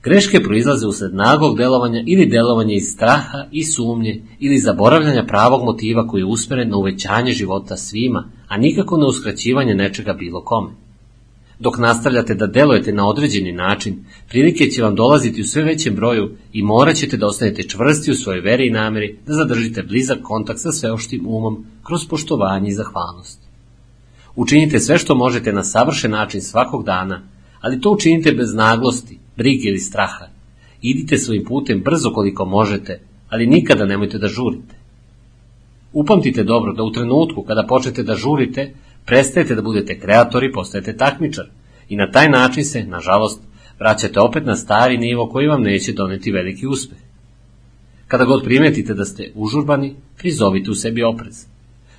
Greške proizlaze usled nagog delovanja ili delovanja iz straha i sumnje ili zaboravljanja pravog motiva koji je usmeren na uvećanje života svima, a nikako na uskraćivanje nečega bilo kome. Dok nastavljate da delujete na određeni način, prilike će vam dolaziti u sve većem broju i morat ćete da ostanete čvrsti u svojoj veri i nameri da zadržite blizak kontakt sa sveoštim umom kroz poštovanje i zahvalnost. Učinite sve što možete na savršen način svakog dana, ali to učinite bez naglosti, brige ili straha. Idite svojim putem brzo koliko možete, ali nikada nemojte da žurite. Upamtite dobro da u trenutku kada počnete da žurite, prestajete da budete kreatori, postajete takmičar i na taj način se, nažalost, vraćate opet na stari nivo koji vam neće doneti veliki uspeh. Kada god primetite da ste užurbani, prizovite u sebi oprez.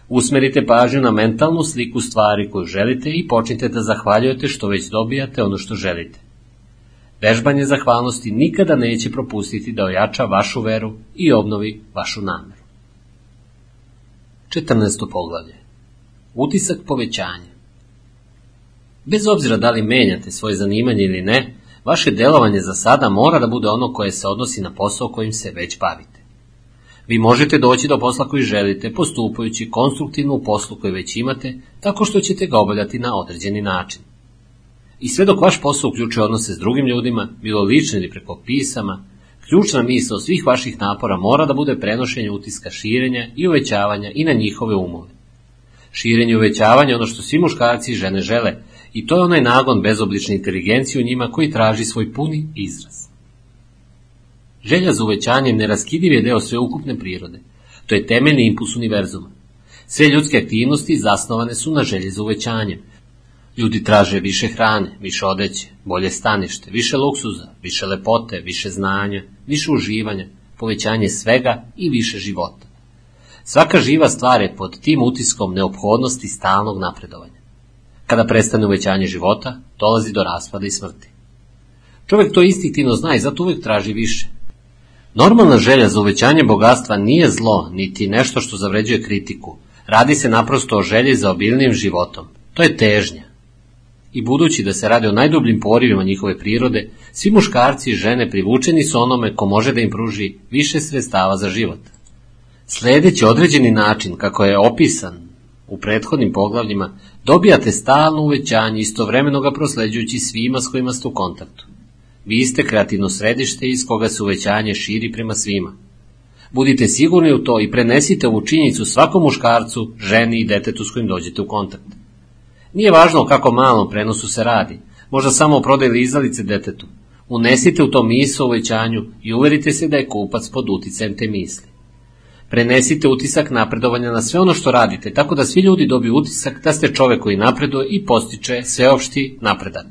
Usmerite pažnju na mentalnu sliku stvari koju želite i počnite da zahvaljujete što već dobijate ono što želite. Vežbanje zahvalnosti nikada neće propustiti da ojača vašu veru i obnovi vašu nameru. 14. poglavlje Utisak povećanja Bez obzira da li menjate svoje zanimanje ili ne, vaše delovanje za sada mora da bude ono koje se odnosi na posao kojim se već bavite. Vi možete doći do posla koji želite postupajući konstruktivno u poslu koji već imate, tako što ćete ga obavljati na određeni način. I sve dok vaš posao uključuje odnose s drugim ljudima, bilo lično ili preko pisama, ključna misla svih vaših napora mora da bude prenošenje utiska širenja i uvećavanja i na njihove umove. Širenje i uvećavanje ono što svi muškarci i žene žele, i to je onaj nagon bezoblične inteligencije u njima koji traži svoj puni izraz. Želja za uvećanjem neraskidiv je deo sveukupne prirode. To je temeljni impuls univerzuma. Sve ljudske aktivnosti zasnovane su na želji za uvećanjem. Ljudi traže više hrane, više odeće, bolje stanište, više luksuza, više lepote, više znanja, više uživanja, povećanje svega i više života. Svaka živa stvar je pod tim utiskom neophodnosti stalnog napredovanja. Kada prestane uvećanje života, dolazi do raspada i smrti. Čovjek to instinktivno zna i zato uvijek traži više. Normalna želja za uvećanje bogatstva nije zlo, niti nešto što zavređuje kritiku. Radi se naprosto o želji za obilnim životom. To je težnja. I budući da se radi o najdubljim porivima njihove prirode, svi muškarci i žene privučeni su onome ko može da im pruži više sredstava za život. Sledeći određeni način, kako je opisan u prethodnim poglavljima, dobijate stalno uvećanje istovremeno ga prosleđujući svima s kojima ste u kontaktu. Vi ste kreativno središte iz koga se uvećanje širi prema svima. Budite sigurni u to i prenesite ovu činjenicu svakom muškarcu, ženi i detetu s kojim dođete u kontakt. Nije važno o kako malom prenosu se radi, možda samo o prodaju izdalice detetu. Unesite u to misle o uvećanju i uverite se da je kupac pod uticajem te misli. Prenesite utisak napredovanja na sve ono što radite, tako da svi ljudi dobiju utisak da ste čovek koji napreduje i postiče sveopšti napredak.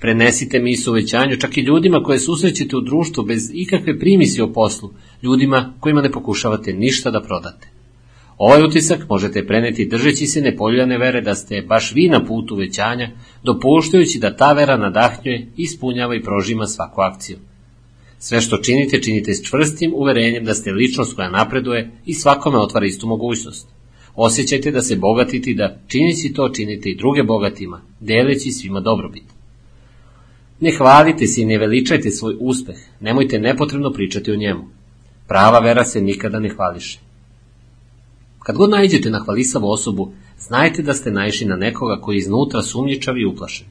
Prenesite misle o uvećanju čak i ljudima koje susrećete u društvu bez ikakve primisi o poslu, ljudima kojima ne pokušavate ništa da prodate. Ovaj utisak možete preneti držeći se nepoljane vere da ste baš vi na putu uvećanja, dopuštajući da ta vera nadahnjuje, ispunjava i prožima svaku akciju. Sve što činite, činite s čvrstim uverenjem da ste ličnost koja napreduje i svakome otvara istu mogućnost. Osjećajte da se bogatite i da činići to činite i druge bogatima, deleći svima dobrobit. Ne hvalite se i ne veličajte svoj uspeh, nemojte nepotrebno pričati o njemu. Prava vera se nikada ne hvališe. Kad god najđete na hvalisavu osobu, znajte da ste naišli na nekoga koji iznutra sumnjičav i uplašen.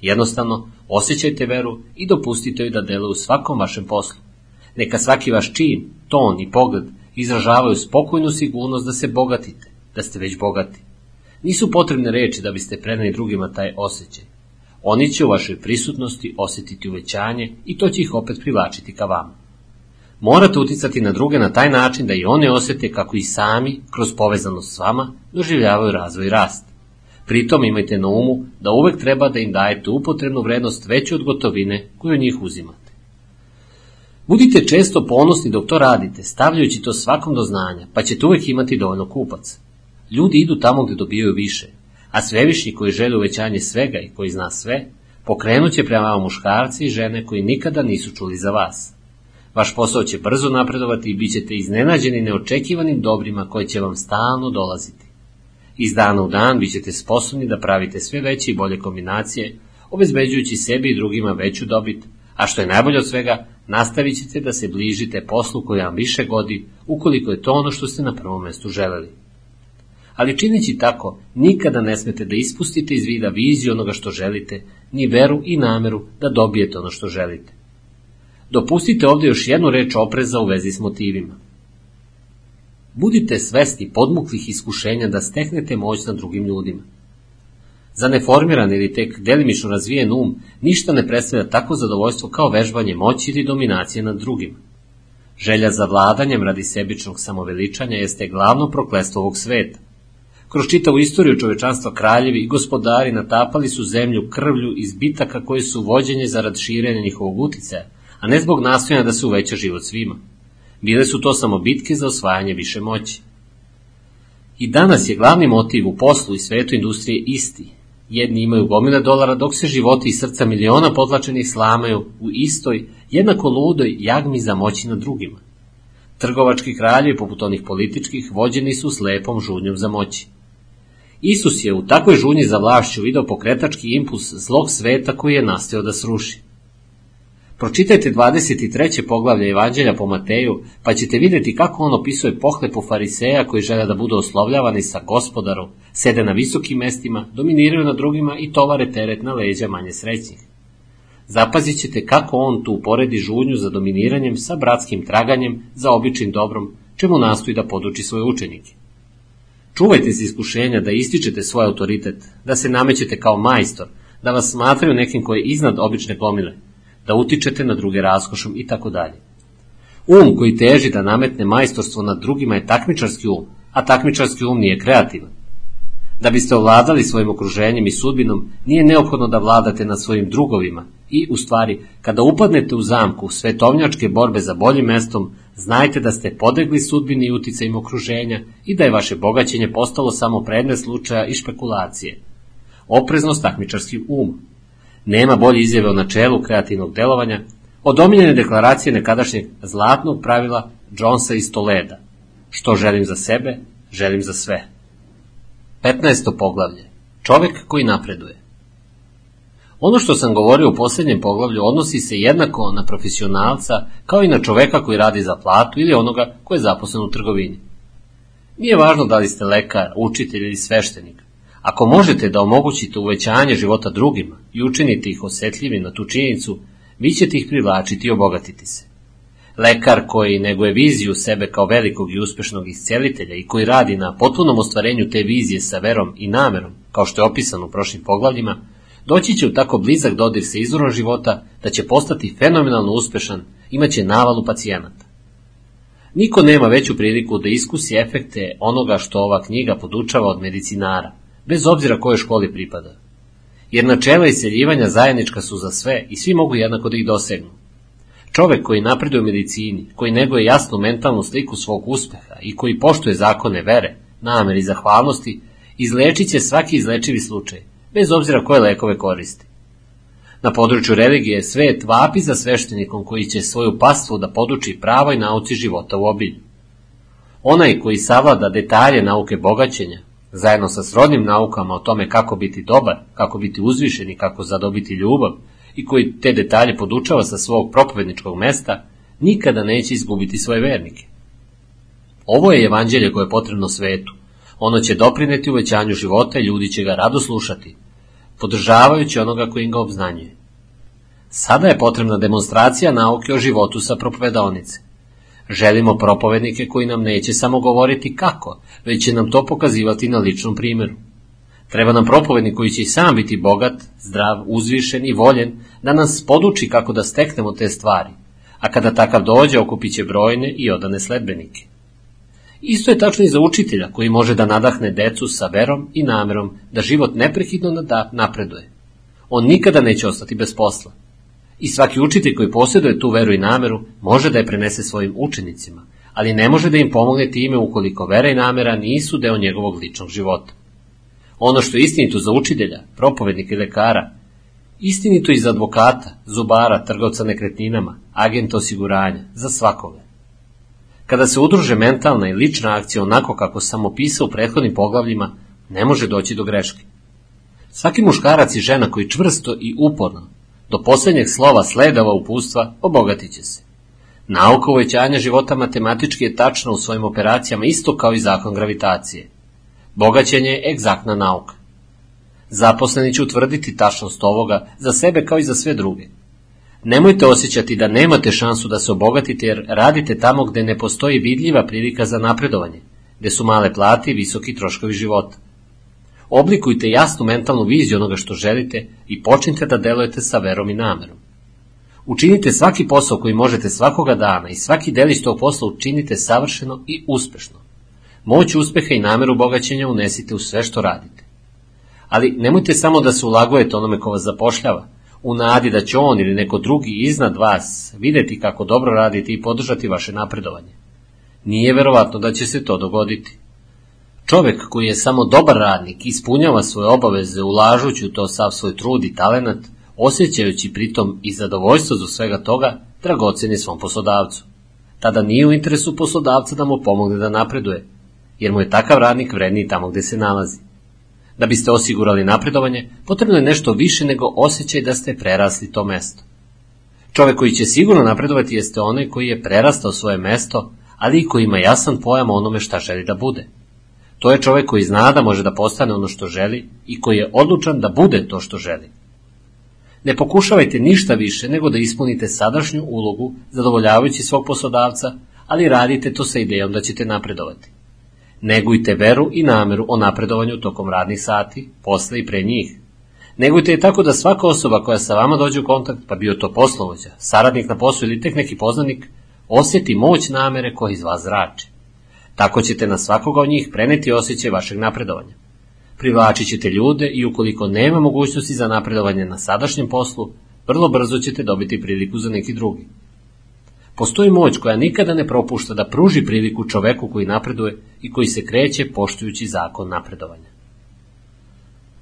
Jednostavno, osjećajte veru i dopustite joj da deluje u svakom vašem poslu. Neka svaki vaš čin, ton i pogled izražavaju spokojnu sigurnost da se bogatite, da ste već bogati. Nisu potrebne reči da biste preneli drugima taj osjećaj. Oni će u vašoj prisutnosti osjetiti uvećanje i to će ih opet privlačiti ka vama. Morate uticati na druge na taj način da i oni osjete kako i sami, kroz povezanost s vama, doživljavaju razvoj i rast. Pritom imajte na umu da uvek treba da im dajete upotrebnu vrednost veću od gotovine koju njih uzimate. Budite često ponosni dok to radite, stavljajući to svakom do znanja, pa ćete uvek imati dovoljno kupaca. Ljudi idu tamo gde dobijaju više, a svevišnji koji žele uvećanje svega i koji zna sve, pokrenut će prema muškarci i žene koji nikada nisu čuli za vas. Vaš posao će brzo napredovati i bit ćete iznenađeni neočekivanim dobrima koje će vam stalno dolaziti. Iz dana u dan bit ćete sposobni da pravite sve veće i bolje kombinacije, obezbeđujući sebi i drugima veću dobit, a što je najbolje od svega, nastavit ćete da se bližite poslu koji vam više godi, ukoliko je to ono što ste na prvom mestu želeli. Ali čineći tako, nikada ne smete da ispustite iz vida viziju onoga što želite, ni veru i nameru da dobijete ono što želite. Dopustite ovdje još jednu reč opreza u vezi s motivima. Budite svesni podmuklih iskušenja da steknete moć nad drugim ljudima. Za neformiran ili tek delimično razvijen um ništa ne predstavlja tako zadovoljstvo kao vežbanje moći ili dominacije nad drugima. Želja za vladanjem radi sebičnog samoveličanja jeste glavno proklestvo ovog sveta. Kroz čitavu istoriju čovečanstva kraljevi i gospodari natapali su zemlju krvlju iz bitaka koje su vođenje zarad širenja njihovog uticaja, a ne zbog nastojanja da se uveća život svima. Bile su to samo bitke za osvajanje više moći. I danas je glavni motiv u poslu i svetu industrije isti. Jedni imaju gomile dolara, dok se životi i srca miliona potlačenih slamaju u istoj, jednako ludoj jagmi za moći nad drugima. Trgovački kraljevi, poput onih političkih, vođeni su slepom žudnjom za moći. Isus je u takvoj žunji za vlašću video pokretački impuls zlog sveta koji je nastao da sruši. Pročitajte 23. poglavlje Evanđelja po Mateju, pa ćete vidjeti kako on opisuje pohlepu fariseja koji žele da budu oslovljavani sa gospodarom, sede na visokim mestima, dominiraju na drugima i tovare teret na leđa manje srećnih. Zapazit ćete kako on tu poredi žunju za dominiranjem sa bratskim traganjem za običnim dobrom, čemu nastoji da poduči svoje učenike. Čuvajte se iskušenja da ističete svoj autoritet, da se namećete kao majstor, da vas smatraju nekim koji je iznad obične glomile, da utičete na druge raskošom i tako dalje. Um koji teži da nametne majstorstvo nad drugima je takmičarski um, a takmičarski um nije kreativan. Da biste ovladali svojim okruženjem i sudbinom, nije neophodno da vladate nad svojim drugovima i, u stvari, kada upadnete u zamku svetovnjačke borbe za boljim mestom, znajte da ste podegli sudbini i uticajima okruženja i da je vaše bogaćenje postalo samo predmet slučaja i špekulacije. Opreznost takmičarski um, Nema bolje izjave o načelu kreativnog delovanja od omiljene deklaracije nekadašnjeg zlatnog pravila Jonesa iz Toleda. Što želim za sebe, želim za sve. 15. poglavlje. Čovek koji napreduje. Ono što sam govorio u posljednjem poglavlju odnosi se jednako na profesionalca kao i na čoveka koji radi za platu ili onoga koji je zaposlen u trgovini. Nije važno da li ste lekar, učitelj ili sveštenik. Ako možete da omogućite uvećanje života drugima i učinite ih osetljivim na tu činjenicu, vi ćete ih privlačiti i obogatiti se. Lekar koji neguje viziju sebe kao velikog i uspešnog iscelitelja i koji radi na potpunom ostvarenju te vizije sa verom i namerom, kao što je opisano u prošlim poglavljima, doći će u tako blizak dodir sa izvorom života da će postati fenomenalno uspešan, imaće navalu pacijenata. Niko nema veću priliku da iskusi efekte onoga što ova knjiga podučava od medicinara, bez obzira kojoj školi pripada. Jer načela iseljivanja zajednička su za sve i svi mogu jednako da ih dosegnu. Čovek koji napreduje u medicini, koji neguje jasnu mentalnu sliku svog uspeha i koji poštuje zakone vere, namer i zahvalnosti, izlečit će svaki izlečivi slučaj, bez obzira koje lekove koristi. Na području religije svet vapi za sveštenikom koji će svoju pastvu da poduči pravoj nauci života u obilju. Onaj koji savlada detalje nauke bogaćenja, zajedno sa srodnim naukama o tome kako biti dobar, kako biti uzvišen i kako zadobiti ljubav, i koji te detalje podučava sa svog propovedničkog mesta, nikada neće izgubiti svoje vernike. Ovo je evanđelje koje je potrebno svetu. Ono će doprineti uvećanju života i ljudi će ga rado slušati, podržavajući onoga koji ga obznanjuje. Sada je potrebna demonstracija nauke o životu sa propovedonice. Želimo propovednike koji nam neće samo govoriti kako, već će nam to pokazivati na ličnom primjeru. Treba nam propovednik koji će i sam biti bogat, zdrav, uzvišen i voljen, da nas poduči kako da steknemo te stvari, a kada takav dođe okupit će brojne i odane sledbenike. Isto je tačno i za učitelja koji može da nadahne decu sa verom i namerom da život neprekidno napreduje. On nikada neće ostati bez posla. I svaki učitelj koji posjeduje tu veru i nameru može da je prenese svojim učenicima, ali ne može da im pomogne time ukoliko vera i namera nisu deo njegovog ličnog života. Ono što je istinito za učitelja, propovednika i lekara, istinito i za advokata, zubara, trgovca nekretninama, agenta osiguranja, za svakoga. Kada se udruže mentalna i lična akcija onako kako sam opisao u prethodnim poglavljima, ne može doći do greške. Svaki muškarac i žena koji čvrsto i uporno do posljednjeg slova sledava upustva obogatit će se. Nauka uvećanja života matematički je tačna u svojim operacijama isto kao i zakon gravitacije. Bogaćenje je egzaktna nauka. Zaposleni će utvrditi tačnost ovoga za sebe kao i za sve druge. Nemojte osjećati da nemate šansu da se obogatite jer radite tamo gde ne postoji vidljiva prilika za napredovanje, gde su male plate i visoki troškovi života. Oblikujte jasnu mentalnu viziju onoga što želite i počnite da delujete sa verom i namerom. Učinite svaki posao koji možete svakoga dana i svaki delić tog posla učinite savršeno i uspešno. Moć uspeha i nameru bogaćenja unesite u sve što radite. Ali nemojte samo da se ulagujete onome ko vas zapošljava, u nadi da će on ili neko drugi iznad vas videti kako dobro radite i podržati vaše napredovanje. Nije verovatno da će se to dogoditi. Čovek koji je samo dobar radnik ispunjava svoje obaveze ulažući u to sav svoj trud i talenat, osjećajući pritom i zadovoljstvo za svega toga, dragocen je svom poslodavcu. Tada nije u interesu poslodavca da mu pomogne da napreduje, jer mu je takav radnik vredniji tamo gde se nalazi. Da biste osigurali napredovanje, potrebno je nešto više nego osjećaj da ste prerasli to mesto. Čovek koji će sigurno napredovati jeste onaj koji je prerastao svoje mesto, ali i koji ima jasan pojam o onome šta želi da bude. To je čovek koji zna da može da postane ono što želi i koji je odlučan da bude to što želi. Ne pokušavajte ništa više nego da ispunite sadašnju ulogu zadovoljavajući svog poslodavca, ali radite to sa idejom da ćete napredovati. Negujte veru i nameru o napredovanju tokom radnih sati, posle i pre njih. Negujte je tako da svaka osoba koja sa vama dođe u kontakt, pa bio to poslovođa, saradnik na poslu ili tek neki poznanik, osjeti moć namere koja iz vas zrači. Tako ćete na svakoga od njih preneti osjećaj vašeg napredovanja. Privlačit ćete ljude i ukoliko nema mogućnosti za napredovanje na sadašnjem poslu, vrlo brzo ćete dobiti priliku za neki drugi. Postoji moć koja nikada ne propušta da pruži priliku čoveku koji napreduje i koji se kreće poštujući zakon napredovanja.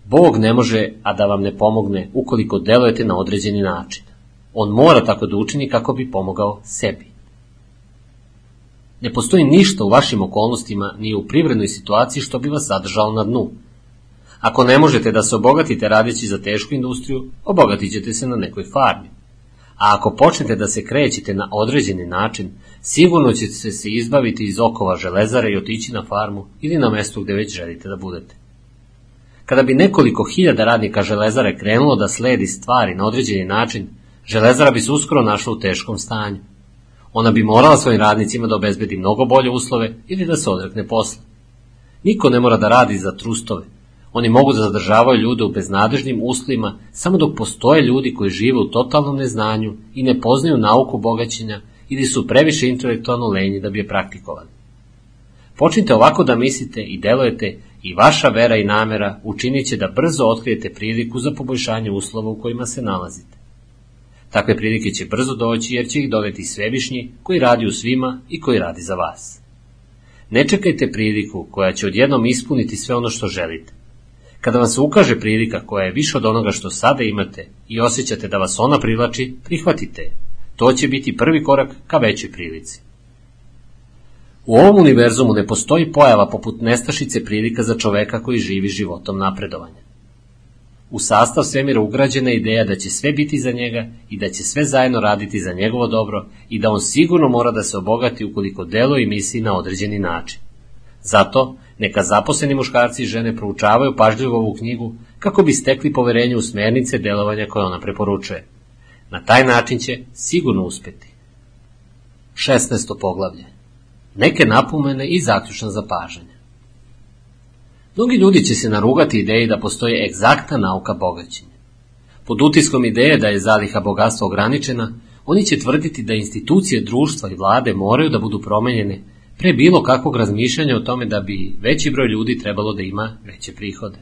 Bog ne može, a da vam ne pomogne ukoliko delujete na određeni način. On mora tako da učini kako bi pomogao sebi. Ne postoji ništa u vašim okolnostima ni u privrednoj situaciji što bi vas zadržalo na dnu. Ako ne možete da se obogatite radeći za tešku industriju, obogatit ćete se na nekoj farmi. A ako počnete da se krećete na određeni način, sigurno ćete se izbaviti iz okova železare i otići na farmu ili na mesto gde već želite da budete. Kada bi nekoliko hiljada radnika železare krenulo da sledi stvari na određeni način, železara bi se uskoro našla u teškom stanju. Ona bi morala svojim radnicima da obezbedi mnogo bolje uslove ili da se odrekne posla. Niko ne mora da radi za trustove. Oni mogu da zadržavaju ljude u beznadežnim uslovima samo dok postoje ljudi koji žive u totalnom neznanju i ne poznaju nauku bogaćenja ili su previše intelektualno lenji da bi je praktikovali. Počnite ovako da mislite i delujete i vaša vera i namera učinit će da brzo otkrijete priliku za poboljšanje uslova u kojima se nalazite. Takve prilike će brzo doći jer će ih doneti svevišnji koji radi u svima i koji radi za vas. Ne čekajte priliku koja će odjednom ispuniti sve ono što želite. Kada vam se ukaže prilika koja je više od onoga što sada imate i osjećate da vas ona privlači, prihvatite je. To će biti prvi korak ka većoj prilici. U ovom univerzumu ne postoji pojava poput nestašice prilika za čoveka koji živi životom napredovanja. U sastav svemira ugrađena ideja da će sve biti za njega i da će sve zajedno raditi za njegovo dobro i da on sigurno mora da se obogati ukoliko delo i misli na određeni način. Zato, neka zaposleni muškarci i žene proučavaju pažljivo ovu knjigu kako bi stekli poverenje u smernice delovanja koje ona preporučuje. Na taj način će sigurno uspeti. 16. poglavlje. Neke napomene i zaključna zapažanja. Mnogi ljudi će se narugati ideji da postoji egzaktna nauka bogaćenja. Pod utiskom ideje da je zaliha bogatstva ograničena, oni će tvrditi da institucije društva i vlade moraju da budu promenjene pre bilo kakvog razmišljanja o tome da bi veći broj ljudi trebalo da ima veće prihode.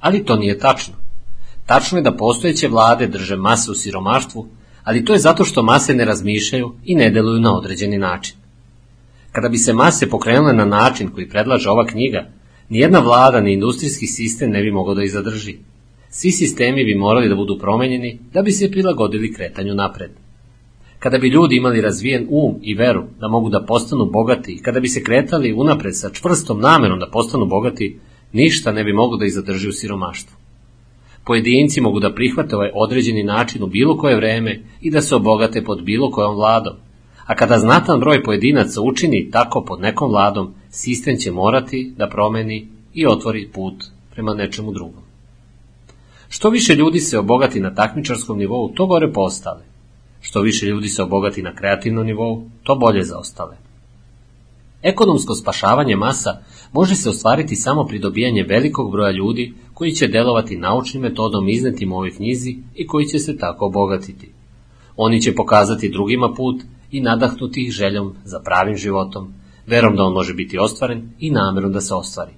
Ali to nije tačno. Tačno je da postojeće vlade drže mase u siromaštvu, ali to je zato što mase ne razmišljaju i ne deluju na određeni način. Kada bi se mase pokrenule na način koji predlaže ova knjiga, nijedna vlada ni industrijski sistem ne bi mogao da ih zadrži. Svi sistemi bi morali da budu promenjeni da bi se prilagodili kretanju napred. Kada bi ljudi imali razvijen um i veru da mogu da postanu bogati i kada bi se kretali unapred sa čvrstom namerom da postanu bogati, ništa ne bi moglo da ih zadrži u siromaštvu. Pojedinci mogu da prihvate ovaj određeni način u bilo koje vreme i da se obogate pod bilo kojom vladom. A kada znatan broj pojedinaca učini tako pod nekom vladom, sistem će morati da promeni i otvori put prema nečemu drugom. Što više ljudi se obogati na takmičarskom nivou, to gore postale. Što više ljudi se obogati na kreativnom nivou, to bolje za ostale. Ekonomsko spašavanje masa može se ostvariti samo pri dobijanju velikog broja ljudi koji će delovati naučnim metodom iznetim u ovoj knjizi i koji će se tako obogatiti. Oni će pokazati drugima put i nadahnuti ih željom za pravim životom, verom da on može biti ostvaren i namerom da se ostvari.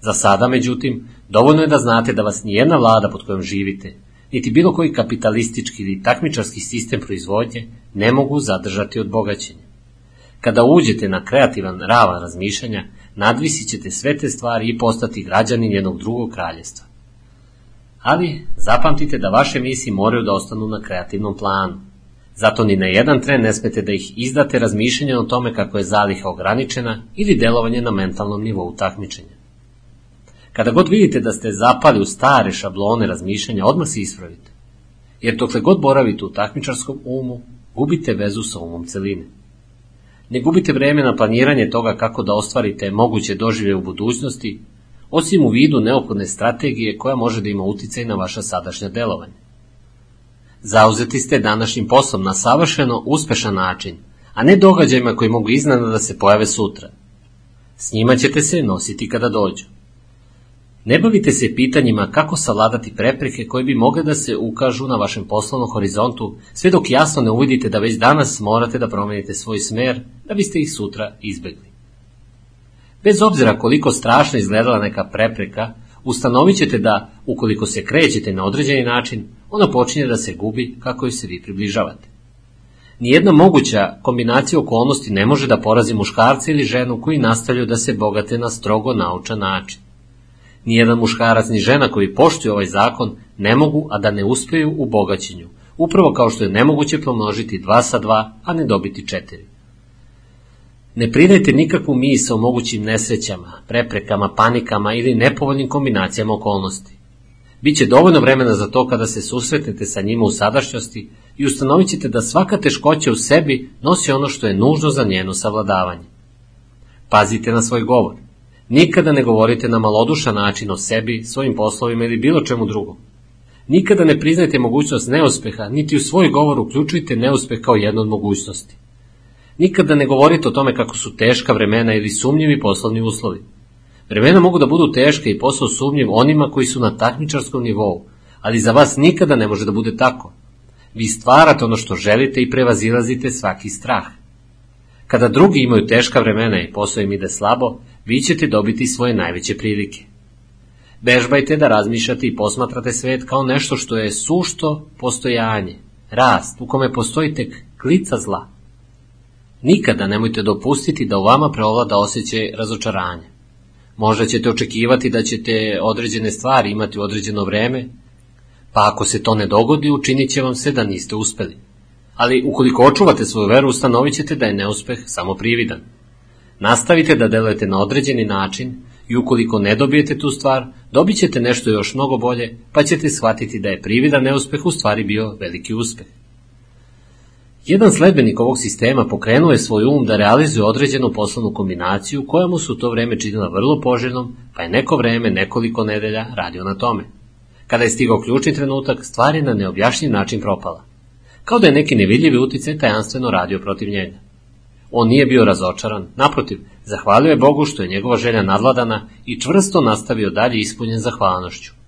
Za sada, međutim, dovoljno je da znate da vas nijedna vlada pod kojom živite, niti bilo koji kapitalistički ili takmičarski sistem proizvodnje ne mogu zadržati od bogaćenja. Kada uđete na kreativan ravan razmišljanja, nadvisit ćete sve te stvari i postati građanin jednog drugog kraljestva. Ali zapamtite da vaše misli moraju da ostanu na kreativnom planu. Zato ni na jedan tren ne smete da ih izdate razmišljanje o tome kako je zaliha ograničena ili delovanje na mentalnom nivou takmičenja. Kada god vidite da ste zapali u stare šablone razmišljanja, odmah se ispravite. Jer dokle god boravite u takmičarskom umu, gubite vezu sa umom celine. Ne gubite vreme na planiranje toga kako da ostvarite moguće doživlje u budućnosti, osim u vidu neophodne strategije koja može da ima uticaj na vaša sadašnja delovanja. Zauzeti ste današnjim poslom na savršeno uspešan način, a ne događajima koji mogu iznada da se pojave sutra. S njima ćete se nositi kada dođu. Ne bavite se pitanjima kako savladati prepreke koje bi mogle da se ukažu na vašem poslovnom horizontu, sve dok jasno ne uvidite da već danas morate da promenite svoj smer da biste ih sutra izbegli. Bez obzira koliko strašno izgledala neka prepreka, ustanovit ćete da, ukoliko se krećete na određeni način, ona počinje da se gubi kako joj se vi približavate. Nijedna moguća kombinacija okolnosti ne može da porazi muškarca ili ženu koji nastavljaju da se bogate na strogo naučan način. Nijedan muškarac ni žena koji poštuju ovaj zakon ne mogu, a da ne uspeju u bogaćenju, upravo kao što je nemoguće pomnožiti 2 sa 2, a ne dobiti 4. Ne pridajte nikakvu misa o mogućim nesrećama, preprekama, panikama ili nepovoljnim kombinacijama okolnosti. Biće dovoljno vremena za to kada se susretnete sa njima u sadašnjosti i ustanovit ćete da svaka teškoća u sebi nosi ono što je nužno za njeno savladavanje. Pazite na svoj govor. Nikada ne govorite na malodušan način o sebi, svojim poslovima ili bilo čemu drugom. Nikada ne priznajte mogućnost neuspeha, niti u svoj govor uključujte neuspeh kao jednu od mogućnosti. Nikada ne govorite o tome kako su teška vremena ili sumnjivi poslovni uslovi. Vremena mogu da budu teške i posao sumnjiv onima koji su na takmičarskom nivou, ali za vas nikada ne može da bude tako. Vi stvarate ono što želite i prevazilazite svaki strah. Kada drugi imaju teška vremena i posao im ide slabo, vi ćete dobiti svoje najveće prilike. Bežbajte da razmišljate i posmatrate svet kao nešto što je sušto postojanje, rast u kome postoji tek klica zla. Nikada nemojte dopustiti da u vama preovlada osjećaj razočaranja. Možda ćete očekivati da ćete određene stvari imati u određeno vreme, pa ako se to ne dogodi, učinit će vam se da niste uspeli. Ali ukoliko očuvate svoju veru, ustanovit ćete da je neuspeh samo prividan. Nastavite da delujete na određeni način I ukoliko ne dobijete tu stvar, dobit ćete nešto još mnogo bolje, pa ćete shvatiti da je prividan neuspeh u stvari bio veliki uspeh. Jedan sledbenik ovog sistema pokrenuo je svoj um da realizuje određenu poslovnu kombinaciju koja mu su to vreme činila vrlo poželjnom, pa je neko vreme, nekoliko nedelja radio na tome. Kada je stigao ključni trenutak, stvar je na neobjašnjiv način propala. Kao da je neki nevidljivi uticaj tajanstveno radio protiv njega. On nije bio razočaran, naprotiv, zahvalio je Bogu što je njegova želja nadladana i čvrsto nastavio dalje ispunjen zahvalnošću.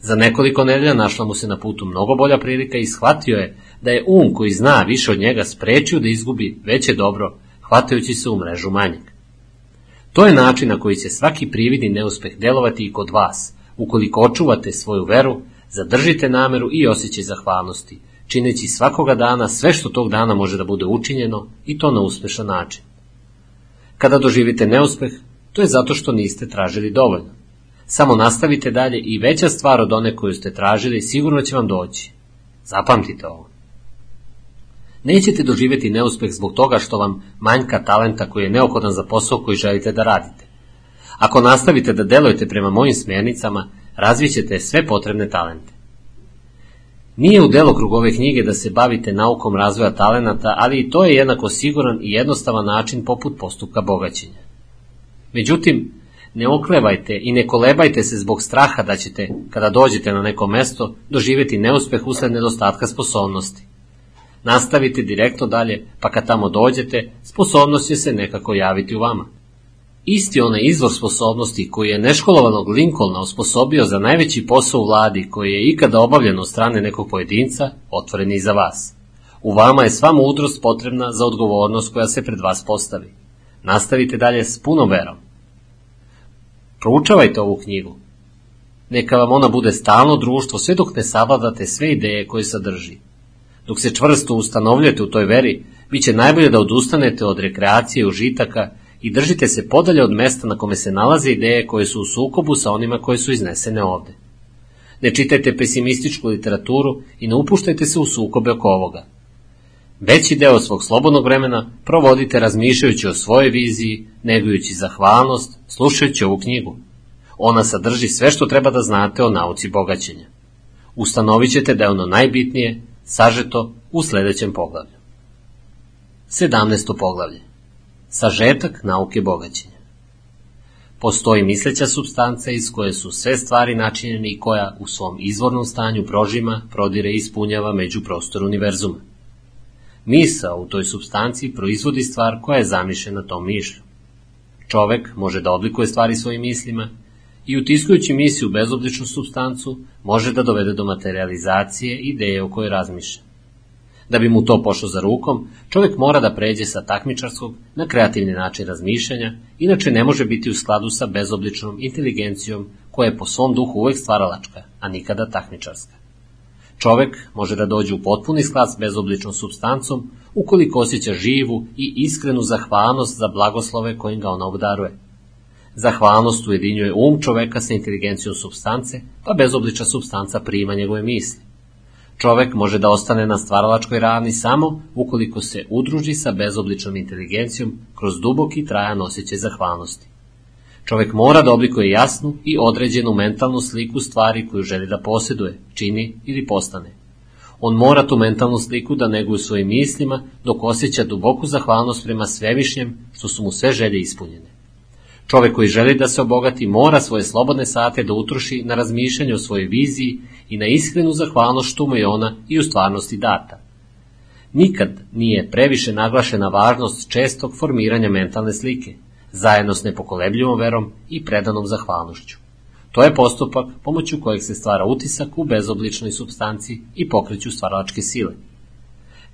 Za nekoliko nedelja našla mu se na putu mnogo bolja prilika i shvatio je da je um koji zna više od njega sprečio da izgubi veće dobro, hvatajući se u mrežu manjeg. To je način na koji će svaki prividi neuspeh delovati i kod vas. Ukoliko očuvate svoju veru, zadržite nameru i osjećaj zahvalnosti, čineći svakoga dana sve što tog dana može da bude učinjeno i to na uspešan način. Kada doživite neuspeh, to je zato što niste tražili dovoljno. Samo nastavite dalje i veća stvar od one koju ste tražili sigurno će vam doći. Zapamtite ovo. Nećete doživjeti neuspeh zbog toga što vam manjka talenta koji je neophodan za posao koji želite da radite. Ako nastavite da delujete prema mojim smjernicama, razvićete sve potrebne talente. Nije u delokrugu ove knjige da se bavite naukom razvoja talenata, ali i to je jednako siguran i jednostavan način poput postupka bogaćenja. Međutim, ne oklevajte i ne kolebajte se zbog straha da ćete, kada dođete na neko mesto, doživjeti neuspeh usled nedostatka sposobnosti. Nastavite direktno dalje, pa kad tamo dođete, sposobnost će se nekako javiti u vama. Isti onaj izvor sposobnosti koji je neškolovanog Lincolna osposobio za najveći posao u vladi koji je ikada obavljen od strane nekog pojedinca, otvoren i za vas. U vama je sva mudrost potrebna za odgovornost koja se pred vas postavi. Nastavite dalje s punom verom. Proučavajte ovu knjigu. Neka vam ona bude stalno društvo sve dok ne savladate sve ideje koje sadrži. Dok se čvrsto ustanovljujete u toj veri, bit će najbolje da odustanete od rekreacije i užitaka i držite se podalje od mesta na kome se nalaze ideje koje su u sukobu sa onima koje su iznesene ovde. Ne čitajte pesimističku literaturu i ne upuštajte se u sukobe oko ovoga. Veći deo svog slobodnog vremena provodite razmišljajući o svojoj viziji, negujući zahvalnost, slušajući ovu knjigu. Ona sadrži sve što treba da znate o nauci bogaćenja. Ustanovit ćete da je ono najbitnije, sažeto u sledećem poglavlju. 17. poglavlje Sažetak nauke bogaćenja Postoji misleća substanca iz koje su sve stvari načinjene i koja u svom izvornom stanju prožima, prodire i ispunjava među prostor univerzuma. Misa u toj substanciji proizvodi stvar koja je zamišljena tom mišlju. Čovek može da oblikuje stvari svojim mislima i utiskujući misiju u bezobličnu substancu može da dovede do materializacije ideje o kojoj razmišlja. Da bi mu to pošlo za rukom, čovjek mora da pređe sa takmičarskog na kreativni način razmišljanja, inače ne može biti u skladu sa bezobličnom inteligencijom koja je po svom duhu uvek stvaralačka, a nikada takmičarska. Čovek može da dođe u potpuni sklad s bezobličnom substancom ukoliko osjeća živu i iskrenu zahvalnost za blagoslove kojim ga ona obdaruje. Zahvalnost ujedinjuje um čoveka sa inteligencijom substance, pa bezoblična substanca prima njegove misli. Čovek može da ostane na stvaralačkoj ravni samo ukoliko se udruži sa bezobličnom inteligencijom kroz duboki trajan osjećaj zahvalnosti. Čovek mora da oblikuje jasnu i određenu mentalnu sliku stvari koju želi da posjeduje, čini ili postane. On mora tu mentalnu sliku da neguje svojim mislima dok osjeća duboku zahvalnost prema svevišnjem što su mu sve želje ispunjene. Čovek koji želi da se obogati mora svoje slobodne sate da utroši na razmišljanje o svojoj viziji i na iskrenu zahvalnost što mu je ona i u stvarnosti data. Nikad nije previše naglašena važnost čestog formiranja mentalne slike, zajedno s nepokolebljivom verom i predanom zahvalnošću. To je postupak pomoću kojeg se stvara utisak u bezobličnoj substanciji i pokreću stvaralačke sile.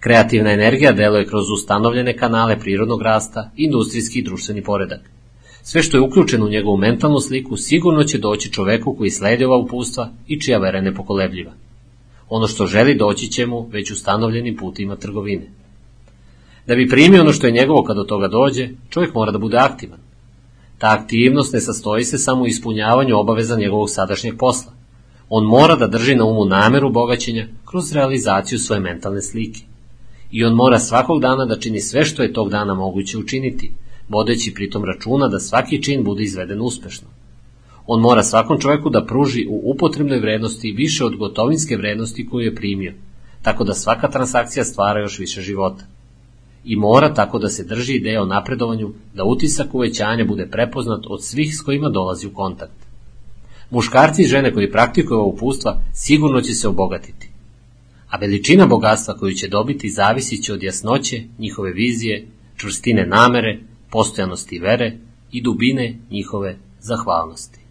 Kreativna energija deluje kroz ustanovljene kanale prirodnog rasta, industrijski i društveni poredak. Sve što je uključeno u njegovu mentalnu sliku sigurno će doći čoveku koji sledi ova upustva i čija vera je nepokolebljiva. Ono što želi doći će mu već ustanovljenim putima trgovine. Da bi primio ono što je njegovo kada do toga dođe, čovjek mora da bude aktivan. Ta aktivnost ne sastoji se samo u ispunjavanju obaveza njegovog sadašnjeg posla. On mora da drži na umu nameru bogaćenja kroz realizaciju svoje mentalne slike. I on mora svakog dana da čini sve što je tog dana moguće učiniti, vodeći pritom računa da svaki čin bude izveden uspešno. On mora svakom čoveku da pruži u upotrebnoj vrednosti više od gotovinske vrednosti koju je primio, tako da svaka transakcija stvara još više života. I mora tako da se drži ideja o napredovanju, da utisak uvećanja bude prepoznat od svih s kojima dolazi u kontakt. Muškarci i žene koji praktikuju ovo upustva sigurno će se obogatiti. A veličina bogatstva koju će dobiti zavisit će od jasnoće njihove vizije, čvrstine namere, postojanosti vere i dubine njihove zahvalnosti.